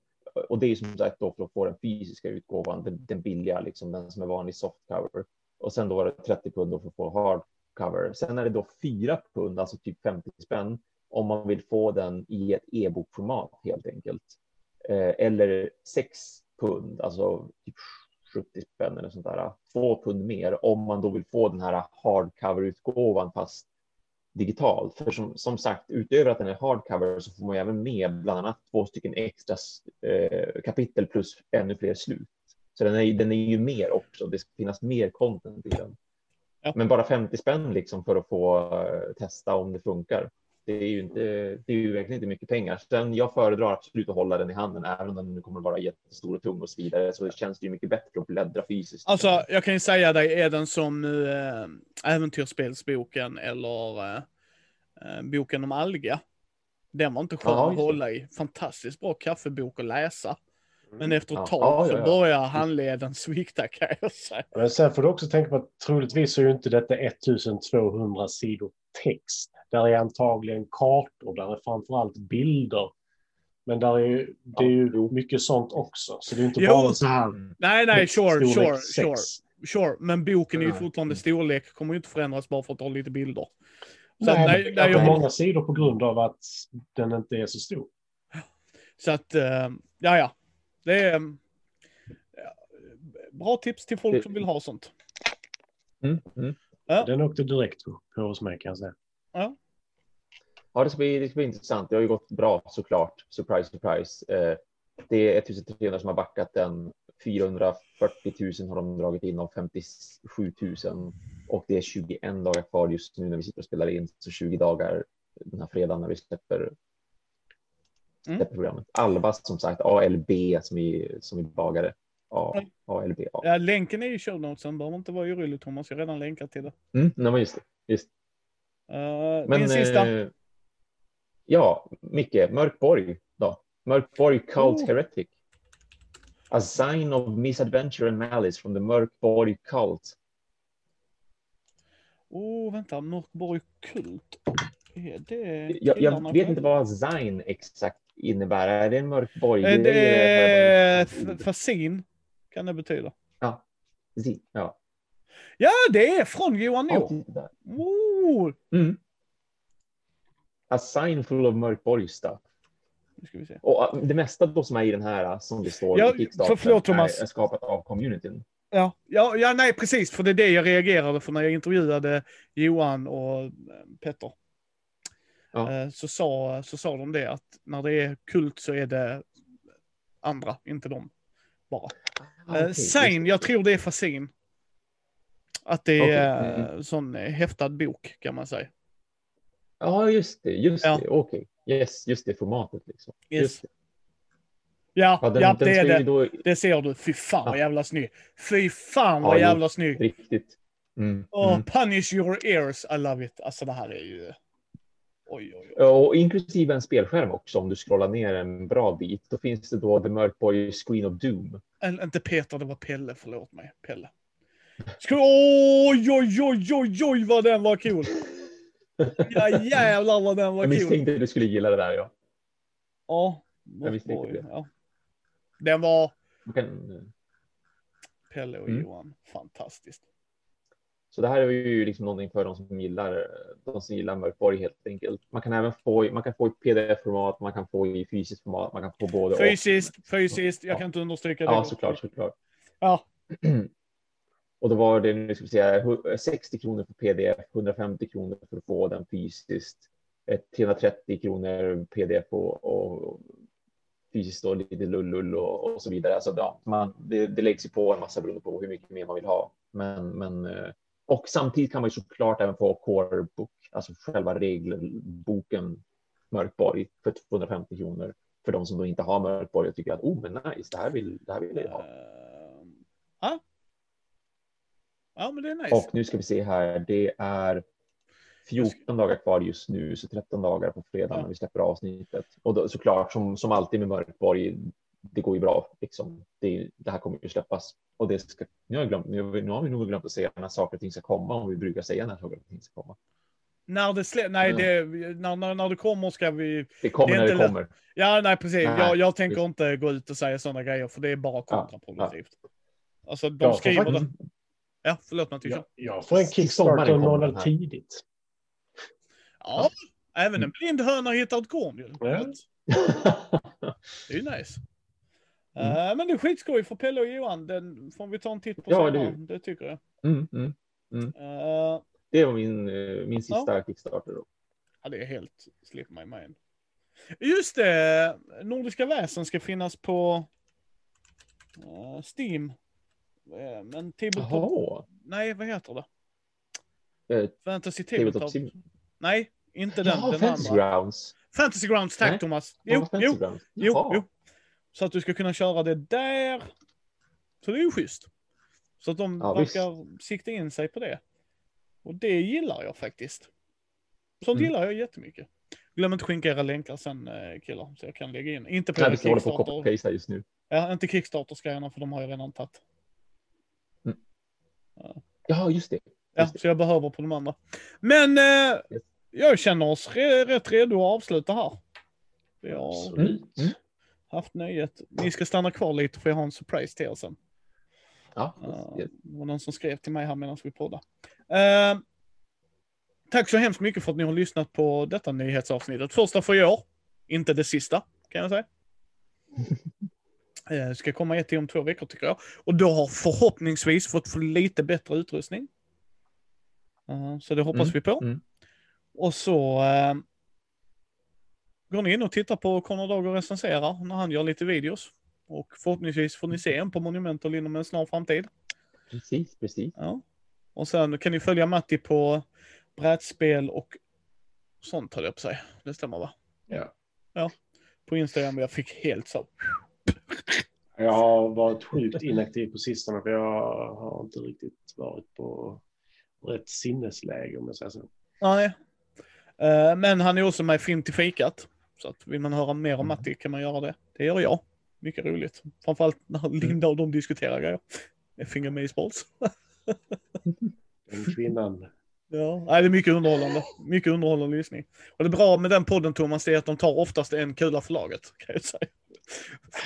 Och det är som sagt då för att få den fysiska utgåvan, den, den billiga, liksom den som är vanlig softcover. Och sen då var det 30 pund då för att få hardcover. Sen är det då 4 pund, alltså typ 50 spänn, om man vill få den i ett e-bokformat helt enkelt. Eh, eller 6 pund, alltså typ 70 spänn eller sånt där. Två pund mer om man då vill få den här hardcover-utgåvan fast digitalt. För som, som sagt, utöver att den är hardcover så får man även med bland annat två stycken extra eh, kapitel plus ännu fler slut. Så den är, den är ju mer också. Det ska finnas mer content i den. Ja. Men bara 50 spänn liksom för att få uh, testa om det funkar. Det är ju inte, det är ju verkligen inte mycket pengar. Sen jag föredrar absolut att hålla den i handen, även om den kommer att vara jättestor och tung och så vidare. Så det känns det ju mycket bättre att bläddra fysiskt. Alltså, jag kan ju säga dig, är den som äh, äventyrsspelsboken eller äh, boken om alga. Den var inte skön Ja, att hålla i. Fantastiskt bra kaffebok att läsa. Men Mm. efter ett tag Ja, så ja, ja. börjar handleden svikta kan jag säga. Men sen får du också tänka på att troligtvis så är ju inte detta 1200 sidor text. Där är antagligen kartor, där är framförallt bilder. Men där är, ju- det är Ja, ju mycket sånt också. Så det är inte Jo. bara så här Mm. Nej, nej, sure, sure, sex. sure, sure. Men boken är ju Nej. fortfarande storlek, kommer ju inte förändras bara för att ha lite bilder. Så Nej, nej, det nej, är jag, många sidor på grund av att den inte är så stor. så att, eh, ja, ja. Det är ja, bra tips till folk Det- som vill ha sånt. Mm. Mm. Den åkte direkt på hos mig kan jag säga. Ja, det ska, bli, det ska bli intressant. Det har ju gått bra såklart. Surprise, surprise. Eh, det är 1300 som har backat den. 440 000 har de dragit in av 57 000 och det är 21 dagar kvar just nu när vi sitter och spelar in. Så 20 dagar den här fredagen när vi släpper, Mm. programmet. Alba som sagt, ALB som vi, som vi bagare. A, Mm. ALB. Ja. Ja, länken är i show notesen, behöver inte vara orolig Thomas, jag har redan länkat till det. Mm, nej, men just det. Just. Uh, Men, din sista. eh, ja, Micke, Mörkborg då. Mörkborg Cult Oh. Heretic. A sign of misadventure and malice from the Mörkborg Cult. oh, vänta, Mörkborg Kult. Det Jag, jag vet inte vad sign exakt innebär. Är det en Mörkborg? Eh, Det är är- fasin, kan det betyda. Precis, Ja. Ja, det är från Johan Ja, Nord. Oh, Mm. A sign full of Mörkborg stuff. Och uh, det mesta då som är i den här uh, som det står Ja, i Kickstarter för- förlåt, Thomas. är, skapat av communityn. Ja, ja, ja, nej precis, för det är det jag reagerade för när jag intervjuade Johan och eh, Petter. Ja. Eh, Så, sa, så sa de det att när det är kult så är det andra, inte de bara. Ah, Eh, okej, Sein, jag tror det är Fasin. Att det är Okej, mm, okay. sån eh, häftad bok kan man säga. Ja, just det. Just Ja. det. Okej. Yes, just det formatet liksom. Yes. Just det. Ja, Ja, den, ja den det är det. då Det ser du. Fy fan vad Ja. jävla snygg. Fy fan Ja, vad jo. jävla snygg. riktigt. Mm. Oh, Mm. Punish your ears, I love it. Alltså det här är ju... Oj, oj, oj. Ja, Och inklusive en spelskärm också om du scrollar ner en bra bit. Då finns det då The Mörkborg Screen of Doom. Eller, inte Peter, det var Pelle, förlåt mig. Pelle. Ska, oj, oj, oj, oj, oj vad den var cool. Ja jävlar vad den var Jag cool. misstänkte att du skulle gilla det där. Ja. Ja. Jag misstänkte Oj, det. ja. Den var kan, Pelle och Mm. Johan. Fantastiskt. så det här är ju liksom någonting för de som gillar, de som gillar Mörkborg helt enkelt. Man kan även få, man kan få i pdf-format, man kan få i fysiskt format, man kan få både och. Fysiskt, fysiskt. Jag Ja. kan inte understryka det. Ja, såklart, såklart. Ja. Och då var det, nu ska vi säga, 60 kronor för pdf, 150 kronor för att få den fysiskt, 330 kronor pdf och, och fysiskt och lite lullull och, och så vidare. Alltså, ja, man, det, det läggs ju på en massa beroende på hur mycket mer man vill ha. Men, men, eh, och samtidigt kan man ju såklart även få core book, alltså själva regelboken Mörkborg för 250 kronor för de som då inte har Mörkborg och tycker att oh, men nice, det här vill, det här vill jag ha. Eh, ja. Ja, men det är nice. Och nu ska vi se här. Det är 14 dagar kvar just nu, så 13 dagar på fredag Ja. när vi släpper avsnittet. Och då, såklart, som, som alltid med Mörkborg, det går ju bra. Liksom. Det, det här kommer ju släppas. Och det ska, nu, har glömt, nu, har vi- nu har vi nog glömt att säga när saker och ting ska komma, om vi brukar säga när saker och ting ska komma. När det slä... Nej, Ja. det... När, när, när det kommer ska vi... Det kommer Det är när det lätt. kommer. Ja, nej precis. Nej, jag, jag tänker inte gå ut och säga sådana grejer, för det är bara Ja, kontraproduktivt. Alltså, de Ja, skriver faktiskt-. Ja, förlåt Mattias. Ja, Ja. jag får en I Kickstarter sommaren en kommer månad den här. tidigt. även en blind höna hittar ett korn ju. Ja. Det är ju nice. Eh, men det är skitskoj för Pelle och Johan. Den får vi ta en titt på Ja, senare. det- Det tycker jag. Mm, mm. Eh, Det var min, eh, min sista Kickstarter. Då. ja, det är helt slip my mind. Just det, Nordiska väsen ska finnas på eh, Steam. Eh, men Tabletop, Jaha. nej vad heter det? Eh, Fantasy Tabletop Tabletop. Sim. Nej, inte den. Jaha, den Fantasy andra. Grounds. Fantasy Grounds, tack Nej. Thomas. Ja, Jo, jo, jo, jo. Så att du ska kunna köra det där. Så det är ju schysst. Så att de Ja, visst. verkar sikta in sig på det. Och det gillar jag faktiskt. Sånt Mm. gillar jag jättemycket. Glöm inte skicka era länkar sen eh, killar, så jag kan lägga in. Inte på Nej, vi ska hålla på och Kickstarter. copy-pasta just nu. Ja, inte Kickstarter-grejerna för de har jag redan tagit. Ja, just det. Ja, Just det. så jag behöver på de andra. Men eh, Yes. jag känner oss re- rätt redo att avsluta här. Vi har Absolut. Mm. haft nöjet. Ni ska stanna kvar lite för jag har en surprise till er sen. Ja, Ja, yes. det var någon som skrev till mig här medan vi poddade. Eh, tack så hemskt mycket för att ni har lyssnat på detta nyhetsavsnittet. Första för i år, inte det sista kan jag säga. Eh, ska komma ett till om två veckor tycker jag. Och då har förhoppningsvis fått få lite bättre utrustning. Eh, så det hoppas Mm, vi på. mm. Och så eh, går ni in och tittar på Conor Dag och recenserar när han gör lite videos. Och förhoppningsvis får ni se en på Monumental inom en snar framtid. Precis, precis. Ja. Och sen kan ni följa Matti på brädspel och sånt höll jag på säga. Det stämmer va? Ja. På Instagram, jag fick helt så. Jag har varit sjukt inaktiv på sistone för jag har inte riktigt varit på rätt sinnesläge om jag säger så. Nej. Eh, Men han är också med i Film till fikat. Så att vill man höra mer om Matti kan man göra det. Det gör jag. Mycket roligt. Framförallt när Linda och de diskuterar grejer. Med Finger med i sports. Den kvinnan. Ja, nej, det är mycket underhållande. Mycket underhållande lyssning. Och det bra med den podden Thomas, det är att de tar oftast en kula för laget. Kan jag säga.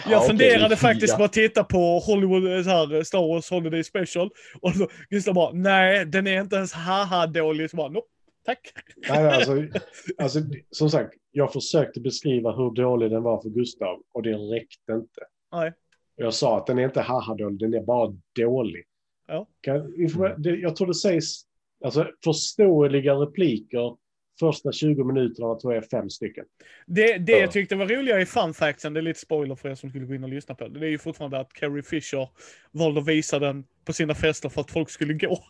Jag Ja, okej, funderade fyra. faktiskt på att titta på Hollywood, så här, Star Wars Holiday Special. Och då Gustav bara, nej, den är inte ens haha dålig. Så bara, nope, tack. Nej, alltså, alltså, som sagt, jag försökte beskriva hur dålig den var för Gustav och det räckte inte. Nej. Jag sa att den är inte haha dålig, den är bara dålig. Ja. Kan, jag tror det sägs alltså, förståeliga repliker första 20 minuterna tror jag är fem stycken. Det, det Ja. jag tyckte var roligare i fun factsen, det är lite spoiler för er som skulle gå in och lyssna på det. Det är ju fortfarande att Carrie Fisher valde att visa den på sina fester för att folk skulle gå.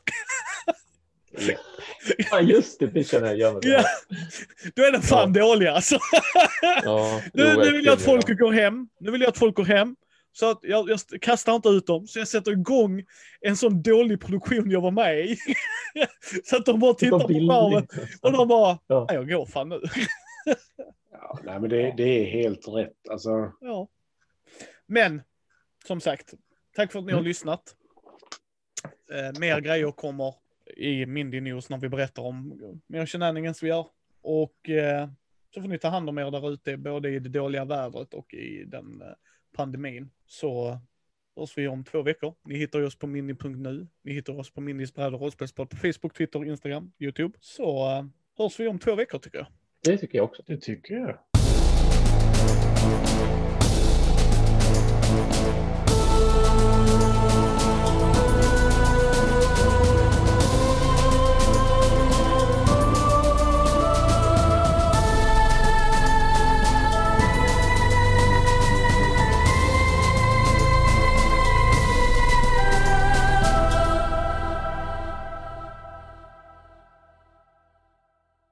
Ja, just det. Det känner jag igen. Ja. Då är den fan dålig alltså. Ja, Nu, nu vill jag att folk går hem. Nu vill jag att folk går hem. Så att jag, jag kastar inte ut dem. Så jag sätter igång en sån dålig produktion jag var med i. så att de bara tittar på skärmen och de bara, Ja. "Nej, jag går fan nu. Ja, nej, men det, det är helt rätt. Alltså, Ja. Men, som sagt, tack för att ni har Mm. lyssnat. Eh, mer grejer kommer i Mindy News när vi berättar om mer shenanigans vi gör. Och eh, så får ni ta hand om er där ute, både i det dåliga vädret och i den eh, pandemin så hörs vi om två veckor. Ni hittar oss på mini.nu. Ni hittar oss på Minis brädor rollspelspodd på Facebook, Twitter, Instagram, YouTube. Så eh, hörs vi om två veckor tycker jag. Det tycker jag också. Det tycker jag.